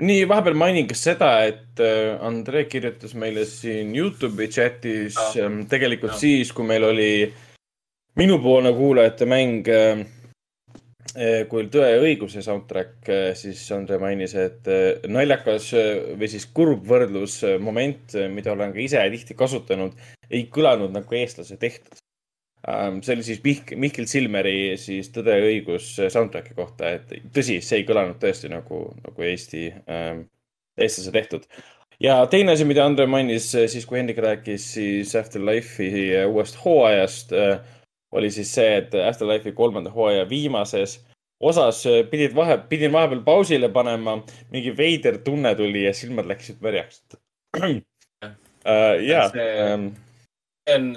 nii, vahepeal mainin ka seda, et äh, Andrei kirjutas meile siin Youtube'i chatis ähm, tegelikult Ja. siis, kui meil oli minupoolne kuulajate mäng äh, kui oli Tõe ja õiguse soundtrack, siis Andre mainis, et eh, naljakas eh, või siis kurb võrdlusmoment, mida olen ka ise tihti kasutanud, ei kõlanud nagu eestlase tehtud. see oli siis Mihk-, Mihkel Silmeri siis Tõde ja õigus soundtrack'i kohta, et tõsi, see ei kõlanud tõesti nagu, nagu Eesti, eestlase tehtud ja teine asi, mida Andre mainis siis, kui Hendrik rääkis siis Afterlife'i uuest hooajast, oli siis see, et Afterlife'i kolmanda hooaja viimases osas pidid vahe, pidin vahepeal pausile panema, mingi veider tunne tuli ja silmad läksid märjaks. ja, see on,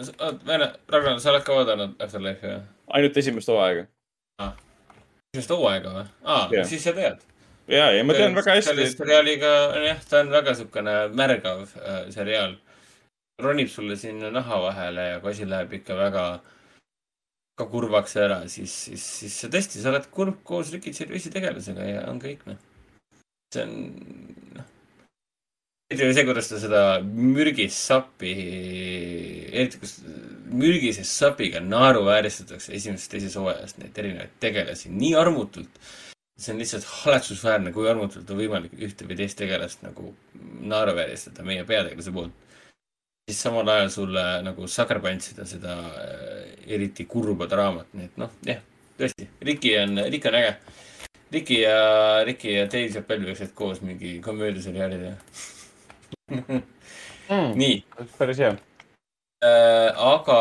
Ragnar, sa oled ka vaadanud Afterlife'i või? ainult esimest hooaega. esimest hooaega või? aa Jah., siis sa tead. ja, ja ma tean väga hästi selle. seriaaliga, jah, ta on väga siukene märgav äh, seriaal. ronib sulle sinna naha vahele ja kui asi läheb ikka väga, ka kurvaks ära, siis, siis, siis sa tõesti, sa oled kurb koos Ricky Gervaisi tegelasega ja on kõik, noh. see on, noh. see, kuidas ta seda mürgist sappi, eriti kus mürgise sapiga naeruvääristatakse esimeses, teises hooajas neid erinevaid tegelasi nii armutult see on lihtsalt haletsusväärne, kui armutult on võimalik ühte või teist tegelast nagu naeruvääristada meie peategelase poolt. Siis samal ajal sulle nagu sakerpantsida seda äh, eriti kurba draamat, nii et noh, jah, tõesti, Riki on, Riki on äge. Riki ja, Riki ja Dave Chappelle võiksid koos mingi komöödiaseriaali teha Mm. nii. päris hea. aga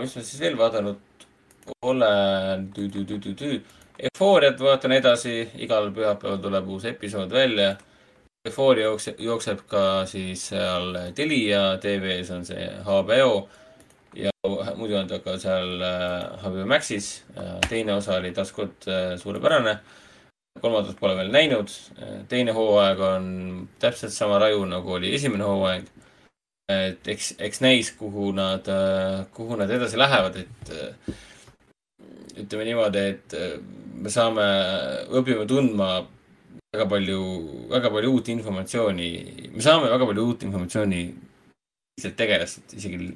mis ma siis veel vaadanud olen? Eufooriat vaatan edasi, igal pühapäeval tuleb uus episood välja. Eufooria jookseb, jookseb ka siis seal Telia tv-s on see HBO ja muidu on ta ka seal äh, HBO Maxis. teine osa oli taaskord äh, suurepärane. kolmandat pole veel näinud. teine hooaeg on täpselt sama raju, nagu oli esimene hooaeg. et eks, eks näis, kuhu nad, kuhu nad edasi lähevad, et äh, ütleme niimoodi, et äh, me saame, õpime tundma väga palju, väga palju uut informatsiooni, me saame väga palju uut informatsiooni lihtsalt tegelastelt, isegi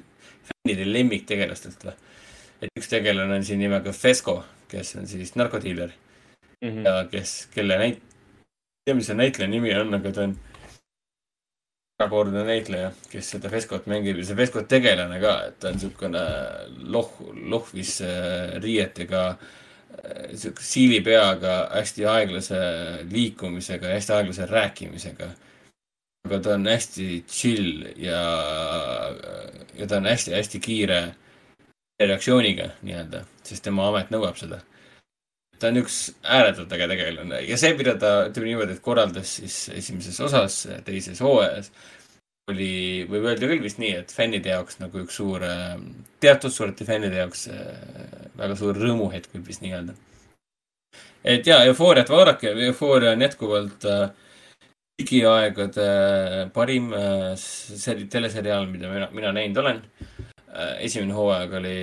fännide lemmiktegelastelt. et üks tegelane on siin nimega Fesco, kes on siis narkodiiler mm -hmm. ja kes, kelle näit-, ei tea, mis see näitleja nimi on, aga ta on erakordne näitleja, kes seda Fescot mängib ja see Fesco tegelane ka, et ta on niisugune loh, lohvis äh, riietega, sihuke siili peaga, hästi aeglase liikumisega hästi aeglase rääkimisega. aga ta on hästi chill ja, ja ta on hästi-hästi kiire reaktsiooniga nii-öelda, sest tema amet nõuab seda. ta on üks ääretult äge tegelane ja see, mida ta, ütleme niimoodi, et korraldas siis esimeses osas, teises hooajas, oli, võib öelda küll vist nii, et fännide jaoks nagu üks suur, teatud sorti fännide jaoks äh, väga suur rõõmuhetk võib vist nii öelda. et jaa, Eufooriat vaadake, Eufooria on jätkuvalt äh, digiaegade parim äh, seri-, teleseriaal, mida mina, mina näinud olen esimene hooaeg oli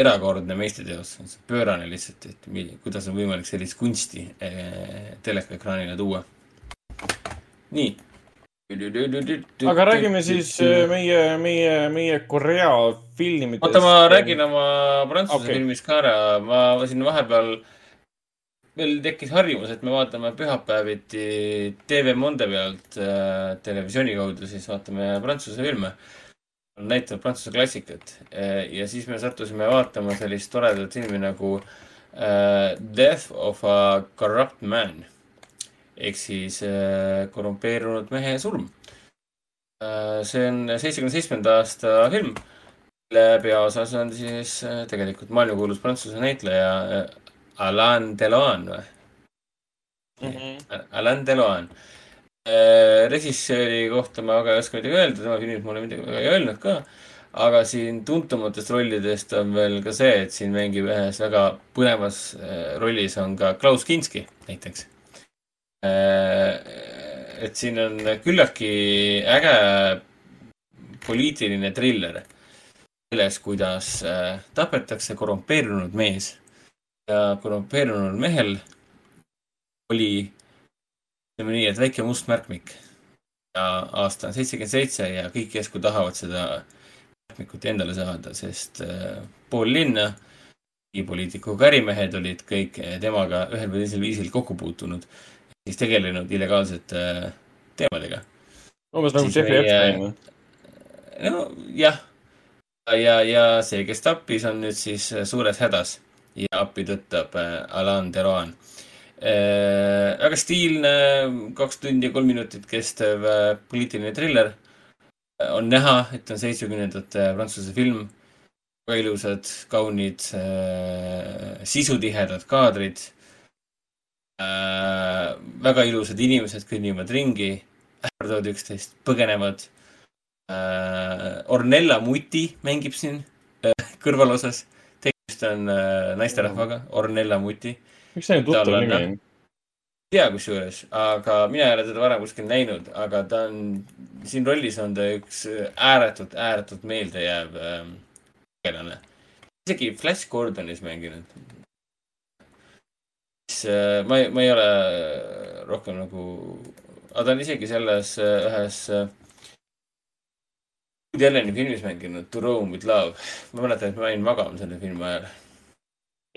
erakordne meistriteos, pöörane lihtsalt, et kuidas on võimalik sellist kunsti telekaekraanile tuua. nii. Aga räägime siis äh, meie, meie, meie Korea filmidest. oota, ma räägin oma prantsuse okay. filmist ka ära, ma siin vahepeal, meil tekkis harjumus, et me vaatame pühapäeviti TV Monde pealt äh, televisiooni kaudu, siis vaatame prantsuse filme. näitavad prantsuse klassikat äh, ja siis me sattusime vaatama sellist toredat filmi nagu äh, Death of a Corrupt Man ehk siis äh, korrumpeerunud mehe surm äh,. see on seitsmekümne seitsmenda aasta film mille peaosas on siis äh, tegelikult maailmakuulus prantsuse näitleja Alain Delon või mm? -hmm. Alain Delon. režissööri kohta ma väga ei oska midagi öelda, tema filmid mulle midagi väga ei öelnud ka. aga siin tuntumatest rollidest on veel ka see, et siin mängib ühes väga põnevas rollis on ka Klaus Kinski näiteks. Et siin on küllaltki äge poliitiline triller selles, kuidas äh, tapetakse korrumpeerunud mees ja korrumpeerunud mehel oli, ütleme nii, et väike must märkmik. ja aasta on seitsekümmend seitse ja kõik järsku tahavad seda märkmikut endale saada, sest äh, pool linna poliitikuga ärimehed olid kõik temaga ühel või teisel viisil kokku puutunud. Siis tegelenud illegaalsete äh, teemadega. umbes nagu Jeffrey Epstein või? nojah, ja, ja see, kes tappis, on nüüd siis äh, suures hädas ja appi tõttab äh, Alain Deroan äh,. väga stiilne, kaks tundi ja kolm minutit kestev äh, poliitiline triller. on näha, et on seitsmekümnendate Prantsuse film. väga ilusad, kaunid äh,, sisutihedad kaadrid äh,. Väga ilusad inimesed kõnnivad ringi, ähvardavad üksteist, põgenevad äh, Ornella Muti mängib siin äh, kõrvalosas. tegemist on äh, naisterahvaga, Ornella Muti. miks see nii tuttav nimi on? ei tea kusjuures, aga mina ei ole teda varem kuskil näinud, aga ta on, siin rollis on ta üks ääretult, ääretult meeldejääv ähm, tegelane. isegi Flash Gordonis mänginud. Siis äh, ma ei, ma ei ole rohkem nagu, aga ta on isegi selles äh, ühes äh, Woody Alleni filmis mänginud To Roam with Love. ma mäletan, et ma jäin magama selle filmi ajal.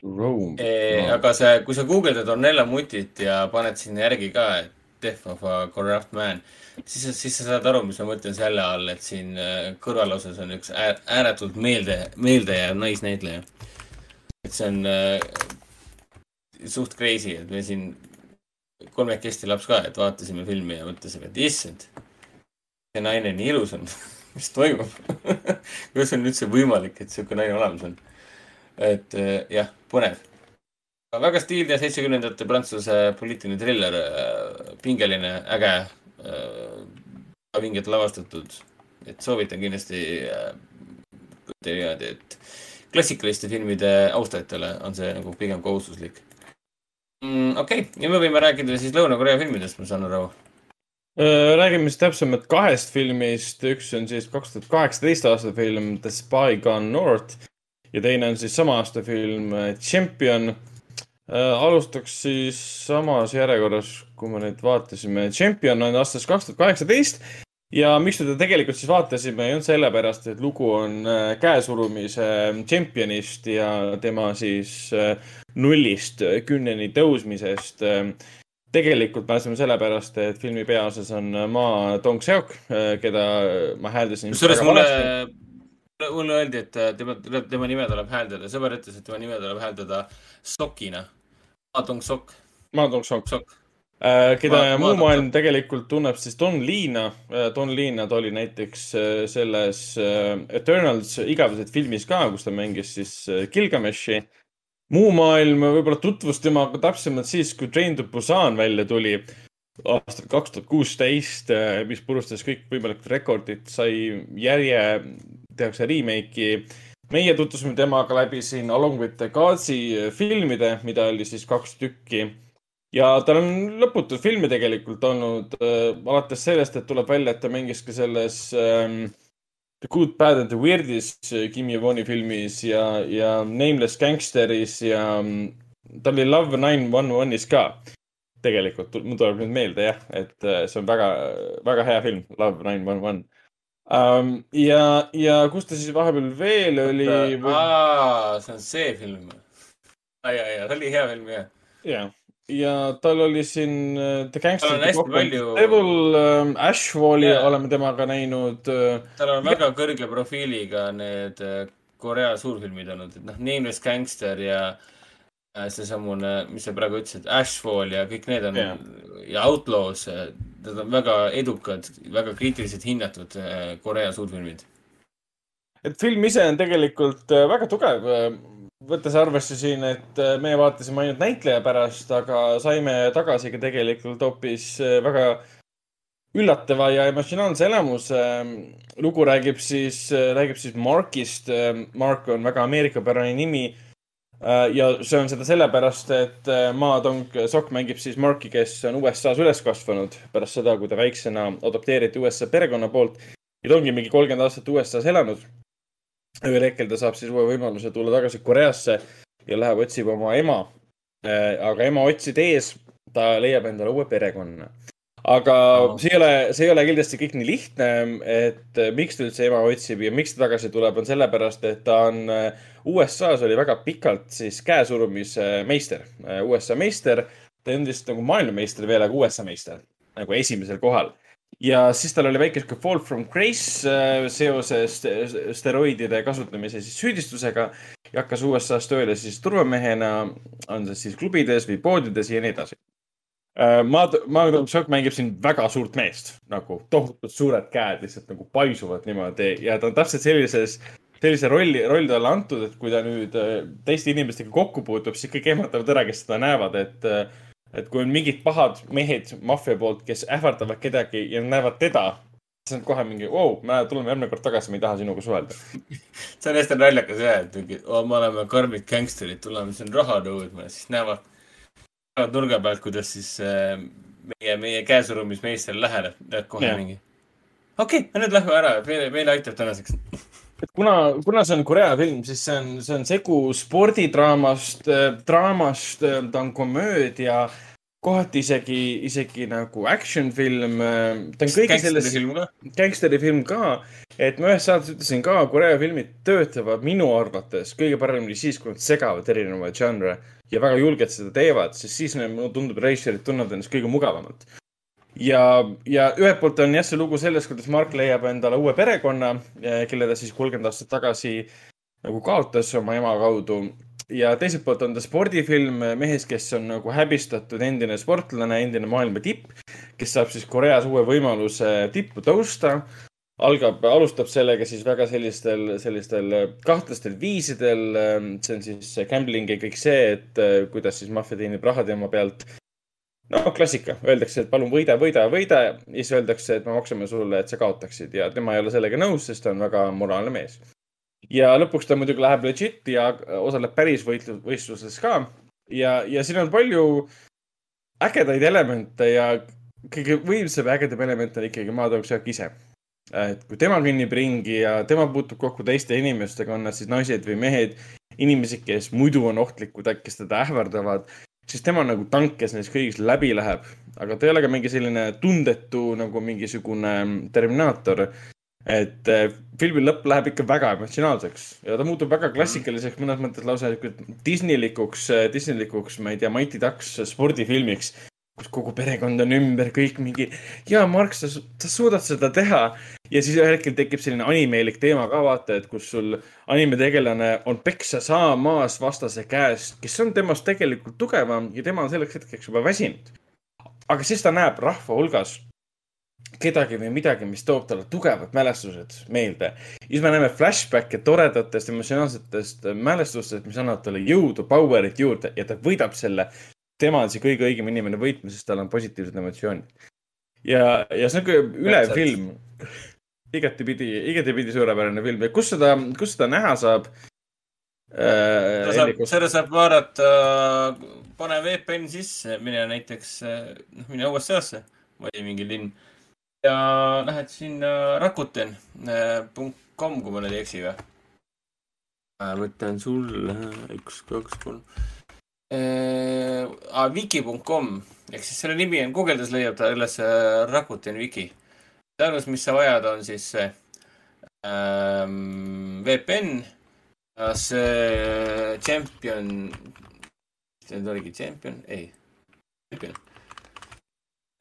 Rome. Eh, aga see, kui sa guugeldad Ornella Mutit ja paned sinna järgi ka, et Death of a Corrupt Man, siis, siis sa saad aru, mis ma mõtlen selle all, et siin kõrvalosas on üks äär, ääretult meelde, meeldejääv naisnäitleja. et see on suht crazy, et me siin kolmekesti laps ka, et vaatasime filmi ja mõtlesime, et issand, see naine nii ilus on. mis toimub kuidas on üldse võimalik, et sihuke naine olemas on? et eh, jah, põnev. väga stiilne seitsmekümnendate Prantsuse poliitiline triller, pingeline, äge, vingelt lavastatud. et soovitan kindlasti äh, niimoodi, et klassikaliste filmide austajatele on see nagu pigem kohustuslik mm,. okei okay., ja me võime rääkida siis Lõuna-Korea filmidest, ma saan aru. Äh, räägime siis täpsemalt kahest filmist, üks on siis kaks tuhat kaheksateist aasta film The Spy Gone North ja teine on siis sama aasta film äh, Champion. alustaks siis samas järjekorras, kui me nüüd vaatasime. Champion on aastast kaks tuhat kaheksateist ja miks me teda tegelikult siis vaatasime, ei olnud sellepärast, et lugu on äh, käesurumise tšempionist ja tema siis äh, nullist kümneni tõusmisest tegelikult pääseme sellepärast, et filmi peaosas on Ma Dong-seok, keda ma hääldasin. kusjuures mulle, mulle öeldi, et äh, tema, tema nime tuleb hääldada, sõber ütles, et tema nime tuleb hääldada Sokina. Adong Sok. Ma Dong-seok, Sok. Keda Ma- muu Ma- maailm tegelikult tunneb siis Don Leena. Don Leena, ta oli näiteks äh, selles äh, Eternals igavesed filmis ka, kus ta mängis siis äh, Gilgameshi. muu maailm võib-olla tutvus temaga täpsemalt siis, kui Train to Busan välja tuli aastal kaks tuhat kuusteist, mis purustas kõikvõimalikud rekordid, sai järje, tehakse remake'i. meie tutvusime temaga läbi siin Along with the Gods'i filmide, mida oli siis kaks tükki. Ja tal on lõputud filme tegelikult olnud äh,, alates sellest, et tuleb välja, et ta mängis ka selles ähm, The Good, Bad and the Weird'is äh, Kim Jong-Uni filmis ja, ja Nameless Gangsteris ja mm, ta oli Love nine one one'is ka tegelikult, mul tuleb nüüd meelde jah, et äh, see on väga, väga hea film, Love nine one one. ja, ja kus ta siis vahepeal veel oli? see on see film. ja, ja, see oli hea film, jah. ja, ja tal oli siin äh, The Gangster palju- Devil ähm,, Ashfalli Jaa. oleme temaga näinud äh,. tal on väga kõrge profiiliga need äh, Korea suurfilmid olnud, et noh, Nameless Gangster ja äh, seesamune, mis sa praegu ütlesid, Ashfall ja kõik need on Jaa. ja Outlaws, need on väga edukad, väga kriitiliselt hinnatud äh, Korea suurfilmid. et film ise on tegelikult äh, väga tugev, võttes arvesse siin, et äh, me vaatasime ainult näitleja pärast, aga saime tagasi ka tegelikult hoopis äh, väga üllatava ja emotsionaalse elamuse. lugu räägib siis, räägib siis Markist. Mark on väga ameerikapärane nimi. ja see on seda sellepärast, et äh, Ma Dong-Sok mängib siis Marki, kes on USA-s üles kasvanud pärast seda, kui ta väiksena adopteeriti USA perekonna poolt ja ta ongi mingi kolmkümmend aastat USA-s elanud ühel hetkel ta saab siis uue võimaluse tulla tagasi Koreasse ja läheb otsib oma ema. aga ema otsi tees ta leiab endale uue perekonna. aga see ei ole, see ei ole kindlasti kõik nii lihtne, et eh, miks ta üldse ema otsib ja miks ta tagasi tuleb, on sellepärast, et ta on eh, USA-s oli väga pikalt siis käesurumise meister, USA meister. ta olnud vist nagu maailmameister veel, aga USA meister nagu esimesel kohal ja siis tal oli väike sihuke fall from grace äh, seoses st- steroidide kasutamise siis süüdistusega ja hakkas USA-s tööle siis turvamehena, on see siis klubides või poodides ja nii edasi. ma, Magnum Shock mängib siin väga suurt meest, nagu tohutult suured käed lihtsalt nagu paisuvad niimoodi ja ta on täpselt sellises, sellise rolli, rolli talle antud, et kui ta nüüd äh, teiste inimestega kokku puutub, siis kõik ehmatavad ära, kes seda näevad, et äh, et kui on mingid pahad mehed maffia poolt, kes ähvardavad kedagi ja näevad teda, siis on kohe mingi, vau, me tuleme järgmine kord tagasi, me ei taha sinuga suhelda. see on hästi naljakas jah, et mingi, me oleme karmid gängsterid, tuleme siin raha nõudma ja siis näevad, näevad nurga pealt, kuidas siis äh, meie, meie käesurumismeister läheneb, näed kohe Jah. mingi. okei okay,, nüüd lähme ära, meile, meile aitab tänaseks. et kuna, kuna see on Korea film, siis see on, see on segu spordidraamast, draamast, ta on komöödia, kohati isegi, isegi nagu action film. ta on kõige selles, gängsterifilm ka, et ma ühes saates ütlesin ka, Korea filmid töötavad minu arvates kõige paremini siis, kui nad segavad erinevaid žanre ja väga julgelt seda teevad, sest siis mulle tundub, reisijad tunnevad ennast kõige mugavamalt. ja, ja ühelt poolt on jah, see lugu sellest, kuidas Mark leiab endale uue perekonna, kelle ta siis kolmkümmend aastat tagasi nagu kaotas oma ema kaudu. ja teiselt poolt on ta spordifilm mehest, kes on nagu häbistatud endine sportlane, endine maailma tipp, kes saab siis Koreas uue võimaluse tippu tõusta algab, alustab sellega siis väga sellistel, sellistel kahtlastel viisidel. see on siis gambling ja kõik see, et eh, kuidas siis maffia teenib raha tema pealt. No klassika, öeldakse, et palun võida, võida, võida ja siis öeldakse, et me maksame sulle, et sa kaotaksid. Ja tema ei ole sellega nõus, sest ta on väga moraalne mees. ja lõpuks ta muidugi läheb legit ja osaleb päris võitlu-, võistluses ka. Ja, ja siin on palju ägedaid elemente ja kõige võimsam ja ägedam element on ikkagi Shack ise. Et kui tema kõnnib ringi ja tema puutub kokku teiste inimestega, on nad siis naised või mehed, inimesed, kes muidu on ohtlikud, kes teda ähvardavad, siis tema on nagu tank, kes neist kõigist läbi läheb. aga ta ei ole ka mingi selline tundetu nagu mingisugune Terminaator. et eh, filmi lõpp läheb ikka väga emotsionaalseks ja ta muutub väga klassikaliseks, mõnes mõttes lausa Disneylikuks, Disneylikuks, ma ei tea, Mighty Ducks spordifilmiks kus kogu perekond on ümber, kõik mingi, jaa, Mark, sa, sa suudad seda teha. ja siis ühel hetkel tekib selline animelik teema ka vaata, et kus sul animetegelane on peksa saamas vastase käest, kes on temast tegelikult tugevam ja tema on selleks hetkeks juba väsinud. aga siis ta näeb rahva hulgas kedagi või midagi, mis toob talle tugevad mälestused meelde. ja siis me näeme flashback'e toredatest emotsionaalsetest mälestustest, mis annavad talle jõudu, power'it juurde ja ta võidab selle tema on see kõige õigem inimene võitma, sest tal on positiivsed emotsioonid. ja, ja see on ka ülev film. igatepidi, igatepidi suurepärane film ja kus seda, kus seda näha saab äh,? seda saab, seda saab vaadata, pane VPN sisse, mine näiteks, noh, mine USA-sse või mingi linn ja lähed sinna rakuten.com, kui ma nüüd ei eksi või? võtan sulle üks, kaks, kolm. Wiki.com ehk siis selle nimi on, guugeldades leiab ta üles äh, Rakuten Wiki. ainus, mis sa vajad, on siis see ähm, VPN, see Champion, mis ta nüüd oligi, Champion, ei, Champion.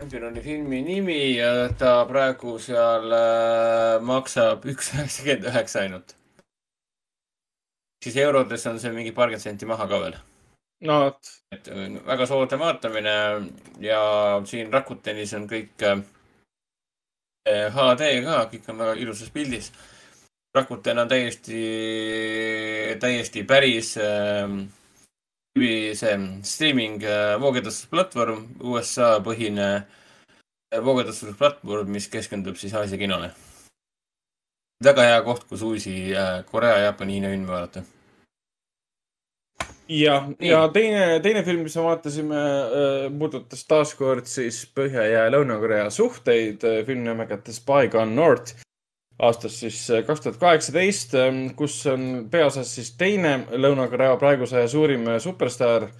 Champion oli filmi nimi ja ta praegu seal äh, maksab üks üheksakümmend üheksa ainult. siis eurodes on see mingi paarkümmend senti maha ka veel no vot. et äh, väga soodne vaatamine ja siin Rakutenis on kõik äh, HD ka, kõik on väga ilusas pildis. Rakuten on täiesti, täiesti päris äh, see streaming äh, voogedastusplatvorm, USA põhine äh, voogedastusplatvorm, mis keskendub siis Aasia kinole. väga hea koht, kus uusi äh, Korea ja Jaapani Hiina filme vaadata ja, ja teine, teine film, mis me vaatasime, puudutas taaskord siis Põhja- ja Lõuna-Korea suhteid. film nimega The Spy Gone North aastast siis kaks tuhat kaheksateist, kus on peaosas siis teine Lõuna-Korea praeguse suurim superstaar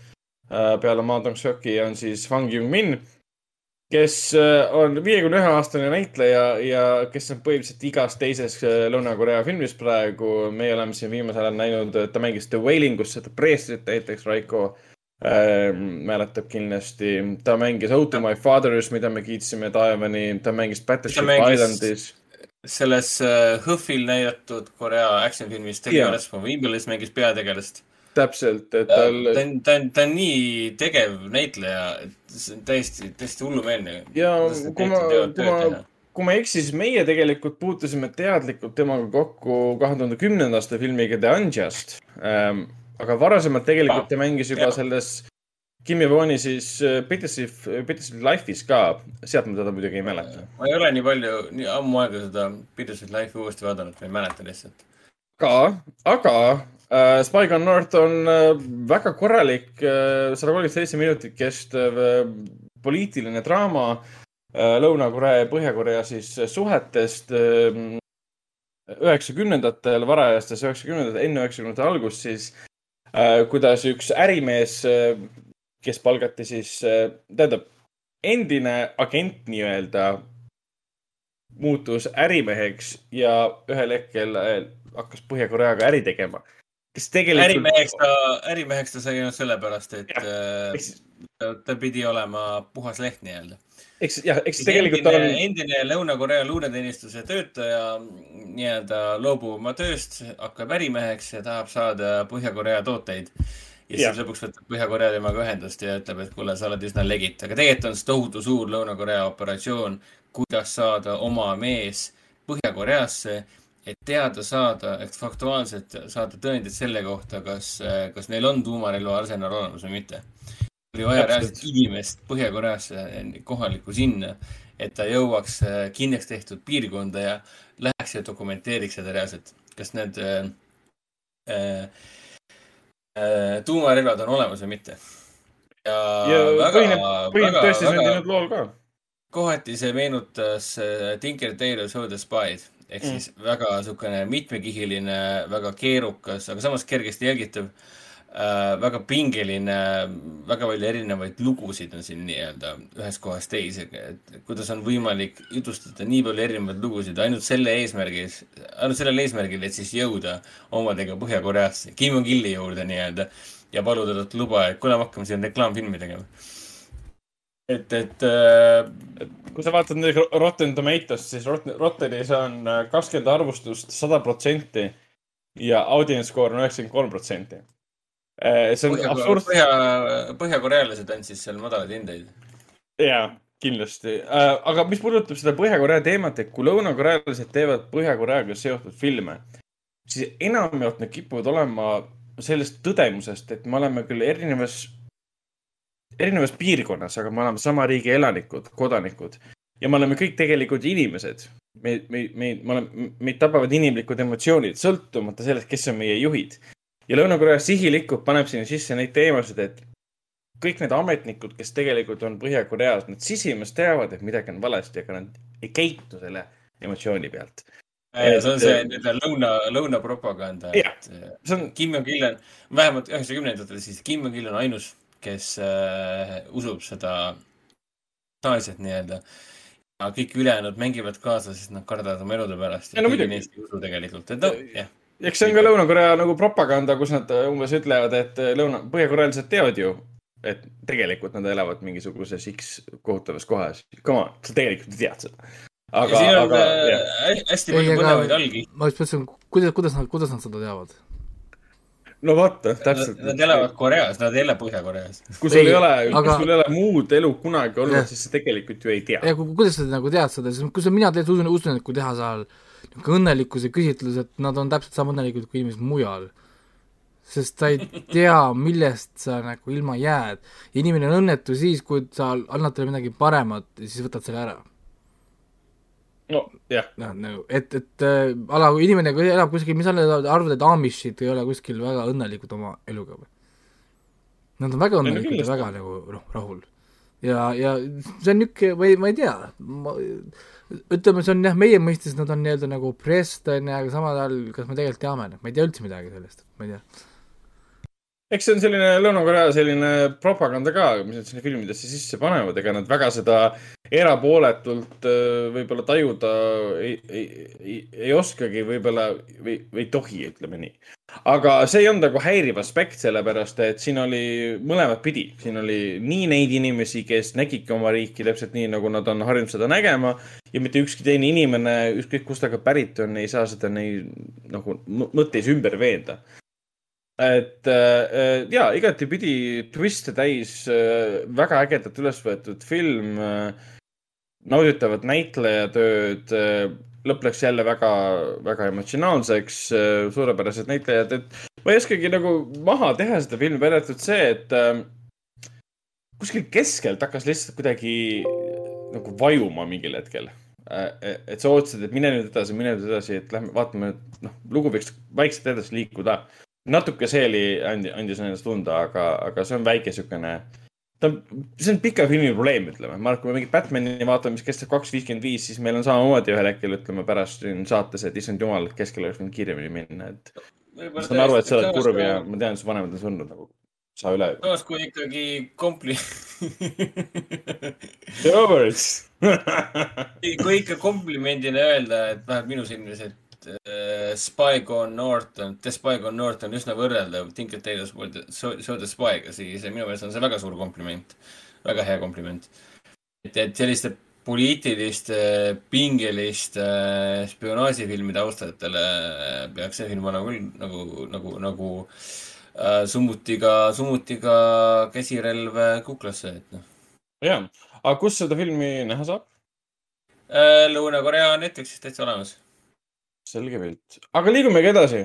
peale Ma Dong-Seoki on siis Fang Yung-min. Kes äh, on viiekümne ühe aastane näitleja ja kes on põhimõtteliselt igas teises äh, Lõuna-Korea filmis praegu. meie oleme siin viimasel ajal näinud, ta mängis The Wailing us seda preestrit näiteks, Raiko äh, mäletab kindlasti. ta mängis Oh to my father's, mida me kiitsime taevani, ta mängis Battleship mängis- Islandis. selles äh, HÖFFil näidatud Korea action filmis Jaa. tegelas from Evilis mängis peategelast. täpselt, et ta tal on, ta on, ta on nii tegev näitleja, et see on täiesti, täiesti hullumeelne. ja kui ma, kui ma, kui ma ei eksi, siis meie tegelikult puutusime teadlikult temaga kokku kahe tuhande kümnenda aasta filmiga The Unjust ähm,. aga varasemalt tegelikult ta mängis juba selles Kim Jong-Uni siis äh, Bittersweet, Bittersweet Life'is ka, sealt ma teda muidugi ei mäleta. ma ei ole nii palju, nii ammu aega seda Bittersweet Life'i uuesti vaadanud, ma ei mäleta lihtsalt. ka, aga äh, Spy Gun North on äh, väga korralik äh, sada kolmkümmend seitse minutit kestev äh, poliitiline draama äh, Lõuna-Korea ja Põhja-Korea siis suhetest üheksakümnendatel, varajastes üheksakümnendatel, enne üheksakümnendate algust siis äh,, kuidas üks ärimees äh,, kes palgati siis äh,, tähendab, endine agent nii-öelda muutus ärimeheks ja ühel hetkel hakkas Põhja-Koreaga äri tegema. Kes tegelikult. ärimeheks ta, ärimeheks ta sai ainult sellepärast, et äh, ta, ta pidi olema puhas leht nii-öelda. eks jah, eks tegelikult ta endine, on, endine Lõuna-Korea luureteenistuse töötaja nii-öelda loobub oma tööst, hakkab ärimeheks ja tahab saada Põhja-Korea tooteid. ja siis lõpuks võtab Põhja-Korea temaga ühendust ja ütleb, et kuule, sa oled üsna legit, aga tegelikult on see tohutu suur Lõuna-Korea operatsioon, kuidas saada oma mees Põhja-Koreasse, et teada saada, et faktuaalselt saada tõendid selle kohta, kas, kas neil on tuumarelva arsenal olemas või mitte oli vaja reaalselt inimest Põhja-Koreasse kohalikku sinna, et ta jõuaks äh, kindlaks tehtud piirkonda ja läheks ja dokumenteeriks seda reaalselt. kas need äh, äh, äh, tuumarelvad on olemas või mitte. ja, ja väga- põhineb, põhineb tõesti sündinud lool ka. kohati see meenutas äh, Tinker Tailor the Spy'd ehk Mm. siis väga niisugune mitmekihiline, väga keerukas, aga samas kergesti jälgitav äh,. väga pingeline, väga palju erinevaid lugusid on siin nii-öelda ühest kohast teise, et kuidas on võimalik jutustada nii palju erinevaid lugusid ainult selle eesmärgil, ainult sellel eesmärgil, et siis jõuda omadega Põhja-Koreasse, Kim Jong-ili juurde nii-öelda ja paluda talt luba, et kuule, me hakkame siin reklaamfilmi tegema. et, et äh, kui sa vaatad nüüd Rotten Tomatoes, siis Rotten, Rottenis on äh, kakskümmend arvustust sada protsenti ja audience score on üheksakümmend kolm protsenti. see on Põhja- absurd. Põhja, põhjakorealased andsid seal madalaid hindeid. jaa, kindlasti. aga mis puudutab seda Põhja-Korea teemat, et kui lõunakorealased teevad Põhja-Koreaga seotud filme, siis enamjaolt need kipuvad olema sellest tõdemusest, et me oleme küll erinevas, erinevas piirkonnas, aga me oleme sama riigi elanikud, kodanikud ja me oleme kõik tegelikult inimesed. me, me, me, me oleme, meid tabavad inimlikud emotsioonid, sõltumata sellest, kes on meie juhid. ja Lõuna-Korea sihilikult paneb sinna sisse neid teemasid, et kõik need ametnikud, kes tegelikult on Põhja-Koreas, nad sisimas teavad, et midagi on valesti, aga nad ei käitu selle emotsiooni pealt. see on see nii-öelda lõuna, lõunapropaganda, äh, see on, Kim Jong-il on, vähemalt üheksakümnendatel siis Kim Jong-il on ainus, kes äh, usub seda taoliselt nii-öelda. aga kõik ülejäänud mängivad kaasa, sest nad kardavad oma elude pärast Ja no muidugi. neist ei usu tegelikult, et noh, jah. eks see on ka Lõuna-Korea nagu propaganda, kus nad umbes ütlevad, et lõuna, põhjakorealised teavad ju, et tegelikult nad elavad mingisuguses X kohutavas kohas. Come on, sa tegelikult ei tead seda. aga, aga äh, hästi palju põnevaid algi. ma just mõtlesin, kuidas, kuidas nad, kuidas nad seda teavad? No vaata, Nad, täpselt. nad elavad Koreas, nad ei ela Põhja-Koreas. kui sul ei, Ei, ole aga- kui sul ei ole muud elu kunagi olnud siis sa tegelikult ju ei tea. ja ku- kuidas sa nagu tead seda, siis kui sa, mina tegelikult usun, usun, et kui teha seal niisugune õnnelikkuse küsitlus, et nad on täpselt sama õnnelikud kui inimesed mujal. sest sa ei tea, millest sa nagu ilma jääd. inimene on õnnetu siis, kui sa annad talle midagi paremat ja siis võtad selle ära. nojah, noh, nagu, et, et äh, ala, kui inimene kui elab kuskil, mis sa arvad, et Amishid ei ole kuskil väga õnnelikud oma eluga või? Nad on väga no õnnelikud ja väga nagu noh, rahul. ja, ja see on niisugune või ma ei tea, ma ütleme, see on jah, meie mõistes nad on nii-öelda nagu oppressed on ju, aga samal ajal kas me tegelikult teame, ma ei tea üldse midagi sellest, ma ei tea. Eks see on selline Lõuna-Korea selline propaganda ka, mis nad sinna filmidesse sisse panevad, ega nad väga seda erapooletult äh, võib-olla tajuda ei, ei, ei, ei oskagi võib-olla või, või ei tohi, ütleme nii. aga see ei olnud nagu häiriv aspekt, sellepärast et siin oli mõlemat pidi. siin oli nii neid inimesi, kes nägidki oma riiki täpselt nii, nagu nad on harjunud seda nägema ja mitte ükski teine inimene, ükskõik kust ta ka pärit on, ei saa seda neid nagu mõ- mõtteis ümber veenda et äh, ja igatipidi twiste täis äh, väga ägedalt üles võetud film äh,. nauditavat näitlejatööd äh,. lõpp läks jälle väga, väga emotsionaalseks äh,. suurepärased näitlejad, et ma ei oskagi nagu maha teha seda filmi, välja arvatud see, et äh, kuskil keskelt hakkas lihtsalt kuidagi nagu vajuma mingil hetkel äh, et sa ootasid, et mine nüüd edasi, mine nüüd edasi, et lähme vaatame, noh, lugu võiks vaikselt edasi liikuda natuke see oli, andis, andis endast tunda, aga, aga see on väike siukene, ta on, see on pika filmi probleem, ütleme. ma arvan, et kui me mingit Batman'i vaatame, mis kestab kaks viiskümmend viis, siis meil on samamoodi ühel hetkel, ütleme pärast siin saates, et issand jumal, et keskel oleks võinud kiiremini minna, et. ma saan aru, et sa oled kurb ja ma tean, su vanemad on surnud nagu, saa üle. samas, kui ikkagi kompli- kui ikka komplimendina öelda, et vähemalt minu silmis, et äh, Spy Gone North on, The Spy Gone North on üsna võrreldav Tinker Tailors poolt So, So the Spy'ga, siis minu meelest on see väga suur kompliment. väga hea kompliment. et, et selliste poliitiliste, pingeliste spionaažifilmide austajatele peaks see film olema küll nagu, nagu, nagu äh, summutiga, summutiga käsirelv kuklasse, et noh. ja, aga kus seda filmi näha saab? Äh, Lõuna-Korea Netflixis täitsa olemas selge pilt, aga liigumegi edasi.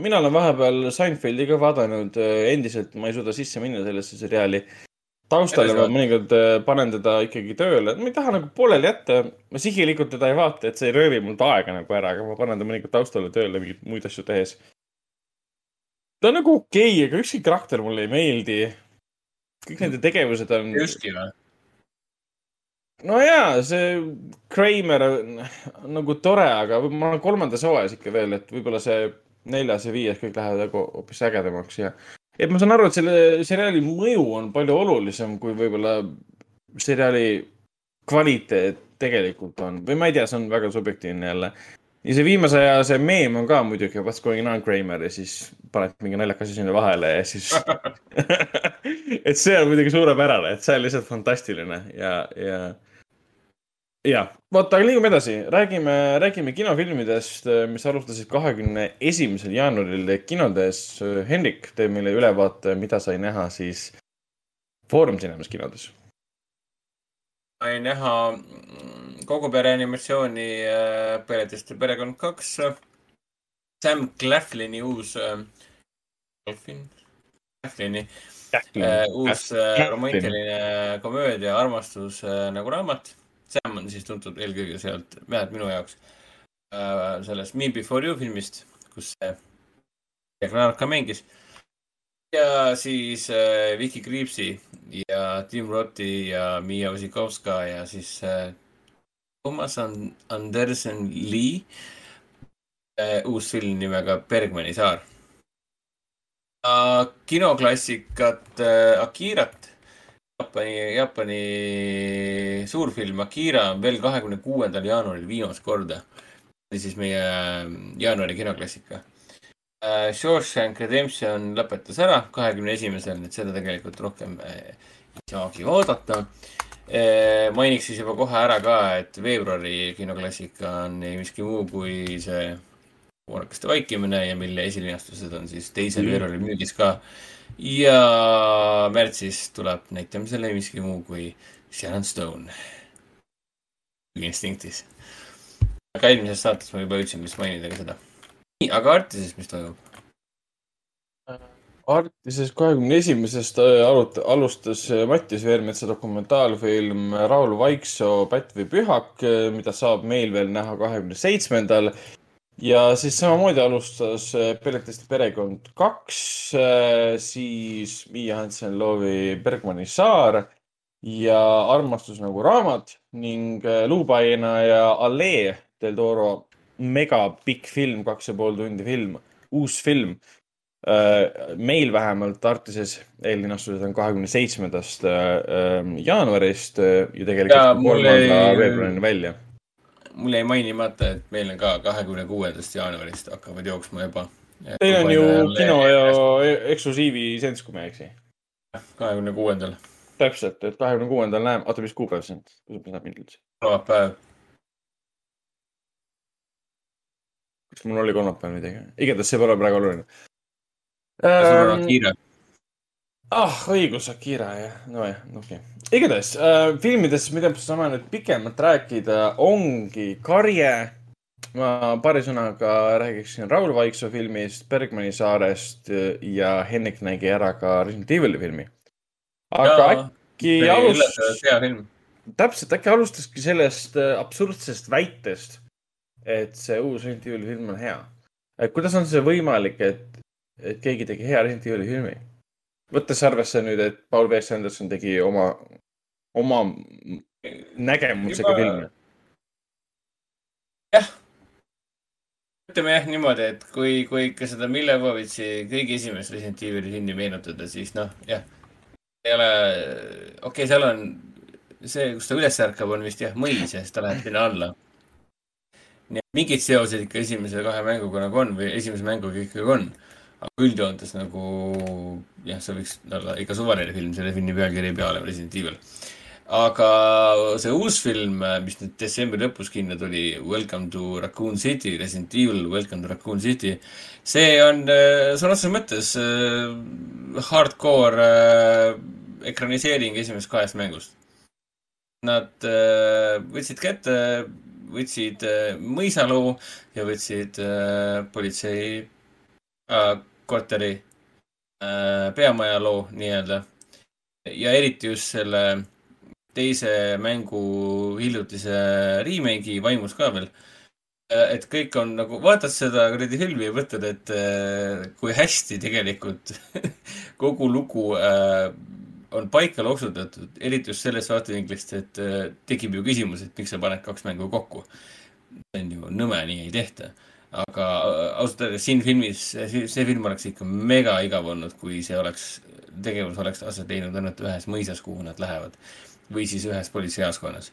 mina olen vahepeal Seinfeldi ka vaadanud, endiselt ma ei suuda sisse minna sellesse seriaali. taustale ma mõnikord äh, panen teda ikkagi tööle, ma ei taha nagu pooleli jätta, ma sihilikult teda ei vaata, et see ei röövi mult aega nagu ära, aga ma panen ta mõnikord taustale tööle mingeid muid asju tehes. ta on nagu okei okay,, aga ükski karakter mulle ei meeldi. kõik nende tegevused on. Juski või? No jaa, see Kramer on nagu tore, aga ma olen kolmandas hooajas ikka veel, et võib-olla see neljas ja viies kõik lähevad nagu hoopis ägedamaks ja. et ma saan aru, et selle seriaali mõju on palju olulisem kui võib-olla seriaali kvaliteet tegelikult on või ma ei tea, see on väga subjektiivne jälle. ja see viimase aja see meem on ka muidugi What's going on Kramer ja siis paned mingi naljakas asi sinna vahele ja siis et see on muidugi suurepärane, et see on lihtsalt fantastiline ja, ja jah, vot, aga liigume edasi, räägime, räägime kinofilmidest, mis alustasid kahekümne esimesel jaanuaril kinodes. Henrik teeb meile ülevaate, mida sai näha siis Foorum Cinemas kinodes. sai näha kogu pere animatsiooni Peretest ja perekond kaks. Sam Claflini uus, Claflin, Claflini uus romantiline komöödia Armastus nagu raamat Sam on siis tuntud eelkõige sealt, vähemalt minu jaoks äh,, sellest Me Before You filmist, kus see Jack ka mängis. ja siis äh, Vicky Creepsi ja Tim Rothi ja Miia Osikovska ja siis äh, Thomas Anderson Lee äh,. uus film nimega Bergmani saar äh,. kinoklassikat äh, Akirat Jaapani, Jaapani suurfilm Akira on veel kahekümne kuuendal jaanuaril viimast korda. see siis meie jaanuari kinoklassika. Shawshank Redemption lõpetas ära kahekümne esimesel, et seda tegelikult rohkem ei saagi vaadata. mainiks siis juba kohe ära ka, et veebruari kinoklassika on ei miski muu kui see Moonakaste vaikimine ja mille esilinastused on siis teisel mm. veebruaril müügis ka ja märtsis tuleb näitamisele miski muu kui Sharon Stone. instinktis. aga eelmises saates ma juba jõudsin vist mainida ka seda. nii, aga Artises, mis toimub? Artises kahekümne esimesest alut-, alustas Mattias Veermetsa dokumentaalfilm Raul Vaiksoo Pätt või pühak, mida saab meil veel näha kahekümne seitsmendal ja siis samamoodi alustas Pelletist perekond kaks, siis Miia Hansen-Loovi Bergmani saar ja Armastus nagu raamat ning Luupaina ja Allee del Toro mega pikk film, kaks ja pool tundi film, uus film. meil vähemalt Artises eellinastused on kahekümne seitsmendast jaanuarist äh, ja tegelikult mul kolmanda ei- veebruarini välja. Mul jäi mainimata, et meil on ka kahekümne kuuendast jaanuarist hakkavad jooksma juba. Teil on ju kino ja eksklusiivi lisents, kui ma ei eksi. kahekümne kuuendal. täpselt, et kahekümne kuuendal näeme, oota, mis kuupäev see on? kuidas ma saan mind üldse? kolmapäev. kas mul oli kolmapäeval midagi? igatahes see pole praegu oluline. sul on Akira. ah, õigus, Akira jah, nojah, okei okay.. igatahes äh, filmidest, mida me saame nüüd pikemalt rääkida, ongi Karje. ma paari sõnaga räägiksin Raul Vaiksoo filmist, Bergmani saarest ja Henrik nägi ära ka Resident Evil'i filmi. aga Jaa, äkki see oli alust- üllatavalt hea film. täpselt, äkki alustaski sellest äh, absurdsest väitest, et see uus Resident Evil'i film on hea. kuidas on see võimalik, et, et keegi tegi hea Resident Evil'i filmi? Võttes arvesse nüüd, et Paul W. Anderson tegi oma, oma nägemusega Juba- filmi. ütleme jah niimoodi, et kui, kui ikka seda Mille Jovovitši kõige esimest Resident Evil'i filmi meenutada, siis noh, jah. ei ole, okei okay,, seal on see, kus ta üles ärkab, on vist jah mõis ja siis ta läheb sinna alla. nii et mingeid seoseid ikka esimese kahe mänguga nagu on või esimese mänguga ikkagi on. Aga üldjoontes nagu jah, see võiks olla ikka suvaline film, selle filmi pealkiri ei pea olema Resident Evil aga see uus film, mis nüüd detsembri lõpus kinno tuli, Welcome to Raccoon City, Resident Evil Welcome to Raccoon City, see on äh, sõna otseses mõttes äh, hardcore äh, ekraniseering esimesest kahest mängust. Nad võtsid kätte, võtsid mõisaloo ja võtsid politsei äh, korteri äh, peamaja loo nii-öelda. ja eriti just selle teise mängu hiljutise remake'i vaimus ka veel. et kõik on nagu, vaatad seda kuradi filmi ja mõtled, et äh, kui hästi tegelikult kogu lugu äh, on paika loksutatud, eriti just sellest vaatevinklist, et äh, tekib ju küsimus, et miks sa paned kaks mängu kokku. see on ju nõme, nii ei tehta. Aga äh, ausalt öeldes siin filmis, see film oleks ikka mega igav olnud, kui see oleks, tegevus oleks aset leidnud ainult ühes mõisas, kuhu nad lähevad või siis ühes politseijaoskonnas.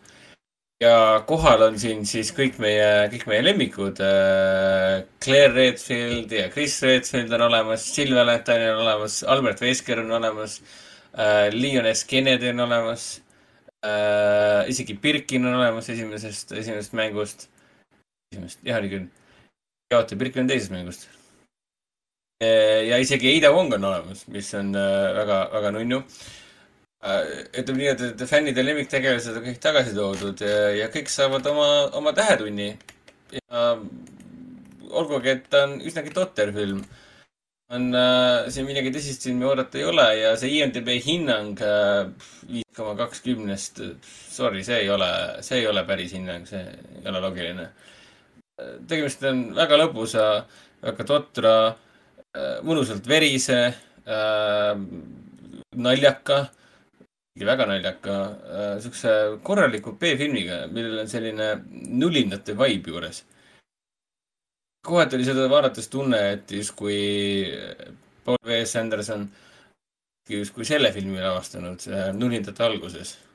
ja kohal on siin siis kõik meie, kõik meie lemmikud äh,. Claire Redfield ja Chris Redfield on olemas, Jill Valentine on olemas, Albert Wesker on olemas äh,, Leon S Kennedy on olemas isegi Birkin on olemas esimesest, esimesest mängust. esimesest, jah oli küll. Ja oota, Birkin teisest mängust. ja isegi Ada Wong on olemas, mis on äh, väga, väga nunnu Äh, ütleme nii, et, et fännide lemmiktegelased on kõik tagasi toodud ja, ja kõik saavad oma, oma tähetunni. ja olgugi, et ta on üsnagi totter film, on äh, siin midagi tõsist filmi oodata ei ole ja see IMDB hinnang viis koma kakskümnest, sorry, see ei ole, see ei ole päris hinnang, see ei ole loogiline. Tegemist on väga lõbusa, väga totra, mõnusalt verise äh,, naljaka väga naljaka äh, siukse korraliku B-filmiga, millel on selline nulinate vibe juures. kohati oli seda vaadates tunne, et justkui Paul W S Anderson justkui selle filmi lavastanud äh, nulindate alguses äh,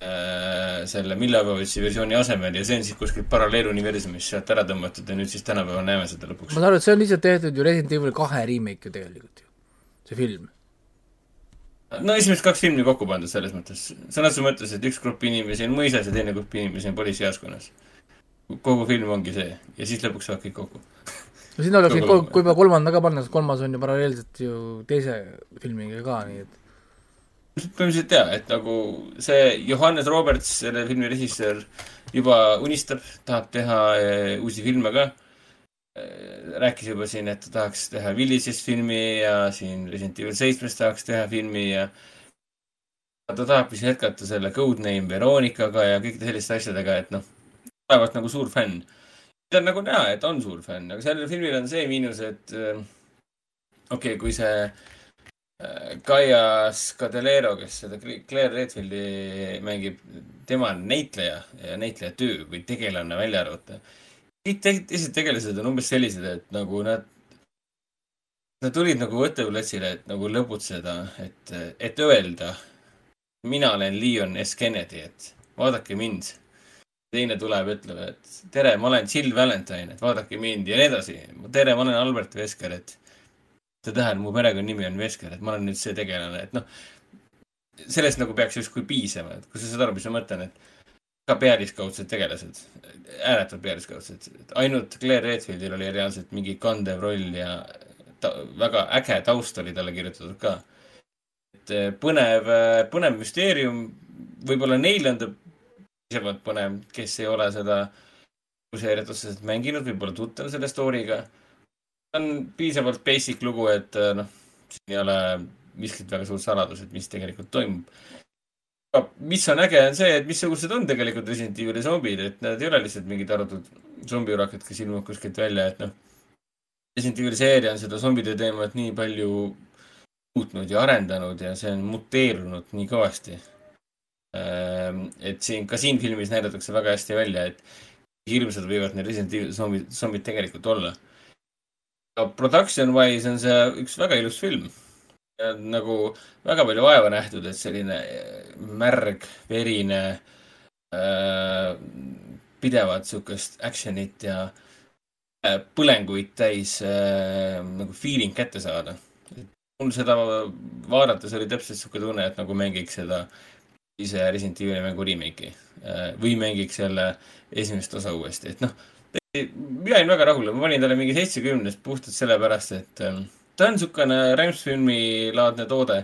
selle Miljovovitši versiooni asemel ja see on siis kuskilt paralleeluniversumis sealt ära tõmmatud ja nüüd siis tänapäeval näeme seda lõpuks. ma saan aru, et see on lihtsalt tehtud ju Resident Evil kahe remake ju tegelikult ju, see film. no esimesed kaks filmi kokku pandud selles mõttes, sõna otseses mõttes, et üks grupp inimesi on mõisas ja teine grupp inimesi on politseijaoskonnas. kogu film ongi see ja siis lõpuks saavad kõik kokku. no sinna oleks võinud, kui juba kolmanda ka panna, sest kolmas on ju paralleelselt ju teise filmiga ka, nii et põhimõtteliselt jaa, et nagu see Johannes Roberts, selle filmi režissöör, juba unistab, tahab teha eh, uusi filme ka. rääkis juba siin, et ta tahaks teha Village'ist filmi ja siin Resident Evil seitsmest tahaks teha filmi ja ta tahab siis jätkata selle Codename Veronikaga ja kõikide selliste asjadega, et noh, olevat nagu suur fänn. ta on nagu näha, et on suur fänn, aga sellel filmil on see miinus, et äh, okei okay,, kui see Gaia Scadelero, kes seda Claire Redfieldi mängib, tema on näitleja ja näitleja töö või tegelane välja arvata. kõik te- teised tegelased on umbes sellised, et nagu nad Nad tulid nagu võtteplatsile, et nagu lõbutseda, et, et öelda, mina olen Leon S Kennedy, et vaadake mind. teine tuleb, ütleb, et tere, ma olen Jill Valentine, et vaadake mind ja nii edasi. tere, ma olen Albert Vesker, et see tähendab, mu perekonnanimi on Vesker, et ma olen nüüd see tegelane, et noh, sellest nagu peaks justkui piisama, et kui sa saad aru, mis ma mõtlen, et ka pealiskaudsed tegelased, ääretult pealiskaudsed, ainult Claire Redfieldil oli reaalselt mingi kandev roll ja ta, väga äge taust oli talle kirjutatud ka. et eh, põnev, põnev müsteerium, võib-olla neile on ta piisavalt põnev, kes ei ole seda seeriat otseselt mänginud, võib-olla tuttav selle story'ga. On piisavalt basic lugu, et eh, noh, siin ei ole miskit väga suurt saladus, et mis tegelikult toimub mis on äge, on see, et missugused on tegelikult Resident Evil'i zombid, et nad ei ole lihtsalt mingid arvatud zombiurakad, kes ilmuvad kuskilt välja, et noh. Resident Evil'i seeria on seda zombide teemat nii palju muutnud ja arendanud ja see on muteerunud nii kõvasti. Ehm, et siin, ka siin filmis näidatakse väga hästi välja, et hirmsad võivad need Resident Evil zombid, zombid tegelikult olla. Production wise on see üks väga ilus film nagu väga palju vaeva nähtud, et selline äh, märg, verine äh,, pidevat sihukest action'it ja äh, põlenguid täis äh, nagu feeling kätte saada. mul seda vaadates oli täpselt sihuke tunne, et nagu mängiks seda ise Resident Evil'i mängu remake'i äh, või mängiks jälle esimest osa uuesti, et noh, mina olin väga rahul ma panin talle mingi seitsekümnest puhtalt sellepärast, et äh, ta on niisugune rämpsfilmi laadne toode.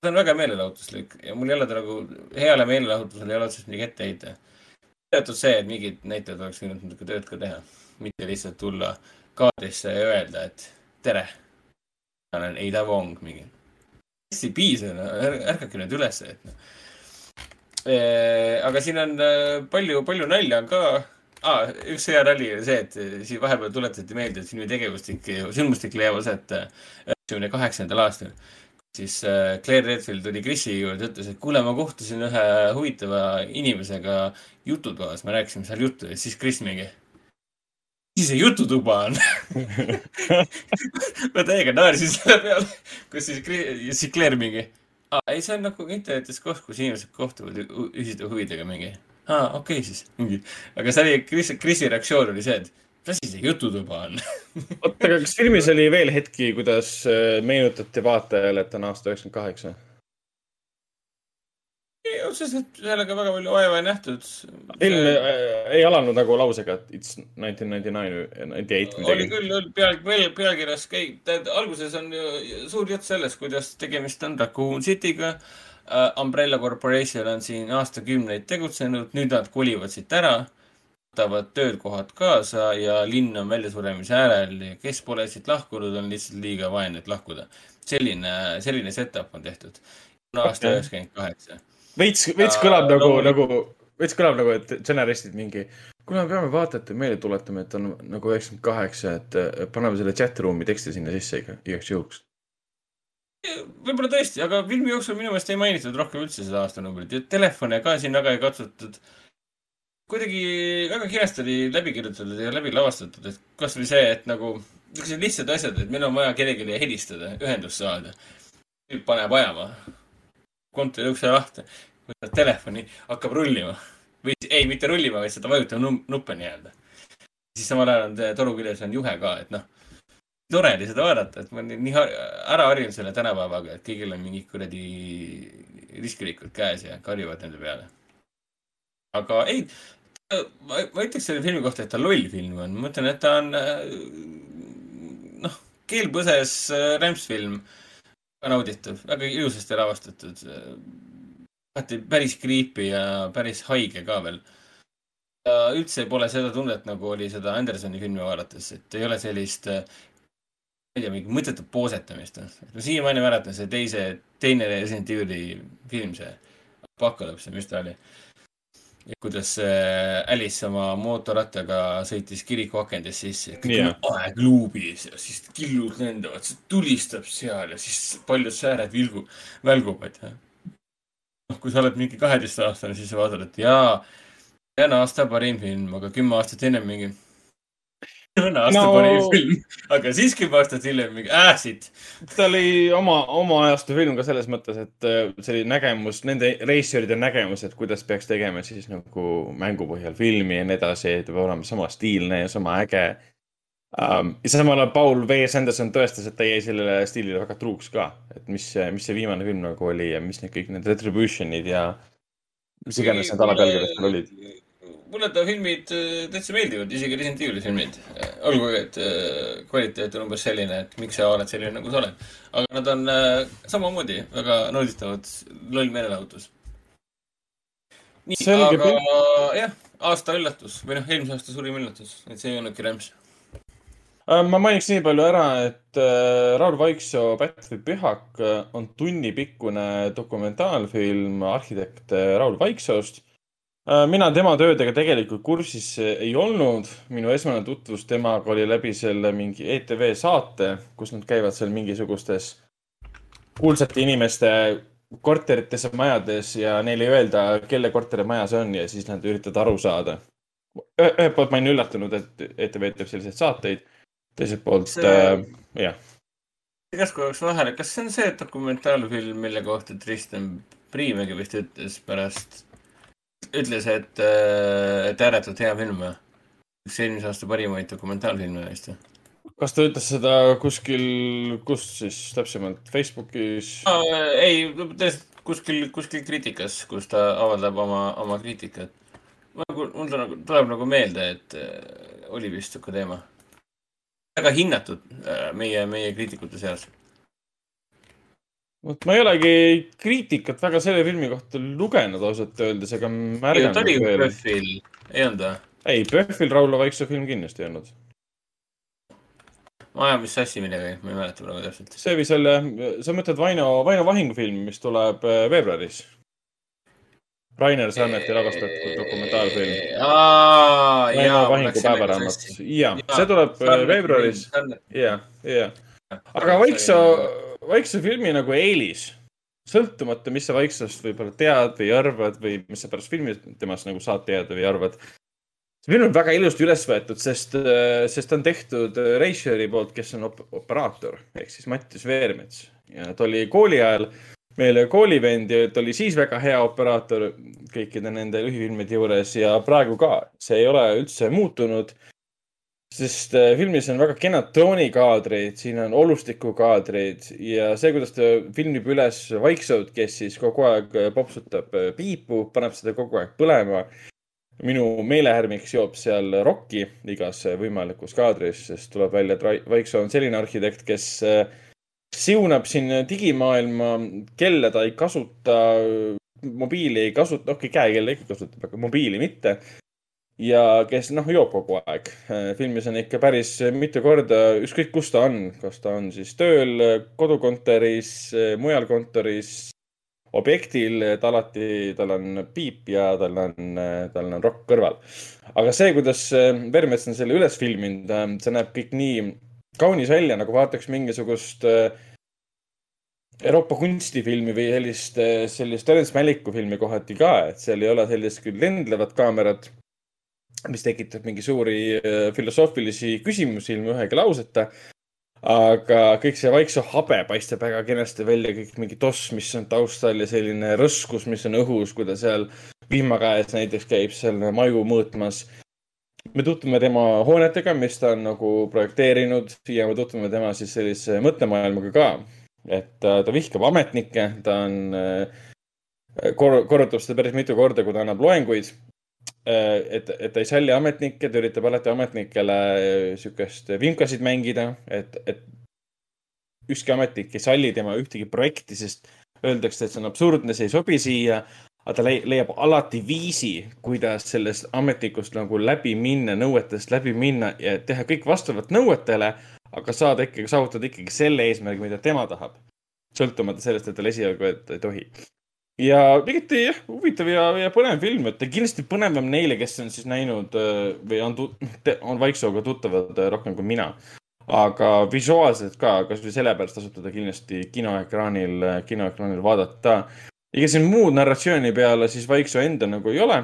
ta on väga meelelahutuslik ja mul ei ole ta nagu, heale meelelahutusele ei ole otsest midagi ette heita. teatud see, et mingid näitlejad oleks võinud natuke tööd ka teha, mitte lihtsalt tulla kaadrisse ja öelda, et tere, ma olen Eida Wong mingi. hästi piisav, no ärgake nüüd ülesse, et noh. aga siin on äh, palju, palju nalja on ka ah,. üks hea nali oli see, et siin vahepeal tuletati meelde, et filmi tegevustik, sündmustik leiab aset üheksakümne kaheksandal aastal. siis äh, Claire Redfield tuli Chrisi juurde ütles, et kuule, ma kohtusin ühe huvitava inimesega jututoas, me rääkisime seal juttu ja siis Chris mingi. mis see jututuba on ma täiega naersin selle peale, kus siis, siis Claire mingi. ei, see on nagu internetis koht, kus inimesed kohtuvad ühiste huvidega mingi aa, okei okay, siis, mingi. aga see oli, Kris, Krisi reaktsioon oli see, et mis asi see jututuba on oota, aga kas filmis oli veel hetki, kuidas äh, meenutati vaatajale, et on aasta üheksakümmend kaheksa? ei, otseselt sellega väga palju vaeva ei nähtud. film äh, ei alanud nagu lausega, et it's nineteen ninety nine või ninety eight midagi. oli küll, oli peal, peal, pealkirjas käib, alguses on ju suur jutt sellest, kuidas tegemist on Raccoon City'ga uh,. Umbrella Corporation on siin aastakümneid tegutsenud, nüüd nad kolivad siit ära, võtavad töökohad kaasa ja linn on väljasuremise äärel ja kes pole siit lahkunud, on lihtsalt liiga vaene, et lahkuda. selline, selline setup on tehtud. aasta üheksakümmend kaheksa. veits, veits kõlab nagu no,, nagu, veits kõlab nagu, et stsenaristid mingi kuna me peame vaatajatele meelde tuletama, et on nagu üheksakümmend kaheksa, et paneme selle chat room'i teksti sinna sisse ikka igaks juhuks võib-olla tõesti, aga filmi jooksul minu meelest ei mainitud rohkem üldse seda aastanumbrit ja telefone ka siin väga ei katsutud. kuidagi väga kiiresti oli läbi kirjutatud ja läbi lavastatud, et kasvõi see, et nagu niisugused lihtsad asjad, et meil on vaja kellelegi helistada, ühendust saada. tüüp paneb ajama, kontori ukse lahti, võtab telefoni, hakkab rullima või ei, mitte rullima, vaid seda vajutama nuppe nii-öelda. siis samal ajal on toru küljes on juhe ka, et noh tore oli seda vaadata, et ma olin nii ära harjunud selle tänapäevaga, et kõigil on mingid kuradi riskirikud käes ja karjuvad nende peale. aga ei, ma, ma ütleks selle filmi kohta, et ta loll film on, ma mõtlen, et ta on noh, keel põses rämpsfilm, nauditav, väga ilusasti lavastatud. alati päris creepy ja päris haige ka veel üldse pole seda tunnet, nagu oli seda Andersoni filmi vaadates, et ei ole sellist ma ei tea, mingit mõttetut poosetamist. no siiamaani mäletan see teise, teine Resident Evil'i film, see Apocalypse, mis ta oli. kuidas Alice oma mootorrattaga sõitis kiriku akendest sisse, kõik on aeg luubis ja siis killud lendavad, see tulistab seal ja siis paljud sääred vilgu, välguvad. noh, kui sa oled mingi kaheteistaastane, siis sa vaatad, et jaa, see on aasta parim film, aga kümme aastat ennem mingi õna aasta No- parim film, aga siis kümme aastat hiljem mingi äh siit. ta oli oma, oma ajastu film ka selles mõttes, et äh, see oli nägemus, nende reisijate nägemus, et kuidas peaks tegema siis nagu mängu põhjal filmi ja nii edasi, et peab olema sama stiilne ja sama äge um,. ja samal ajal Paul V. Sanderson tõestas, et ta jäi sellele stiilile väga truuks ka, et mis, mis see viimane film nagu oli ja mis need kõik need retribution'id ja mis iganes need alapealkirjad seal olid. Mulle ta filmid äh, täitsa meeldivad, isegi Resident Evil'i filmid. olgugi, et äh, kvaliteet on umbes selline, et miks sa oled selline, nagu sa oled. aga nad on äh, samamoodi väga nauditavad, loll meelelahutus. nii, aga pilt. jah, aasta üllatus või noh, eelmise aasta suurim üllatus, et see ei olnudki rämps. Äh, ma mainiks nii palju ära, et äh, Raul Vaiksoo Pätt või Pühak äh, on tunnipikkune dokumentaalfilm arhitekt äh, Raul Vaiksoost. Mina tema töödega tegelikult kursis ei olnud. minu esmane tutvus temaga oli läbi selle mingi ETV saate, kus nad käivad seal mingisugustes kuulsate inimeste korterites ja majades ja neile ei öelda, kelle korterimaja see on ja siis nad üritavad aru saada. ühelt poolt ma olin üllatunud, et ETV teeb selliseid saateid teiselt poolt See- äh,, jah, oleks vahele, kas see on see dokumentaalfilm, mille kohta Tristan Priimägi vist ütles pärast, ütles, et, et ääretult hea film üks eelmise aasta parimaid dokumentaalfilme vist kas ta ütles seda kuskil, kus siis täpsemalt, Facebookis? ei, tõesti kuskil, kuskil kriitikas, kus ta avaldab oma, oma kriitikat. nagu, mul tuleb, tuleb nagu meelde, et äh, oli vist sihuke teema. väga hinnatud äh, meie, meie kriitikute seas. Vot ma ei olegi kriitikat väga selle filmi kohta lugenud ausalt öeldes, ega ta märganud oli ju. PÖFFil, ei olnud või? ei, PÖFFil Rauno Vaiksoo film kindlasti ei olnud. ma ajan vist sassi midagi, ma ei mäleta praegu täpselt. see või selle, sa mõtled Vaino, Vaino Vahingu filmi, mis tuleb äh, veebruaris? Rainer Sarneti lavastatud dokumentaalfilm. aa, Vaino jaa. Vahingu päevaraamat. ja, see tuleb äh, veebruaris. ja, ja. aga Vaiksoo, Vaiksoo filmi nagu eelis, sõltumata, mis sa Vaiksoost võib-olla tead või arvad või mis sa pärast filmi temast nagu saad teada või arvad. see film on väga ilusti üles võetud, sest, sest ta on tehtud Reicheri poolt, kes on op operaator ehk siis Mattias Veermets ja ta oli kooli ajal meile koolivend ja ta oli siis väga hea operaator kõikide nende lühifilmide juures ja praegu ka. see ei ole üldse muutunud sest äh, filmis on väga kenad droonikaadrid, siin on olustikukaadrid ja see, kuidas ta filmib üles Vaiksood, kes siis kogu aeg äh, popsutab äh, piipu, paneb seda kogu aeg põlema. minu meelehärmiks joob seal rokki igas võimalikus kaadris, sest tuleb välja, et Vaiksoo on selline arhitekt, kes siunab siin digimaailma, kelle ta ei kasuta, mobiili ei kasuta, okei, käekella ikka kasutab, aga mobiili mitte ja kes noh, joob kogu aeg. filmis on ikka päris mitu korda, ükskõik kus ta on, kas ta on siis tööl, kodukontoris, mujal kontoris, objektil, et alati tal on piip ja tal on, tal on rokk kõrval. aga see, kuidas Vermets on selle üles filminud, see näeb kõik nii kaunis välja, nagu vaataks mingisugust äh, Euroopa kunstifilmi või sellist, sellist Terence Malicku filmi kohati ka, et seal ei ole sellist küll lendlevat kaamerat, mis tekitab mingi suuri äh, filosoofilisi küsimusi ilma ühegi lauseta. aga kõik see vaikse habe paistab väga kenasti välja, kõik mingi toss, mis on taustal ja selline rõskus, mis on õhus, kui ta seal vihmakäes näiteks käib seal maju mõõtmas me tutvume tema hoonetega, mis ta on nagu projekteerinud ja me tutvume tema siis sellise mõttemaailmaga ka. et äh, ta vihkab ametnikke, ta on äh, kor-, korrutab seda päris mitu korda, kui ta annab loenguid. et, et ta ei salli ametnikke, ta üritab alati ametnikele äh, sihukest vimkasid mängida, et, et ükski ametnik ei salli tema ühtegi projekti, sest öeldakse, et see on absurdne, see ei sobi siia aga ta lei- leiab alati viisi, kuidas sellest ametnikust nagu läbi minna, nõuetest läbi minna ja teha kõik vastavalt nõuetele, aga saada ikkagi, saavutada ikkagi selle eesmärgi, mida tema tahab. sõltumata sellest, et tal esialgu ei tohi. Ja igati jah, huvitav ja, ja põnev film, et kindlasti põnevam neile, kes on siis näinud äh, või on, on Vaiksooga tuttavad äh, rohkem kui mina. aga visuaalselt ka, kasvõi sellepärast tasub teda kindlasti kinoekraanil, kinoekraanil vaadata ega siin muud narratsiooni peale siis Vaiksoo enda nagu ei ole.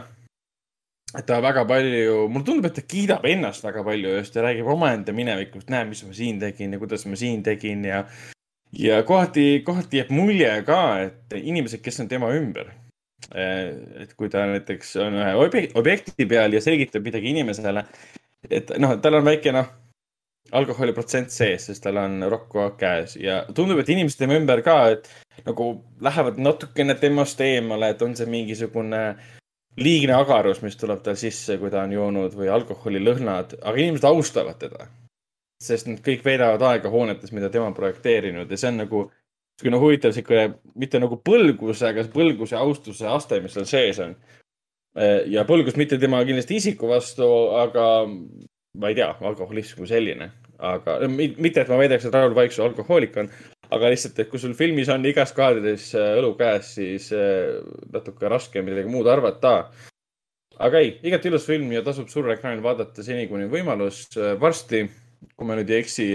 ta väga palju, mulle tundub, et ta kiidab ennast väga palju just ja räägib omaenda minevikust, näe, mis ma siin tegin ja kuidas ma siin tegin ja ja kohati, kohati jääb mulje ka, et inimesed, kes on tema ümber, et kui ta näiteks on ühe obje- objekti peal ja selgitab midagi inimesele, et noh, tal on väike noh, alkoholiprotsent sees, sest tal on rokk käes ja tundub, et inimesed tema ümber ka, et nagu lähevad natukene temast eemale, et on see mingisugune liigne agarus, mis tuleb tal sisse, kui ta on joonud või alkoholilõhnad, aga inimesed austavad teda sest nad kõik veedavad aega hoonetes, mida tema on projekteerinud ja see on nagu niisugune huvitav sihuke, mitte nagu põlgus, aga põlguse austuse aste, mis seal sees on. ja põlgus mitte tema kindlasti isiku vastu, aga ma ei tea, alkoholism kui selline, aga mi- mitte, et ma väidaks, et Raul Vaiksoo alkohoolik on, aga lihtsalt, et kui sul filmis on igas kaadris äh, õlu käes, siis äh, natuke raske midagi muud arvata aga ei, igati ilus film ja tasub suureekraanil vaadata seni, kuni võimalus. varsti, kui ma nüüd ei eksi,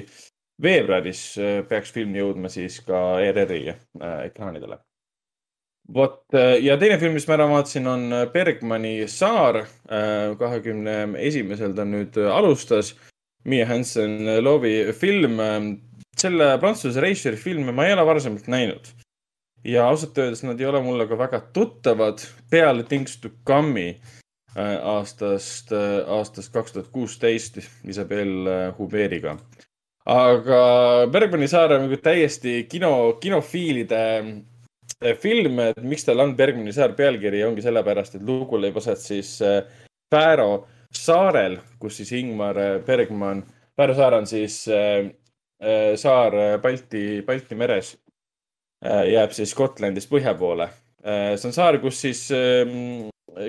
veebruaris äh, peaks film jõudma siis ka ERR-i äh, ekraanidele. vot äh, ja teine film, mis ma ära vaatasin, on Bergmani Saar. kahekümne esimesel ta nüüd alustas. Miia Hansen Lovi film. selle prantsuse režissööri filme ma ei ole varasemalt näinud ja ausalt öeldes nad ei ole mulle ka väga tuttavad peale Things to Come'i aastast, aastast kaks tuhat kuusteist Isabel Huberiga. aga Bergmani saar on nagu täiesti kino, kinofiilide äh, film, et miks tal on Bergmani saar pealkiri, ongi sellepärast, et lugu leiab aset siis äh, Fääro saarel, kus siis Ingmar äh, Bergman, Fääro saar on siis äh, äh, saar äh, Balti, Balti meres äh, jääb siis Gotlandist põhja poole. see on saar, kus siis,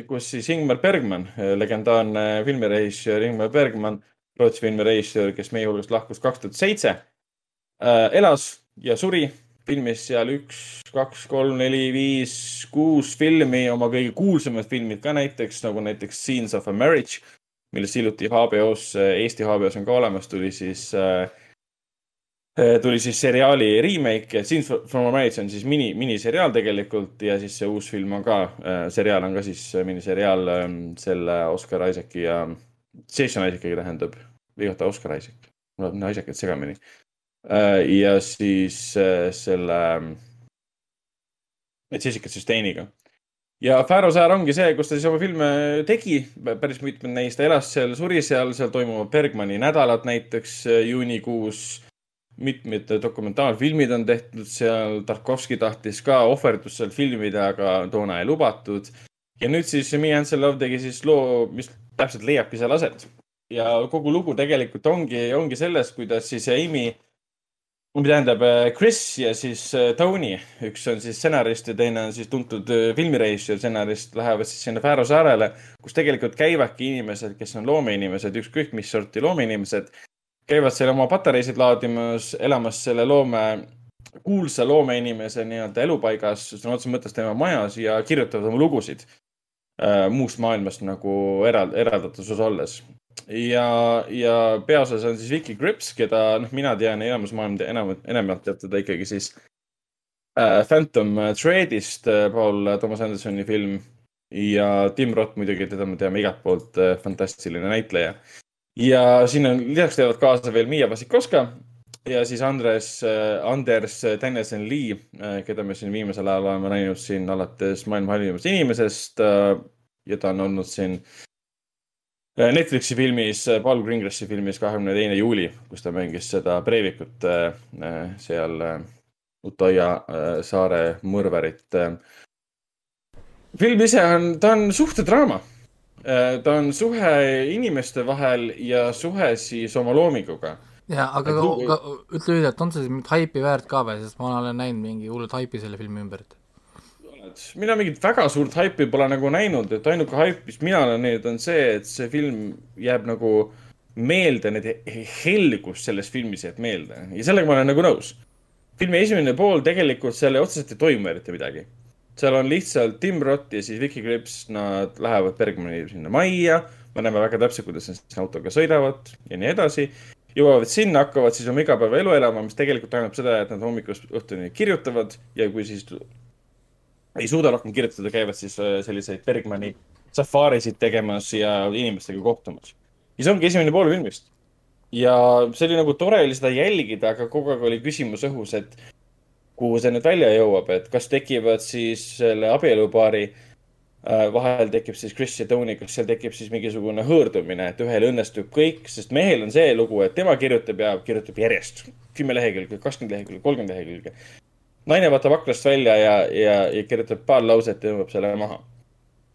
kus siis Ingmar Bergman, legendaarne filmirežissöör Ingmar Bergman, Rootsi filmirežissöör, kes meie hulgast lahkus kaks tuhat seitse, elas ja suri, filmis seal üks, kaks, kolm, neli, viis, kuus filmi, oma kõige kuulsamad filmid ka näiteks nagu näiteks Scenes of a Marriage, millest hiljuti HBO-s, Eesti HBO-s on ka olemas, tuli siis äh, tuli siis seriaali remake, Scenes from a Marriage on siis mini, miniseriaal tegelikult ja siis see uus film on ka, seriaal on ka siis miniseriaal ähm, selle Oscar Isaaci ja Jason Isaaciga tähendab, või oota, Oscar Isaac, mul läheb need Isaacid segamini. ja siis äh, selle Jessica Chastain-iga. ja Fääro saar ongi see, kus ta siis oma filme tegi, päris mitmed neist, ta elas seal, suri seal, seal toimuvad Bergmani nädalad näiteks äh, juunikuus mitmed dokumentaalfilmid on tehtud seal, Tarkovski tahtis ka ohverdust seal filmida, aga toona ei lubatud. ja nüüd siis Me and Love tegi siis loo, mis täpselt leiabki seal aset. ja kogu lugu tegelikult ongi, ongi selles, kuidas siis Amy, tähendab Chris ja siis Tony, üks on siis stsenarist ja teine on siis tuntud filmirežissöör, stsenarist, lähevad siis sinna Fääro saarele, kus tegelikult käivadki inimesed, kes on loomeinimesed, ükskõik mis sorti loomeinimesed käivad seal oma patareisid laadimas, elamas selle loome, kuulsa loomeinimese nii-öelda elupaigas, sõna otseses mõttes tema majas ja kirjutavad oma lugusid äh, muust maailmast nagu eral-, eraldatuses olles. ja, ja peaosas on siis Vicky Grips, keda noh, mina tean, enamus maailm, enam, enamalt teab teda ikkagi siis äh, Phantom Threadist äh,, Paul Thomas Andersoni film ja Tim Roth muidugi, teda me teame igalt poolt äh,, fantastiline näitleja ja siin on, lisaks teevad kaasa veel Miia Vasikowska ja siis Andres, Anders Dennison Lee, keda me siin viimasel ajal oleme näinud siin alates maailma halvimast inimesest. ja ta on olnud siin Netflixi filmis, Paul Greengrassi filmis kahekümne teine juuli, kus ta mängis seda Breivikut äh, seal äh, äh, saare mõrvarit. film ise on, ta on suhtedraama ta on suhe inimeste vahel ja suhe siis oma loominguga. ja aga Et ka, ka, ütle lühidalt, on see mingit haipi väärt ka või, sest ma olen näinud mingi hullult haipi selle filmi ümber. mina mingit väga suurt haipi pole nagu näinud, et ainuke haip, mis mina olen näinud, on see, et see film jääb nagu meelde, need helgus selles filmis jääb meelde ja sellega ma olen nagu nõus. filmi esimene pool tegelikult seal otseselt ei toimu eriti midagi. Seal on lihtsalt Tim Roth ja siis Vicky Grips, nad lähevad Bergmani sinna majja, me näeme väga täpselt, kuidas nad siis autoga sõidavad ja nii edasi. jõuavad sinna, hakkavad siis oma igapäevaelu elama, mis tegelikult tähendab seda, et nad hommikust õhtuni kirjutavad ja kui siis ei suuda rohkem kirjutada, käivad siis äh, selliseid Bergmani safaarisid tegemas ja inimestega kohtumas. ja see ongi esimene pool filmist. ja see oli nagu tore oli seda jälgida, aga kogu aeg oli küsimus õhus, et kuhu see nüüd välja jõuab, et kas tekivad siis selle abielupaari äh, vahel tekib siis Chris ja Tony, kas seal tekib siis mingisugune hõõrdumine, et ühel õnnestub kõik, sest mehel on see lugu, et tema kirjutab ja kirjutab järjest kümme lehekülge, kakskümmend lehekülge, kolmkümmend lehekülge. naine vaatab aknast välja ja, ja, ja kirjutab paar lauset ja tõmbab selle maha.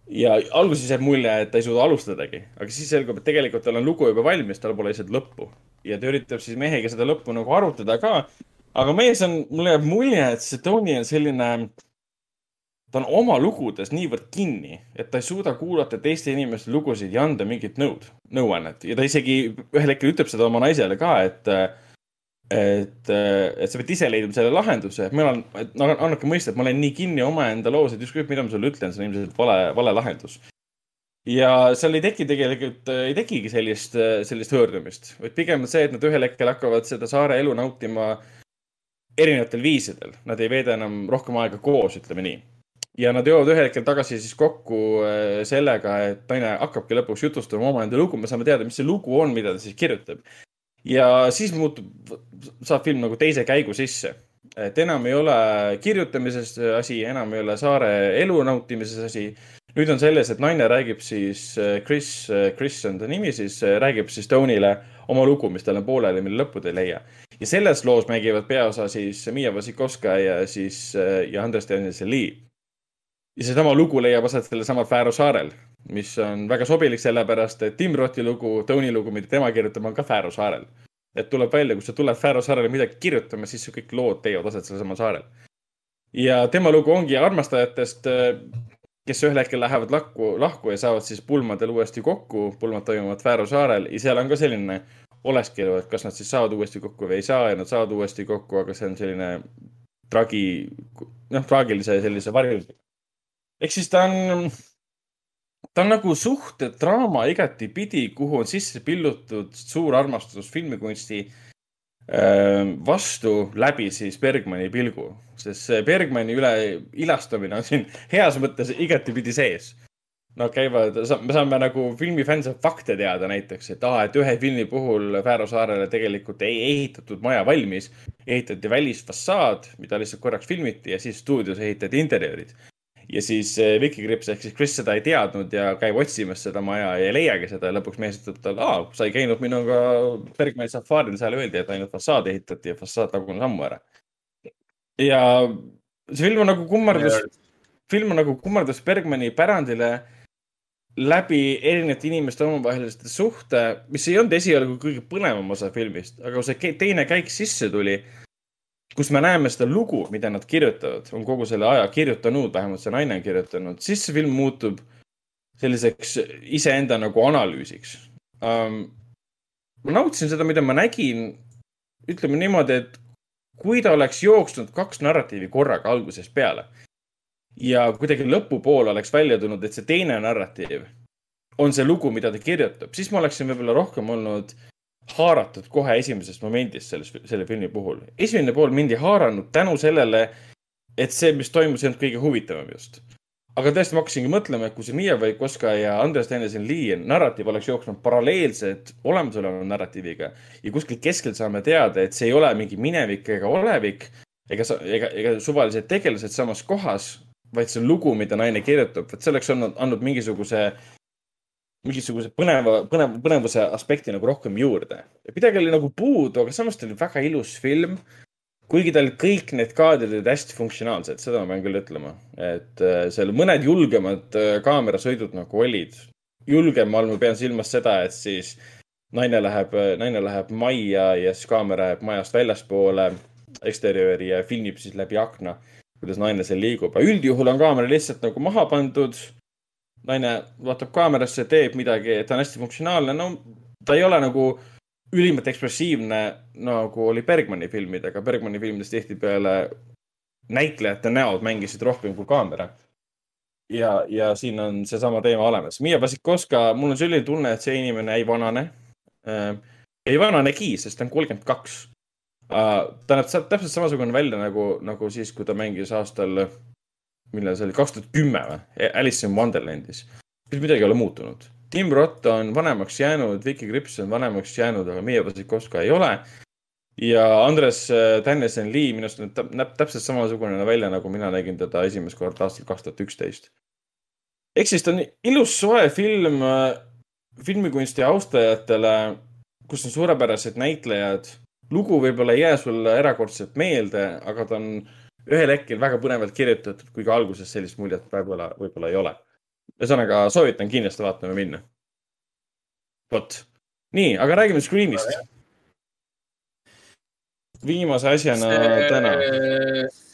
ja alguses jääb mulje, et ta ei suuda alustadagi, aga siis selgub, et tegelikult tal on lugu juba valmis, tal pole lihtsalt lõppu. ja ta üritab siis mehega seda lõppu nagu arutada ka. Aga mees on, mulle jääb mulje, et see Tony on selline, ta on oma lugudes niivõrd kinni, et ta ei suuda kuulata teiste inimeste lugusid ja anda mingit nõud, nõuannet ja ta isegi ühel hetkel ütleb seda oma naisele ka, et et, et sa pead ise leidma selle lahenduse, et ma olen, annake mõista, et ma olen nii kinni omaenda loos, et ükskõik, mida ma sulle ütlen, see on ilmselt vale, vale lahendus. ja seal ei teki tegelikult, ei tekigi sellist, sellist hõõrdumist, vaid pigem see, et nad ühel hetkel hakkavad seda saare elu nautima erinevatel viisidel, nad ei veeda enam rohkem aega koos, ütleme nii. ja nad jõuavad ühel hetkel tagasi siis kokku äh, sellega, et naine hakkabki lõpuks jutustama omaenda lugu, me saame teada, mis see lugu on, mida ta siis kirjutab. ja siis muutub, saab film nagu teise käigu sisse. et enam ei ole kirjutamises asi, enam ei ole saare elu nautimises asi. nüüd on selles, et naine räägib siis, Chris, Chris on ta nimi siis, räägib siis Tony'le oma lugu, mis tal on pooleli, mille lõppu ta ei leia. Ja selles loos mängivad peaosa siis Miia Vasikovska ja siis ja Andres Danielson Lee. ja seesama lugu leiab aset sellel samal Fääro saarel, mis on väga sobilik, sellepärast et Tim Rothi lugu, Tony lugu, mida tema kirjutab, on ka Fääro saarel. et tuleb välja, kui sa tuled Fääro saarele midagi kirjutama, siis kõik lood leiavad aset sellel samal saarel. ja tema lugu ongi armastajatest, kes ühel hetkel lähevad lahku, lahku ja saavad siis pulmadel uuesti kokku, pulmad toimuvad Fääro saarel ja seal on ka selline oleskelu, et kas nad siis saavad uuesti kokku või ei saa ja nad saavad uuesti kokku, aga see on selline tragi, noh, traagilise sellise varjusega. ehk siis ta on, ta on nagu suhtedraama igatipidi, kuhu on sisse pillutud suur armastus filmikunsti äh, vastu läbi siis Bergmani pilgu, sest see Bergmani üle ilastamine on siin heas mõttes igatipidi sees Nad käivad, me saame nagu filmifänn saab fakte teada näiteks, et aa, et ühe filmi puhul Fääro saarele tegelikult ei ehitatud maja valmis. ehitati välisfassaad, mida lihtsalt korraks filmiti ja siis stuudios ehitati interjöörid. ja siis eh, Vicky Krips ehk siis Chris seda ei teadnud ja käib otsimas seda maja ja ei leiagi seda ja lõpuks mees ütleb talle, aa, sa ei käinud minuga Bergmani safaaril, seal öeldi, et ainult fassaad ehitati ja fassaad lagunes ammu ära. ja see film on nagu kummardus, film on nagu kummardus Bergmani pärandile läbi erinevate inimeste omavaheliste suhte, mis ei olnud esialgu kõige põnevam osa filmist, aga kui see teine käik sisse tuli, kus me näeme seda lugu, mida nad kirjutavad, on kogu selle aja kirjutanud, vähemalt see naine on kirjutanud, siis see film muutub selliseks iseenda nagu analüüsiks um,. ma nautisin seda, mida ma nägin, ütleme niimoodi, et kui ta oleks jooksnud kaks narratiivi korraga algusest peale ja kuidagi lõpupoole oleks välja tulnud, et see teine narratiiv on see lugu, mida ta kirjutab, siis ma oleksin võib-olla rohkem olnud haaratud kohe esimesest momendist selles, selle filmi puhul. esimene pool mind ei haaranud tänu sellele, et see, mis toimus, ei olnud kõige huvitavam just. aga tõesti, ma hakkasingi mõtlema, et kui see Miia Vaikoska ja Andres Danielson Lee narratiiv oleks jooksnud paralleelselt olemasoleva narratiiviga ja kuskil keskel saame teada, et see ei ole mingi minevik ega olevik ega, ega, ega suvalised tegelased samas kohas, vaid see lugu, mida naine kirjutab, vot see oleks olnud, andnud mingisuguse, mingisuguse põneva, põnev, põnevuse aspekti nagu rohkem juurde. midagi oli nagu puudu, aga samas ta oli väga ilus film. kuigi tal kõik need kaadrid olid hästi funktsionaalsed, seda ma pean küll ütlema, et äh, seal mõned julgemad äh, kaamerasõidud nagu olid. julgem all ma pean silmas seda, et siis naine läheb, naine läheb majja ja siis kaamera jääb majast väljaspoole eksterjööri ja filmib siis läbi akna kuidas naine seal liigub, aga üldjuhul on kaamera lihtsalt nagu maha pandud. naine vaatab kaamerasse, teeb midagi, ta on hästi funktsionaalne, no ta ei ole nagu ülimalt ekspressiivne nagu oli Bergmani filmidega, Bergmani filmides tihtipeale näitlejate näod mängisid rohkem kui kaamera. ja, ja siin on seesama teema olemas. Miia Vasikovska, mul on selline tunne, et see inimene ei vanane äh,. ei vananegi, sest ta on kolmkümmend kaks Uh, ta näeb täpselt samasugune välja nagu, nagu siis, kui ta mängis aastal, millal see oli, kaks tuhat kümme või, Alice in Wonderlandis. midagi ei ole muutunud. Tim Roth on vanemaks jäänud, Vicky Krips on vanemaks jäänud, aga Mia Wasikowska ei ole. ja Andres äh, Dennison Lee minu arust näeb täpselt samasugune välja, nagu mina nägin teda esimest korda aastal kaks tuhat üksteist. ehk siis ta on ilus soe film äh, filmikunsti austajatele, kus on suurepärased näitlejad. Lugu võib-olla ei jää sulle erakordselt meelde, aga ta on ühel hetkel väga põnevalt kirjutatud, kuigi alguses sellist muljet võib-olla, võib-olla ei ole. ühesõnaga, soovitan kindlasti vaatama minna. vot, nii, aga räägime Screamist. viimase asjana täna.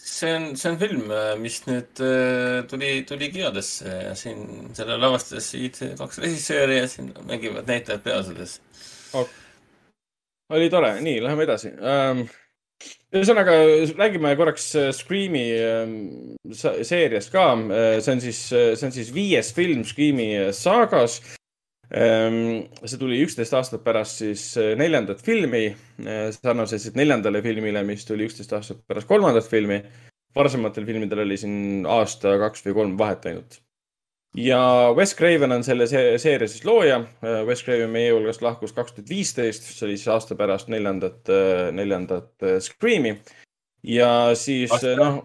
see on, see on film, mis nüüd äh, tuli, tuli kinodesse ja siin selle lavastasid kaks režissööri ja siin mängivad näitlejad peaosades. Oli tore, nii, läheme edasi ähm,. ühesõnaga, räägime korraks äh, Scream'i ähm, seeriast ka. see on siis, see on siis viies film Scream'i saagas ähm,. see tuli üksteist aastat pärast siis äh, neljandat filmi, sarnaselt siis neljandale filmile, mis tuli üksteist aastat pärast kolmandat filmi. varasematel filmidel oli siin aasta, kaks või kolm vahet ainult ja Wes Craven on selle se- seeria siis looja. Wes Craven meie hulgast lahkus kaks tuhat viisteist, see oli siis aasta pärast neljandat, neljandat äh, Scream'i. ja siis noh.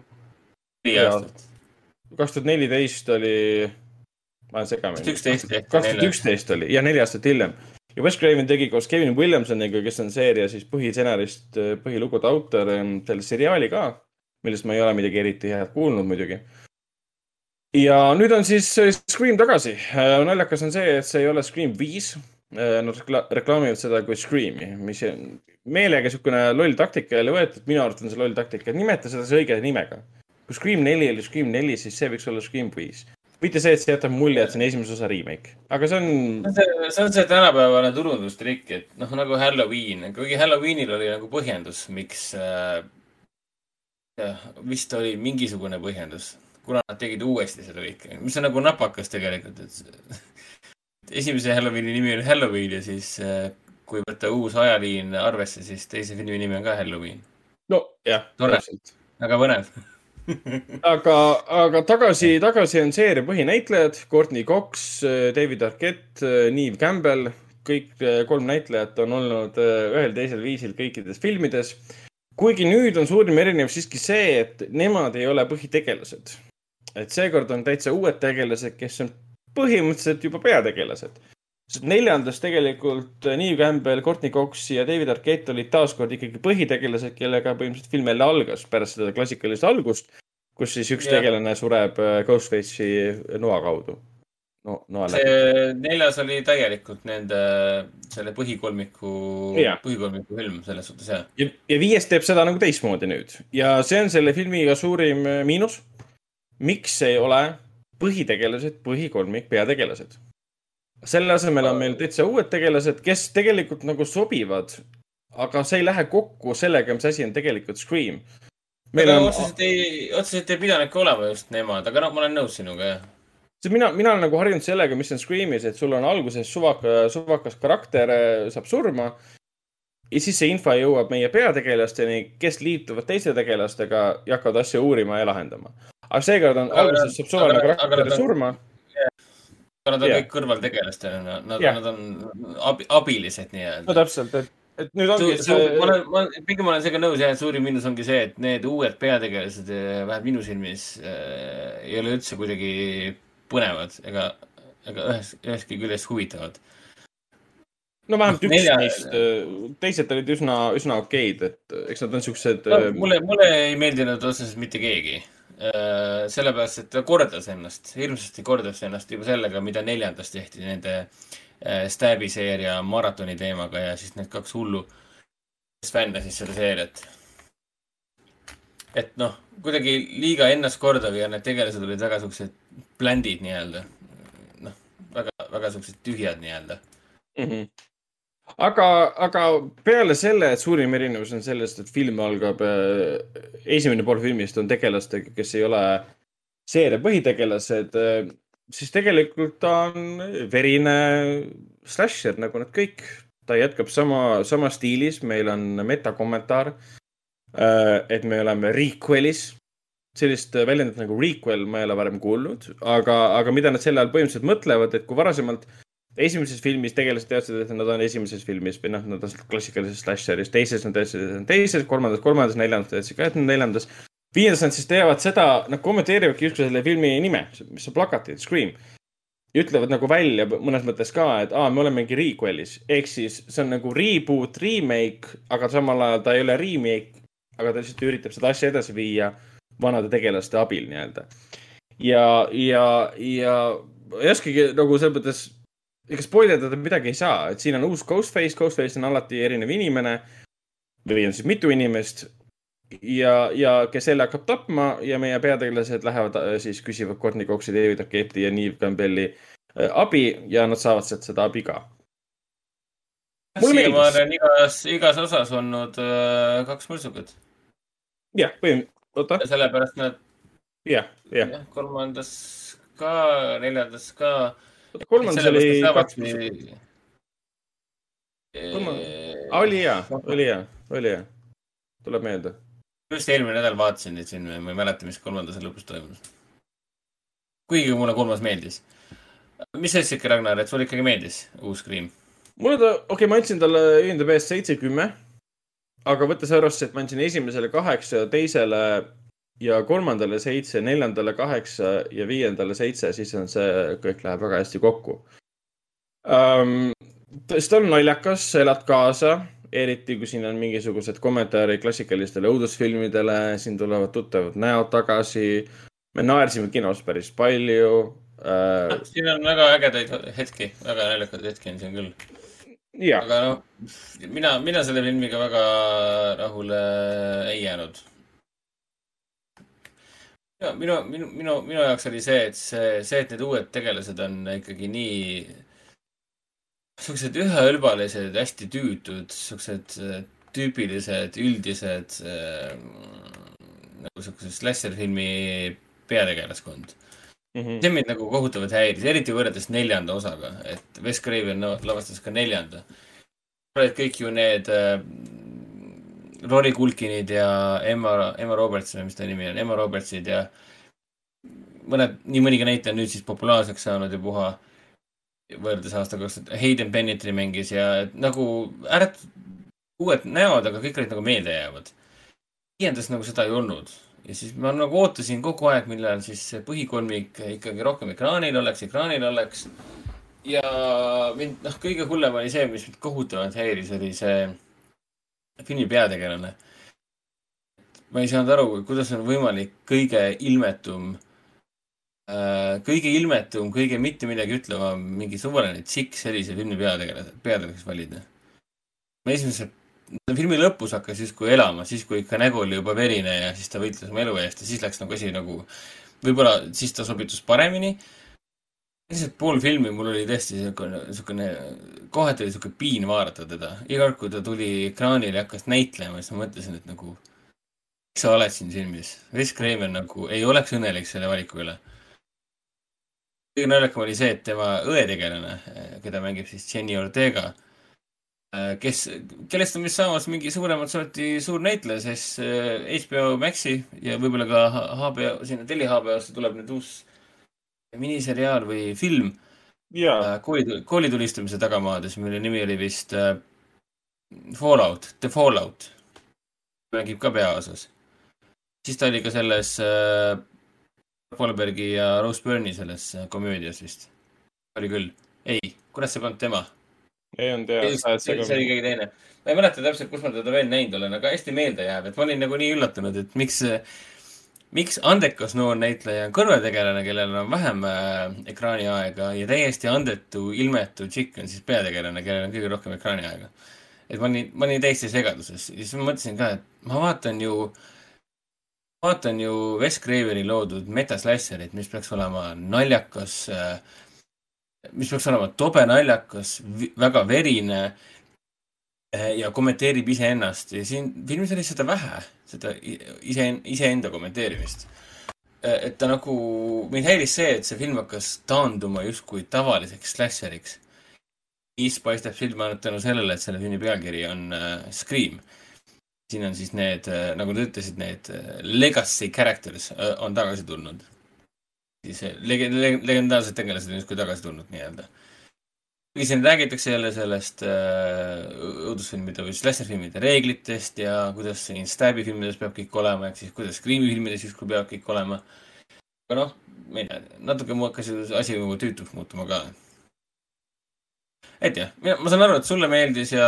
neli aastat.. kaks tuhat neliteist oli, ma olen segamini. 2011 ehk kaks tuhat üksteist oli ja neli aastat hiljem. ja Wes Craven tegi koos Kevin Williamsoniga, kes on seeria siis põhistsenarist, põhilugude autor, selle seriaali ka, millest ma ei ole midagi eriti head kuulnud muidugi ja nüüd on siis äh, Scream tagasi. naljakas on see, et see ei ole Scream viis. Nad rekla- reklaamivad seda kui Scream'i, mis meelega niisugune loll taktika jälle võetud, minu arvates on see loll taktika, nimeta seda siis õige nimega. kui Scream neli oli Scream neli, siis see võiks olla Scream viis. mitte see, et see jätab mulje, et see on esimese osa remake, aga see on, see on see tänapäevane turundustrikk, et noh, nagu Halloween, kuigi Halloweenil oli nagu põhjendus, miks äh,. vist oli mingisugune põhjendus, kuna nad tegid uuesti seda kõike, mis on nagu napakas tegelikult, et esimese Halloweeni nimi oli Halloween ja siis äh, kui võtta uus ajaliin arvesse, siis teise filmi nimi on ka Halloween. no jah, tore, täpselt. väga põnev. aga, aga tagasi, tagasi on seeria põhinäitlejad, Courtney Cox, David Arquette, Neve Campbell, kõik kolm näitlejat on olnud ühel teisel viisil kõikides filmides. kuigi nüüd on suurim erinevus siiski see, et nemad ei ole põhitegelased. Et seekord on täitsa uued tegelased, kes on põhimõtteliselt juba peategelased. sest neljandas tegelikult Neve Campbell, Courtney Cox ja David Arquette olid taaskord ikkagi põhitegelased, kellega põhimõtteliselt film jälle algas pärast seda klassikalist algust, kus siis üks Jah. tegelane sureb eh, Ghostface'i noa kaudu. no noa läbi. see neljas oli täielikult nende selle põhikolmiku Jah., põhikolmiku film selles suhtes jah. ja, ja viies teeb seda nagu teistmoodi nüüd ja see on selle filmiga suurim äh, miinus. Miks ei ole põhitegelased põhikolmik peategelased? selle asemel on meil täitsa uued tegelased, kes tegelikult nagu sobivad, aga see ei lähe kokku sellega, mis asi on tegelikult Scream. meil on, otseselt ei, otseselt ei pidanudki olema just nemad, aga noh, ma olen nõus sinuga jah. see mina, mina olen nagu harjunud sellega, mis on Screamis, et sul on alguses suvaka, suvakas karakter äh, saab surma. ja siis see info jõuab meie peategelasteni, kes liituvad teiste tegelastega ja hakkavad asja uurima ja lahendama. Aga seekord on, alguses saab suvaline aga karakter surma. aga nad on Jah. kõik kõrvaltegelastena, nad Jah. nad on abi, abilised no nii-öelda. täpselt, et, et nüüd ongi ma see, olen, ma, pigem ma olen sellega nõus jah, et suurim miinus ongi see, et need uued peategelased, vähemalt minu silmis äh,, ei ole üldse kuidagi põnevad ega, ega ühes, ühestki küljest huvitavad. no vähemalt üks nelja- neist, teised olid üsna, üsna okeid, et eks nad on siuksed. no, mulle, mulle ei meeldinud otseselt mitte keegi. sellepärast, et ta kordas ennast, hirmsasti kordas ennast juba sellega, mida neljandas tehti nende äh, Stab'i seeria maratoni teemaga ja siis need kaks hullu, fännasid seda seeriat. et noh, kuidagi liiga ennastkordav ja need tegelased olid väga siuksed bländid nii-öelda. noh, väga, väga siuksed tühjad nii-öelda. mm. -hmm. aga, aga peale selle, et suurim erinevus on sellest, et film algab, esimene pool filmist on tegelastega, kes ei ole seeria põhitegelased, siis tegelikult ta on verine slasher nagu nad kõik. ta jätkab sama, sama stiilis, meil on metakommentaar. et me oleme requel'is. sellist väljendit nagu requel ma ei ole varem kuulnud, aga, aga mida nad selle all põhimõtteliselt mõtlevad, et kui varasemalt esimeses filmis tegelased teadsid, et nad on esimeses filmis või noh, nad on klassikalises slasheris, teises nad teadsid, et nad on teises, kolmandas, kolmandas, neljandas teadsid ka, et nad on neljandas. viiendas nad siis teevad seda, nad kommenteerivadki justkui selle filmi nime, mis on plakatid, Scream. ja ütlevad nagu välja mõnes mõttes ka, et aa, me olemegi requel'is, ehk siis see on nagu reboot, remake, aga samal ajal ta ei ole remake, aga ta lihtsalt üritab seda asja edasi viia vanade tegelaste abil nii-öelda. ja, ja, ja ei oskagi nagu selles mõttes, ega spoilerdada midagi ei saa, et siin on uus Ghostface, Ghostface on alati erinev inimene või on siis mitu inimest ja, ja kes jälle hakkab tapma ja meie peategelased lähevad äh, siis küsivad Courtney Coxi, David Arquetti ja Neve Campbelli äh, abi ja nad saavad sealt seda abi ka. Siiamaani on igas, igas osas olnud äh, kaks mõrtsukat. jah, põhim-, oota, sellepärast nad jah, jah. jah, kolmandas ka, neljandas ka. Kolmandas oli kaks Kolma- oli hea, oli hea, oli hea, tuleb meelde. just eelmine nädal vaatasin neid siin, ma ei mäleta, mis kolmandas lõpus toimus. kuigi mulle kolmas meeldis. mis sa ütlesid, Ragnar, et sulle ikkagi meeldis uus Scream? mulle ta, okei okay,, ma andsin talle IMDB-st seitse, kümme. aga võttes arvesse, et ma andsin esimesele kaheksa, teisele ja kolmandale seitse, neljandale kaheksa ja viiendale seitse, siis on see, kõik läheb väga hästi kokku um,. tõesti on naljakas, elad kaasa, eriti kui siin on mingisugused kommentaarid klassikalistele õudusfilmidele, siin tulevad tuttavad näod tagasi. me naersime kinos päris palju uh,. siin on väga ägedaid hetki, väga naljakaid hetki on siin küll. Aga noh, mina, mina selle filmiga väga rahule ei jäänud. minu, minu, minu, minu jaoks oli see, et see, see, et need uued tegelased on ikkagi nii siuksed üheülbalised, hästi tüütud, siuksed äh, tüüpilised, üldised äh, nagu siukse slasher-filmi peategelaskond mm. -hmm. see mind nagu kohutavalt häiris, eriti võrreldes neljanda osaga, et Wes Craven no, lavastas ka neljanda. kõik ju need äh, Rory Culkinid ja Emma, Emma Roberts või mis ta nimi on, Emma Robertsid ja mõned, nii mõnigi näitleja on nüüd siis populaarseks saanud ja puha võrreldes aastaga kaks tuhat, Hayden Panettiere mängis ja nagu ääret-, uued näod, aga kõik olid nagu meeldejäävad. viiendas nagu seda ei olnud ja siis ma nagu ootasin kogu aeg, millal siis see põhikolmik ikkagi rohkem ekraanil oleks, ekraanil oleks. ja mind, noh, kõige hullem oli see, mis mind kohutavalt häiris, oli see filmi peategelane. ma ei saanud aru, kuidas on võimalik kõige ilmetum, kõige ilmetum, kõige mitte midagi ütlevam mingi suvaline tšikk sellise filmi peategelase, peategelaseks valida. ma esimese, filmi lõpus hakkas justkui elama, siis kui ikka nägu oli juba verine ja siis ta võitles oma elu eest ja siis läks nagu asi nagu, võib-olla siis ta sobitus paremini. Lihtsalt pool filmi mul oli tõesti niisugune, niisugune, kohati oli niisugune piin vaadata teda. iga kord, kui ta tuli ekraanile ja hakkas näitlema, siis ma mõtlesin, et nagu, miks sa oled siin filmis? Wes Craven nagu ei oleks õnnelik selle valiku üle. kõige naljakam oli see, et tema õetegelane, keda mängib siis Jenny Ortega, kes, kellest on vist saamas mingi suuremat sorti suur näitleja, sest äh, HBO Maxi ja võib-olla ka HBO, sinna teli HBO-sse tuleb nüüd uus miniseriaal või film. kooli, koolitulistamise tagamaades, mille nimi oli vist äh, Fallout, The Fallout. mängib ka peaosas. siis ta oli ka selles äh, Wahlbergi ja Rose Byrne'i selles äh, komöödias vist. oli küll. ei, kurat, see polnud tema. ei olnud hea, see oli keegi teine. ma ei mäleta täpselt, kus ma teda veel näinud olen, aga hästi meelde jääb, et ma olin nagu nii üllatunud, et miks, miks andekas noor näitleja on kõrvaltegelane, kellel on vähem äh, ekraaniaega ja täiesti andetu, ilmetu tšikk on siis peategelane, kellel on kõige rohkem ekraaniaega. et ma olin, ma olin täiesti segaduses ja siis ma mõtlesin ka, et ma vaatan ju, vaatan ju Wes Craveni loodud metaslasherit, mis peaks olema naljakas äh, mis peaks olema tobe naljakas, väga verine ja kommenteerib iseennast ja siin filmis oli seda vähe, seda ise, iseenda kommenteerimist. et ta nagu, mind häiris see, et see film hakkas taanduma justkui tavaliseks slasheriks. mis paistab silma ainult tänu sellele, et selle filmi pealkiri on äh, Scream. siin on siis need, nagu te ütlesite, need legacy characters on tagasi tulnud. siis lege-, lege-, legendaarsed tegelased on justkui tagasi tulnud nii-öelda. Kuigi siin räägitakse jälle sellest äh, õudusfilmide või slasher-filmide reeglitest ja kuidas siin Stab'i filmides peab kõik olema, ehk siis kuidas Scream'i filmides justkui peab kõik olema. aga noh, ma ei tea, natuke mu hakkas asi nagu tüütuks muutuma ka et jah, ma saan aru, et sulle meeldis ja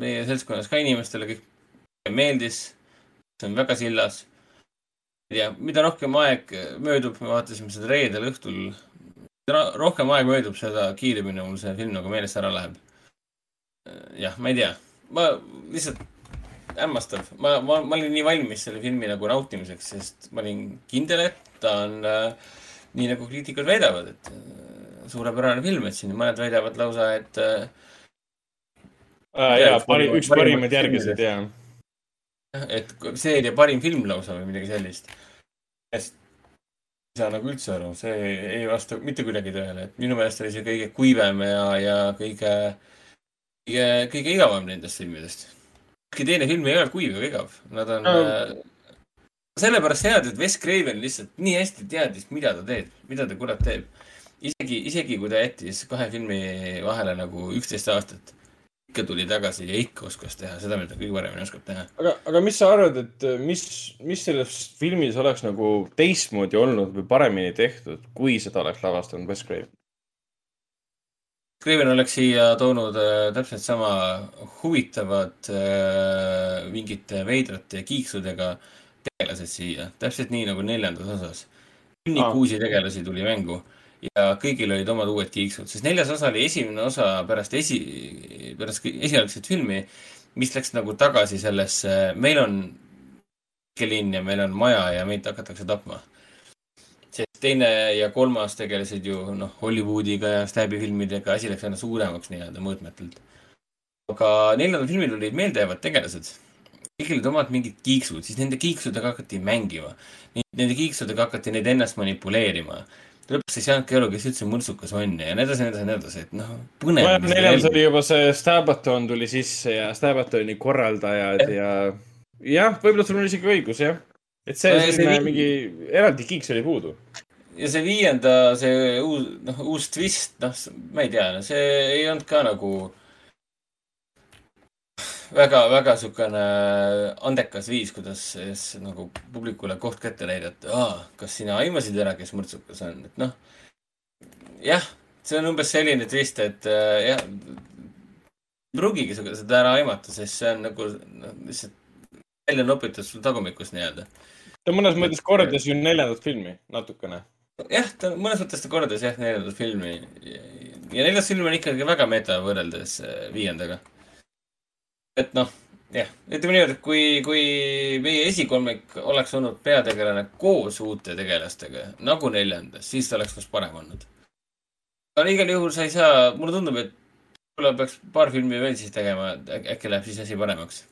meie seltskonnas ka inimestele kõik meeldis. see on väga sillas. ja mida rohkem aeg möödub, me vaatasime seda reedel õhtul. Rohkem aeg möödub, seda kiiremini mul see film nagu meelest ära läheb. jah, ma ei tea, ma lihtsalt hämmastav, ma, ma, ma olin nii valmis selle filmi nagu nautimiseks, sest ma olin kindel, et ta on äh, nii nagu kriitikud väidavad, et äh, suurepärane film, et siin mõned väidavad lausa, et äh, jaa, pari-, üks parimaid järgisid, jaa. et seeria parim film lausa või midagi sellist. sest saa nagu üldse aru, see ei vasta mitte kuidagi tõele, et minu meelest oli see kõige kuivem ja, ja kõige, kõige, kõige igavam nendest filmidest. ükski teine film ei ole kuiv ega igav, nad on No. äh, sellepärast head, et Wes Craven lihtsalt nii hästi teadis, mida ta teeb, mida ta kurat teeb. isegi, isegi kui ta jättis kahe filmi vahele nagu üksteist aastat, ikka tuli tagasi ja ikka oskas teha seda, mida ta kõige paremini oskab teha. aga, aga mis sa arvad, et äh, mis, mis selles filmis oleks nagu teistmoodi olnud või paremini tehtud, kui seda oleks lavastanud Wes Craven? Craven oleks siia toonud äh, täpselt sama huvitavad äh, mingite veidrate kiiksudega tegelased siia, täpselt nii nagu neljandas osas. kümnikuusi tegelasi tuli mängu ja kõigil olid omad uued kiiksud, sest neljas osa oli esimene osa pärast esi, pärast esialgset filmi, mis läks nagu tagasi sellesse, meil on linn ja meil on maja ja meid hakatakse tapma sest teine ja kolmas tegelesid ju noh, Hollywoodiga ja Stab'i filmidega, asi läks aina suuremaks nii-öelda mõõtmetelt. aga neljandal filmil olid meeldejäävad tegelased. kõigil olid omad mingid kiiksud, siis nende kiiksudega hakati mängima. Nende kiiksudega hakati neid ennast manipuleerima. Lõpuks ei saanudki aru, kes üldse mõrtsukas on ja nii edasi, nii edasi, nii edasi, et noh, põnev. neljandas oli juba see Stabaton tuli sisse ja Stabatoni korraldajad ja jah, võib-olla sul on isegi õigus, jah. et see No see selline vi- mingi eraldi kiiks oli puudu. ja see viienda, see uus, noh, uus twist, noh, ma ei tea, see ei olnud ka nagu väga, väga niisugune andekas viis, kuidas siis nagu publikule koht kätte näidata. kas sina aimasid ära, kes mõrtsukas on, et noh, jah, see on umbes selline twist, et äh, jah, pruugigi seda seda ära aimata, sest see on nagu noh, lihtsalt välja nopitud sul tagumikust nii-öelda ta mõnes mõttes kordas ju neljandat filmi natukene. jah, ta mõnes mõttes ta kordas jah neljandat filmi ja neljas film on ikkagi väga meta võrreldes äh, viiendaga. Et noh, jah, ütleme niimoodi, et kui, kui meie esikolmik oleks olnud peategelane koos uute tegelastega nagu neljandas, siis ta oleks vast parem olnud. aga igal juhul sa ei saa, mulle tundub, et võib-olla peaks paar filmi veel siis tegema, et äkki läheb siis asi paremaks.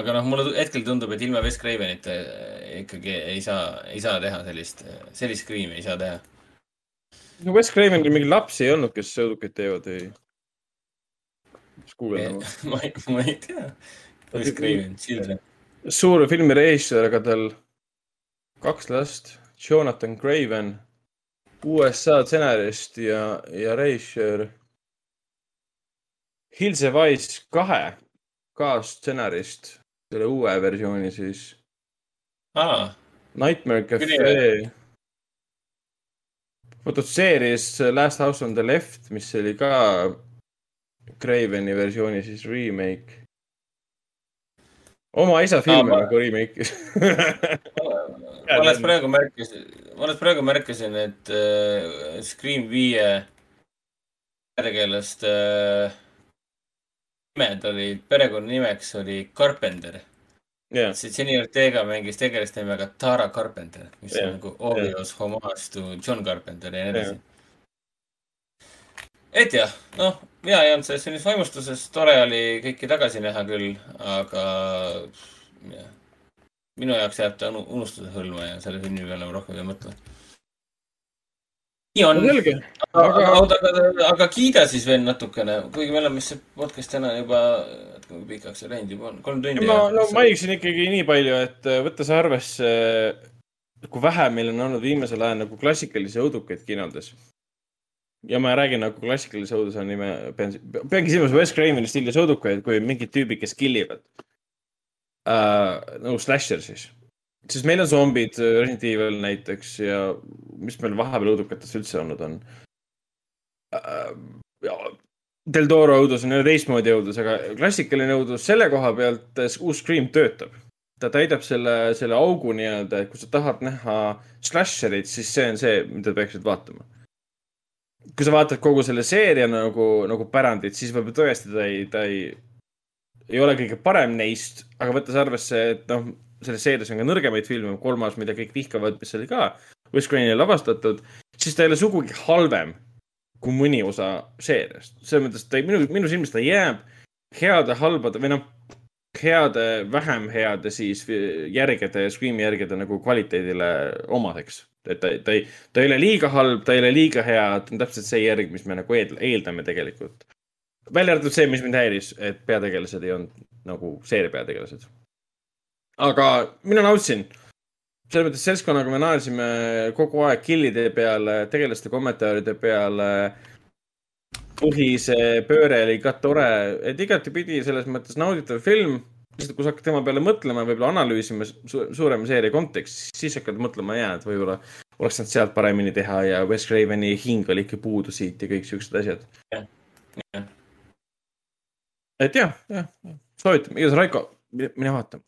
aga noh, mulle hetkel tundub, et ilma Wes Cravenita äh, ikkagi ei saa, ei saa teha sellist, sellist Scream'i ei saa teha. no Wes Cravenil mingeid lapsi ei olnud, kes sõidukeid teevad või? Mis guugeldama. ma ei, ma ei tea. Wes Craven, Children. suure filmi režissöör, aga tal kaks last, Jonathan Craven, USA stsenarist ja, ja režissöör. Hilse Wise kahe kaasstsenarist, selle uue versiooni siis. aa, Nightmare Cafe fototseeris Last House on the Left, mis oli ka Craveni versiooni siis remake. oma isa filmi ma- nagu remake'is. ma alles praegu märkasin, ma alles praegu märkasin, et äh, Scream viie perekeelest äh, nimed olid, perekonnanimeks oli Carpenter see Jenny Ortega mängis tegelast nimega Tara Carpenter, mis Jah, on nagu obvious homage to John Carpenter ja nii edasi. Et jah, noh, mina ei olnud selles filmis vaimustuses, tore oli kõiki tagasi näha küll, aga jah, minu jaoks jääb ta unu- unustuse hõlma ja selle filmi peale ma rohkem ei mõtle. nii on. aga, aga, aga, aga, kiida siis veel natukene, kuigi me oleme see podcast täna juba, kui pikaks see läinud juba on, kolm tundi. ma, no mainiksin ikkagi nii palju, et äh, võttes arvesse, kui vähe meil on olnud viimasel ajal nagu klassikalisi õudukaid kinodes. Ja ma räägin nagu klassikalise õuduse nime, pean, peangi silmas Wes Craveni stiilis õudukaid, kui mingid tüübid, kes kill ivad uh,. nagu slasher siis sest meil on zombid, Resident Evil näiteks ja mis meil vahepeal õudukates üldse olnud on äh,. Del Toro õudus on jälle teistmoodi õudus, aga klassikaline õudus selle koha pealt, uus Scream töötab. ta täidab selle, selle augu nii-öelda, et kui sa tahad näha slasherit, siis see on see, mida peaksid vaatama. Kui sa vaatad kogu selle seeria nagu, nagu pärandit, siis võib-olla tõesti ta ei, ta ei, ei ole kõige parem neist, aga võttes arvesse, et noh, selles seerias on ka nõrgemaid filme, kolmas, mida kõik vihkavad, mis oli ka Wes Crane'i lavastatud, siis ta ei ole sugugi halvem kui mõni osa seeriast. selles mõttes ta ei, minu, minu silmis ta jääb heade, halbade või noh, heade, vähem heade siis järgede, Scream'i järgede nagu kvaliteedile omadeks. Et ta, ta ei, ta ei ole liiga halb, ta ei ole liiga hea, ta on täpselt see järg, mis me nagu eeldame tegelikult. välja arvatud see, mis mind häiris, et peategelased ei olnud nagu seeria peategelased aga mina nautisin. selles mõttes seltskonnaga me naersime kogu aeg killide peale, tegelaste kommentaaride peale. põhise pööre oli ka tore, et igatepidi selles mõttes nauditav film. Lihtsalt, kui sa hakkad tema peale mõtlema, võib-olla analüüsima su suurema seeria konteksti, siis hakkad mõtlema, jaa, et võib-olla oleks saanud sealt paremini teha ja Wes Craveni hing oli ikka puudu siit ja kõik siuksed asjad. et jah, jah, soovitan, igatahes Raiko, mine vaata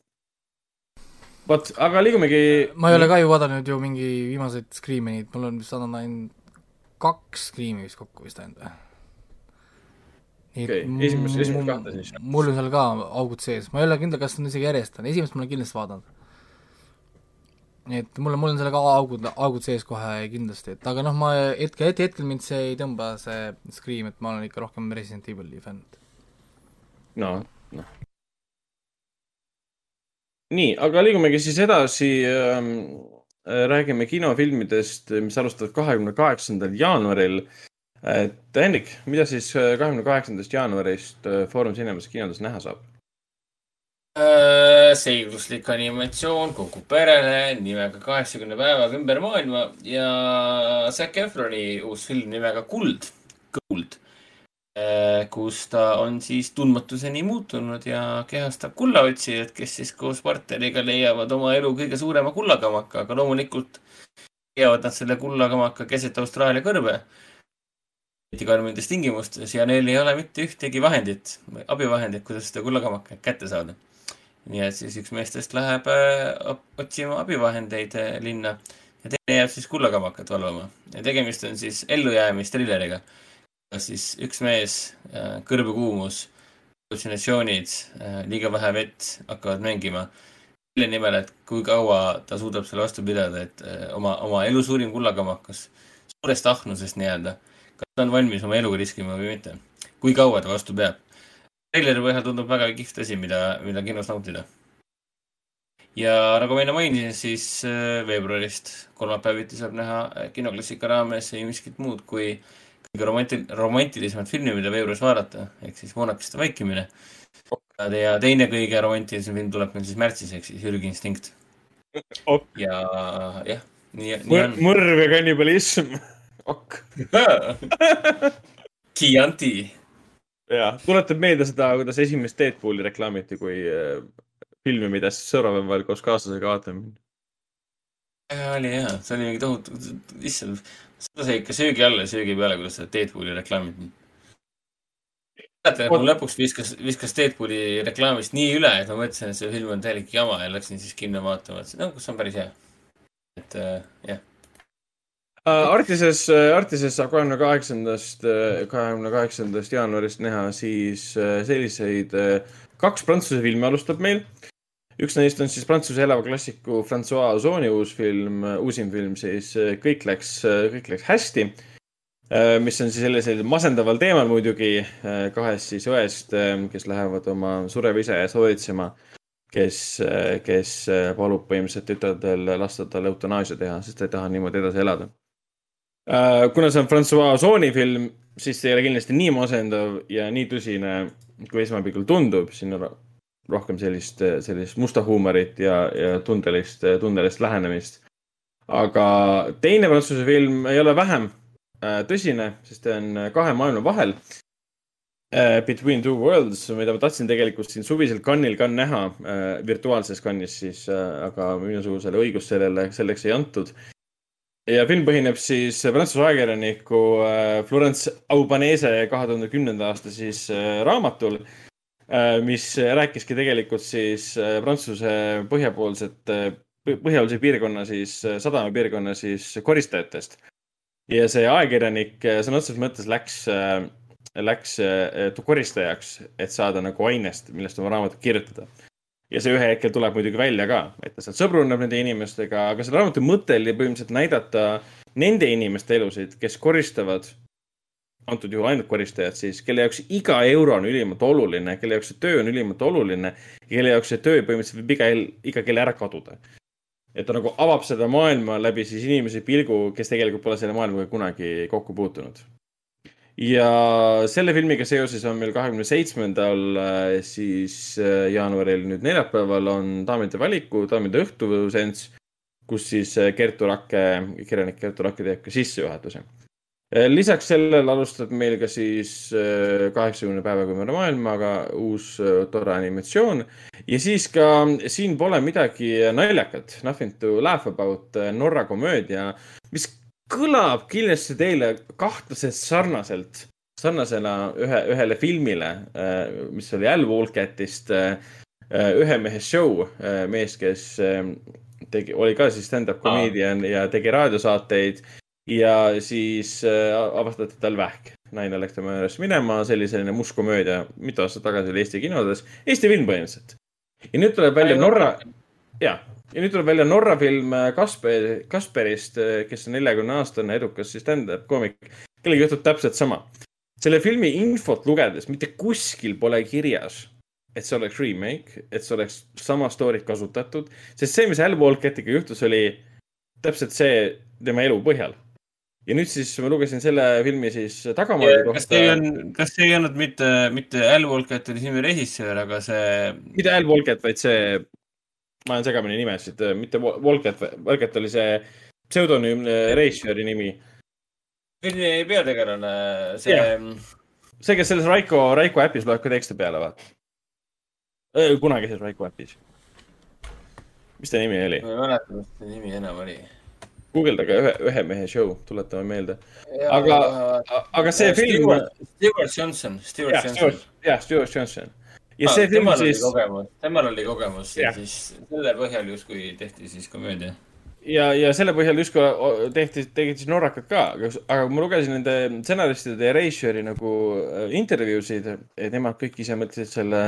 vot, aga liigumegi. ma ei ole ka ju vaadanud ju mingi viimaseid Scream'i neid, mul on vist saanud ainult kaks Scream'i vist kokku vist ainult või? Okei okay., esimest, esimest kahte siis. mul on seal ka augud sees, ma ei ole kindel, kas on isegi järjest esimest ma olen kindlasti vaadanud. et mul on, mul on seal ka augud, augud sees kohe kindlasti, et aga noh, ma hetkel, hetkel, hetkel mind see ei tõmba, see Scream, et ma olen ikka rohkem Resident Evil'i fänn. no, noh nii, aga liigumegi siis edasi ähm,. räägime kinofilmidest, mis alustavad kahekümne kaheksandal jaanuaril. Et Hendrik, mida siis äh, kahekümne kaheksandast jaanuarist äh, Foorum Cinemas kinodes näha saab? Äh, seikluslik animatsioon kogu perele nimega kaheksakümne päevaga ümber maailma ja Zac Efroni uus film nimega Kuld, Gold kus ta on siis tundmatuseni muutunud ja kehastab kullaotsijad, kes siis koos partneriga leiavad oma elu kõige suurema kullakamaka, aga loomulikult leiavad nad selle kullakamaka keset Austraalia kõrbe. Karmides tingimustes ja neil ei ole mitte ühtegi vahendit, abivahendit, kuidas seda kullakamakat kätte saada. nii et siis üks meestest läheb äh, otsima abivahendeid äh, linna ja teine jääb siis kullakamakat valvama ja tegemist on siis ellujäämistrilleriga siis üks mees, äh, kõrbekuumus, hallusinatsioonid, äh, liiga vähe vett hakkavad mängima. selle nimel, et kui kaua ta suudab selle vastu pidada, et oma, oma elu suurim kullakamakas, suurest ahnusest nii-öelda, kas ta on valmis oma eluga riskima või mitte. kui kaua ta vastu peab. treileri põhjal tundub väga kihvt asi, mida, mida kinos nautida. ja nagu ma enne mainisin, siis veebruarist kolmapäeviti saab näha kinoklassika raames ei miskit muud kui äh, kõige romantil-, romantilisemat filmi, mida veebruaris vaadata, ehk siis Moonakeste vaikimine. ja teine kõige romantilisem film tuleb meil siis märtsis, ehk siis Jürgi instinkt ja jah, nii, nii on. mõrv ja kannibalism, ok Chianti. ja, tuletab meelde seda, kuidas esimest Deadpooli reklaamiti kui äh, filmi, mida siis sõbrapäeva ajal koos kaaslasega vaatame. oli jaa, see oli mingi tohutu, issand seda sai ikka söögi alla ja söögi peale, kuidas seda Deadpooli reklaamiti. mäletan, et mul lõpuks viskas, viskas Deadpooli reklaamist nii üle, et ma mõtlesin, et see film on täielik jama ja läksin siis kinno vaatama, et noh, kas on päris hea. et äh, jah. Artises, Artises saab kahekümne kaheksandast, kahekümne kaheksandast jaanuarist näha siis äh, selliseid, äh, kaks prantsuse filmi alustab meil üks neist on siis Prantsuse elava klassiku Francois Ozoni uus film, uusim film siis Kõik läks, kõik läks hästi. mis on siis sellisel masendaval teemal muidugi kahest siis õest, kes lähevad oma sureva isa eest hoolitsema. kes, kes palub põhimõtteliselt tütardel lasta tal eutanaasia teha, sest ta ei taha niimoodi edasi elada. Äh, kuna see on Francois Ozoni film, siis see ei ole kindlasti nii masendav ja nii tõsine, kui esmapilgul tundub, siin on ro- rohkem sellist, sellist musta huumorit ja, ja tundelist, tundelist lähenemist. aga teine prantsuse film ei ole vähem äh, tõsine, sest ta on kahe maailma vahel. Between Two Worlds, mida ma tahtsin tegelikult siin suvisel kannil ka näha, virtuaalses kannis siis, aga minusugusele õigust sellele, selleks ei antud ja film põhineb siis prantsuse ajakirjaniku äh, Florence Aubanese kahe tuhande kümnenda aasta siis äh, raamatul, mis rääkiski tegelikult siis äh, Prantsuse põhjapoolset, põhjapoolse piirkonna siis, sadamapiirkonna siis koristajatest. ja see ajakirjanik äh, sõna otseses mõttes läks, läks äh, koristajaks, et saada nagu ainest, millest oma raamatut kirjutada ja see ühel hetkel tuleb muidugi välja ka, et ta sealt sõbruneb nende inimestega, aga selle raamatu mõte oli põhimõtteliselt näidata nende inimeste elusid, kes koristavad, antud juhul ainult koristajad siis, kelle jaoks iga euro on ülimalt oluline, kelle jaoks see töö on ülimalt oluline kelle jaoks see töö põhimõtteliselt võib iga, iga kell ära kaduda. et ta nagu avab seda maailma läbi siis inimese pilgu, kes tegelikult pole selle maailmaga kunagi kokku puutunud ja selle filmiga seoses on meil kahekümne seitsmendal siis äh, jaanuaril nüüd neljapäeval on daamide valiku, daamide õhtuseanss, kus siis äh, Kertu Rakke, kirjanik Kertu Rakke teeb ka sissejuhatuse. lisaks sellele alustab meil ka siis äh, kaheksakümne päevaga mööda maailmaga uus äh, tore animatsioon ja siis ka siin pole midagi naljakat, Nothing to laugh about, Norra komöödia, mis kõlab kindlasti teile kahtlaselt sarnaselt, sarnasena ühe, ühele filmile, mis oli Al Walkettist, Ühe mehe show, mees, kes äh, tegi, oli ka siis stand-up comedian ja tegi raadiosaateid. Ja siis äh, avastati tal vähk. naine läks tema juurest minema, see oli selline must komöödia, mitu aastat tagasi oli Eesti kinodes, Eesti film põhimõtteliselt. ja nüüd tuleb välja Norra, jah, ja nüüd tuleb välja Norra film äh, Kasper, Kasperist, kes on neljakümne aastane edukas siis stand-up koomik, kellega juhtub täpselt sama. selle filmi infot lugedes mitte kuskil pole kirjas, et see oleks remake, et see oleks sama story't kasutatud, sest see, mis Al Walketiga juhtus, oli täpselt see tema elu põhjal. ja nüüd siis ma lugesin selle filmi siis tagamaade kas see ei kohta. olnud, kas see ei olnud mitte, mitte Al Walker oli filmi režissöör, aga see, mitte Al Walket, vaid see, ma olen segamini nimesid, mitte Wal- Walket, Walket oli see pseudonüümne režissööri nimi. filmi peategelane, see Jah. see, kes selles Raiko, Raiko äpis loeb ka tekste peale, vaata. kunagises Raiko äpis. mis ta nimi oli? ma ei mäleta, mis ta nimi enam oli. guugeldage ühe, ühe mehe show, tuletame meelde. aga, aga see film. Stewart Johnson, Stewart Johnson. Jah, Stewart Johnson. Ja see film siis, kogemus, temal oli kogemus ja siis selle põhjal justkui tehti siis komöödia. ja, ja selle põhjal justkui tehti, tegid siis norrakad ka, aga, aga kui ma lugesin nende stsenaristide ja režissööri nagu äh, intervjuusid, et nemad kõik ise mõtlesid selle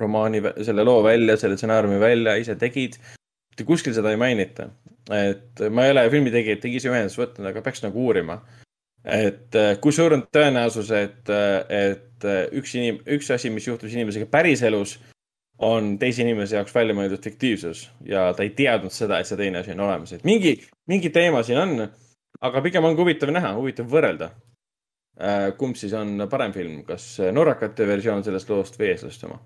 romaani, selle loo välja, selle stsenaariumi välja, ise tegid. kuskil seda ei mainita. et ma ei ole filmi tegijad tegi ise ühendust võtnud, aga peaks nagu uurima. Et äh, kui suur on tõenäosus, et, et äh, üks inim-, üks asi, mis juhtus inimesega päriselus, on teise inimese jaoks välja mõeldud fiktiivsus ja ta ei teadnud seda, et see teine asi on olemas, et mingi, mingi teema siin on, aga pigem on huvitav näha, huvitav võrrelda. kumb siis on parem film, kas norrakate versioon sellest loost või eestlaste oma?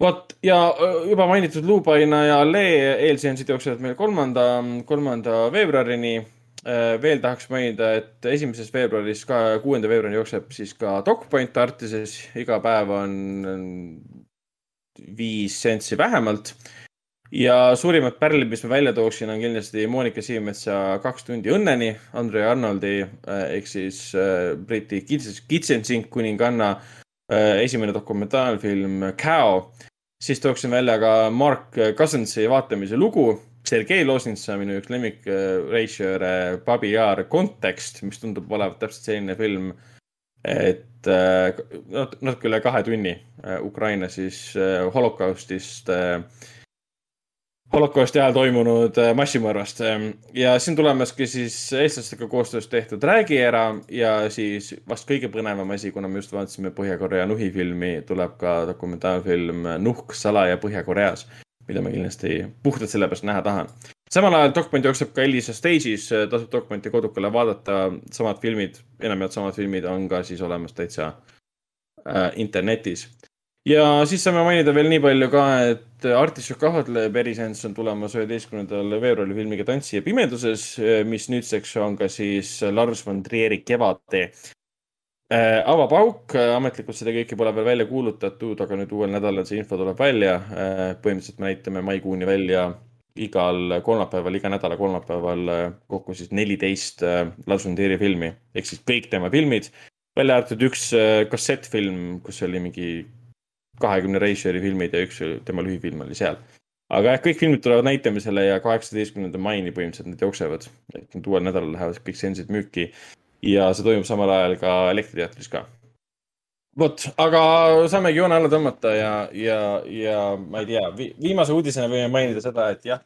vot ja juba mainitud Luupaina ja Lee eelseansid jooksevad meil kolmanda, kolmanda veebruarini. Veel tahaks mainida, et esimesest veebruarist ka kuuenda veebruarini jookseb siis ka DocPoint Artises, iga päev on viis sentsi vähemalt. ja suurimad pärlid, mis ma välja tooksin, on kindlasti Monika Siimetsa Kaks tundi õnneni, Andre Arnoldi äh, ehk siis äh, Briti kits- kitsensink kuninganna äh, esimene dokumentaalfilm Cow. siis tooksin välja ka Mark Cousinsi vaatamise lugu, Sergei Losnitsa, minu üks lemmikrežissööre, Babi Jaar, Kontekst, mis tundub olevat täpselt selline film, et äh, nat- natuke üle kahe tunni äh, Ukraina siis äh, holokaustist äh, holokausti ajal toimunud äh, massimõrvast ja siin tulemaski siis eestlastega koostöös tehtud Räägiera ja siis vast kõige põnevam asi, kuna me just vaatasime Põhja-Korea Nuhi filmi, tuleb ka dokumentaalfilm Nuhk salaja Põhja-Koreas, mida ma kindlasti puhtalt sellepärast näha tahan samal ajal Dogpoint jookseb ka Elisa Stage'is, tasub Dogpointi kodukale vaadata, samad filmid, enamjaolt samad filmid on ka siis olemas täitsa äh, internetis. ja siis saame mainida veel nii palju ka, et Artichoke kahvadele Perisens on tulemas üheteistkümnendal veebruaril filmiga Tantsija pimeduses, mis nüüdseks on ka siis Lars von Trieri Kevade äh, avapauk, ametlikult seda kõike pole veel välja kuulutatud, aga nüüd uuel nädalal see info tuleb välja. põhimõtteliselt me näitame maikuuni välja igal kolmapäeval, iga nädala kolmapäeval äh, kokku siis neliteist äh, Lars von Trieri filmi ehk siis kõik tema filmid, välja arvatud üks äh, kassettfilm, kus oli mingi kahekümne režissööri filmid ja üks tema lühifilm oli seal. aga jah, kõik filmid tulevad näitamisele ja kaheksateistkümnenda maini põhimõtteliselt need jooksevad. et nüüd uuel nädalal lähevad kõik seansid müüki ja see toimub samal ajal ka Elektriteatris ka. vot, aga saamegi joone alla tõmmata ja, ja, ja ma ei tea vi, viimase uudisena võime mainida seda, et jah,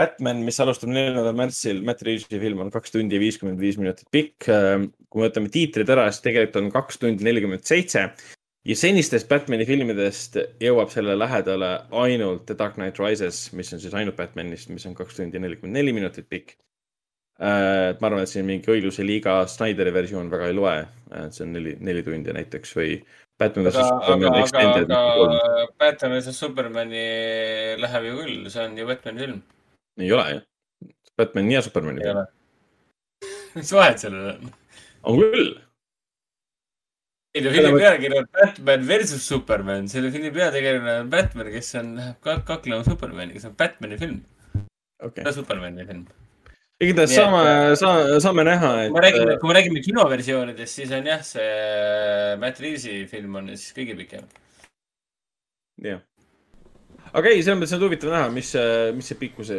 Batman, mis alustab neljandal märtsil, Matt Reavesi film on kaks tundi ja viiskümmend viis minutit pikk. kui me võtame tiitrid ära, siis tegelikult on kaks tundi nelikümmend seitse ja senistest Batman'i filmidest jõuab sellele lähedale ainult The Dark Knight Rises, mis on siis ainult Batmanist, mis on kaks tundi ja nelikümmend neli minutit pikk. Et ma arvan, et siin mingi õigluse liiga Snyderi versioon väga ei loe, et see on neli, neli tundi näiteks või Batman versus Superman Extended. Batman vs Supermani läheb ju küll, see on ju Batman'i film. ei ole ju, Batman ja Supermani film. mis vahet sellel on? on küll. ei no filmi pealkiri on Batman versus Superman, selle filmi peategelane on Batman, kes on, läheb ka kaklema Supermaniga, see on Batman'i film okay.. Supermani film. Igatahes Nii et, saame, saame, saame näha, kui me räägime, et kui me räägime kinoversioonidest, siis on jah, see Matt Reavesi film on siis kõige pikem. jah. aga ei, selles mõttes on huvitav näha, mis mis see pikkus,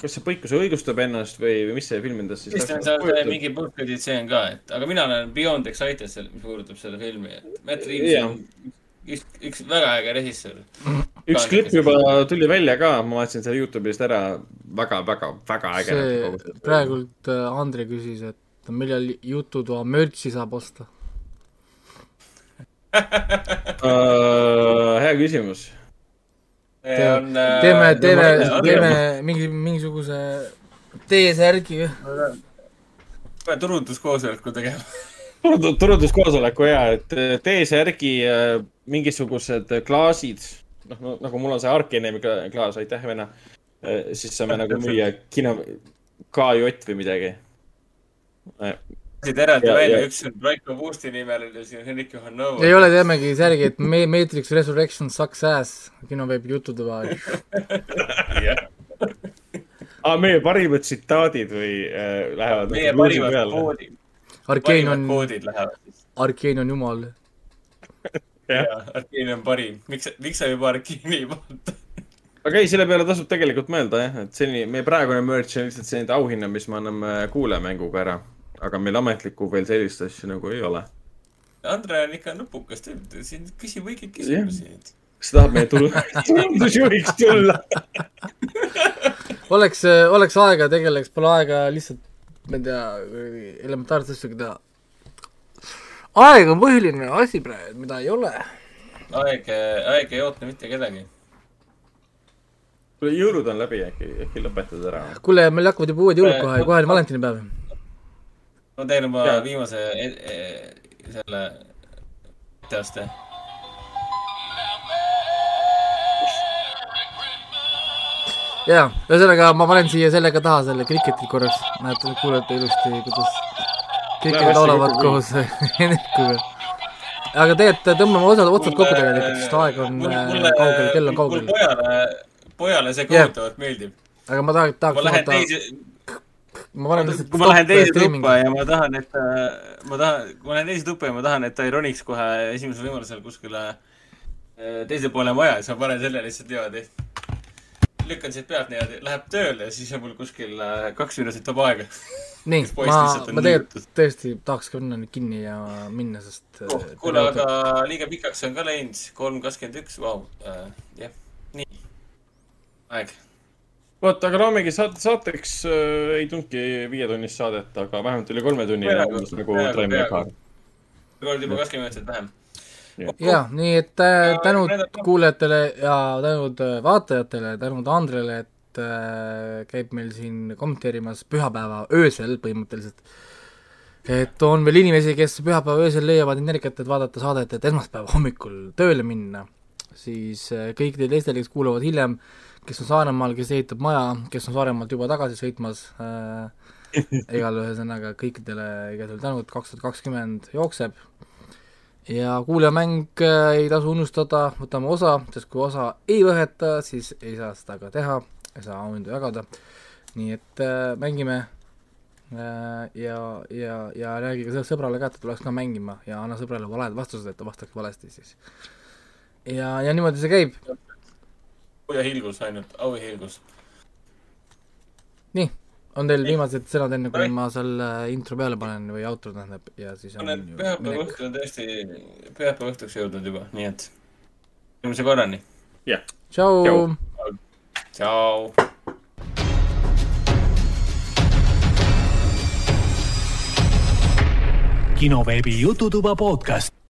kas see pikkus õigustab ennast või, või mis see film endast siis vist on seal mingi põhjused see on ka, et aga mina olen beyond excited mis puudutab seda filmi, et Matt Reaves on üks, üks väga äge režissöör. Üks klipp juba tuli välja ka, ma vaatasin selle Youtube'ist ära väga, väga, väga äge. see praegult äh, Andre küsis, et millal jututoa mürtsi saab osta. uh,. hea küsimus. teeme, teeme, teeme, teeme mingi, mingisuguse T-särgi. peame turunduskoosoleku tegema. turunduskoosoleku ja, et äh, T-särgi äh, mingisugused klaasid, noh no,, nagu mul on see Arkenemi kla- klaas, aitäh, venna. siis saame nagu müüa kino, KJ või midagi. siit eraldi Ja- välja, ja- üks on Raiko Puusti nimeline, siis on Henrik Johanov. ei ole, teemegi särgi, et me- Matrix Resurrection sucks ass, kinoveebi jututoa. aa, meie parimad tsitaadid või äh, lähevad. meie parimad koodid. Arkeen on. Arkeen on jumal. jaa, Arkeen on parim. miks, miks sa juba Arkeeni ei vaata? aga ei, selle peale tasub tegelikult mõelda jah, et seni meie praegune merch on lihtsalt selline auhinna, mis me anname kuulajamänguga ära. aga meil ametlikku veel sellist asja nagu ei ole. Andre on ikka nupukas, teeb siin küsib õigeid küsimusi. kas ta tahab meie turundusjuhiks tulla? oleks, oleks aega, tegeleks, pole aega lihtsalt, ma ei tea, elementaarset asju teha. Aeg on põhiline asi praegu, mida ei ole. aeg, aeg ei oota mitte kedagi. kuule, jõulud on läbi, äkki, äkki lõpetad ära? kuule, meil hakkavad juba uued jõulud kohe, kohe on valentinipäev. ma teen oma viimase e e selle etteaste. jaa, ühesõnaga ma panen siia sellega taha selle kriketi korraks, näete, kuulete ilusti, kuidas kriketid hästi laulavad koos Hendrikuga. aga tegelikult tõmbame osad otsad kokku tegelikult, sest aeg on mulle äh,, kaugel, kell on kaugel. pojale, pojale see kohutavalt meeldib. aga ma tahaks, tahaks ma lähen vaadata, ma panen lihtsalt kui ma lähen teise tuppa ja ma tahan, et ta, ma tahan, kui ma lähen teise tuppa ja ma tahan, et ta ei roniks kohe esimesel võimalusel kuskile äh, teise poole maja, siis ma panen selle lihtsalt niimoodi. Lükkan siit pealt niimoodi, läheb tööle ja siis on mul kuskil äh, kaks minutit vaba aega. nii, ma ma tegelikult tõesti tahaks ka minna nüüd kinni ja minna, sest äh, oh,. kuule, aga liiga pikaks on ka läinud, kolm kakskümmend üks, vau, jah, nii. aeg. vot, aga loomegi saate, saateks äh, ei tulnudki viietunnist saadet, aga vähemalt üle kolme tunni nagu Time. Car. kord juba kakskümmend minutit vähem. Ja nii et äh, tänud kuulajatele ja tänud äh, vaatajatele, tänud Andrele, et äh, käib meil siin kommenteerimas pühapäeva öösel põhimõtteliselt. et on veel inimesi, kes pühapäeva öösel leiavad energiat, et vaadata saadet, et esmaspäeva hommikul tööle minna, siis äh, kõikidele teistele, kes kuulavad hiljem, kes on Saaremaal, kes ehitab maja, kes on Saaremaalt juba tagasi sõitmas äh, igal ühesõnaga kõikidele igal juhul tänud, kaks tuhat kakskümmend jookseb ja kuulajamäng äh, ei tasu unustada, võtame osa, sest kui osa ei võeta, siis ei saa seda ka teha, ei saa auhindu jagada. nii et äh, mängime äh, ja, ja, ja räägi ka sõbrale ka, et ta tuleks ka mängima ja anna sõbrale valed vastused, et ta vastaks valesti siis. ja, ja niimoodi see käib. au ja hilgus ainult, au ja hilgus. nii, on teil viimased sõnad, enne kui ma selle intro peale panen või outro tähendab ja siis on olen pühapäeva õhtul tõesti, pühapäeva õhtuks jõudnud juba, nii et järgmise korrani. jah. tšau. tšau. kinoveebi Jututuba podcast.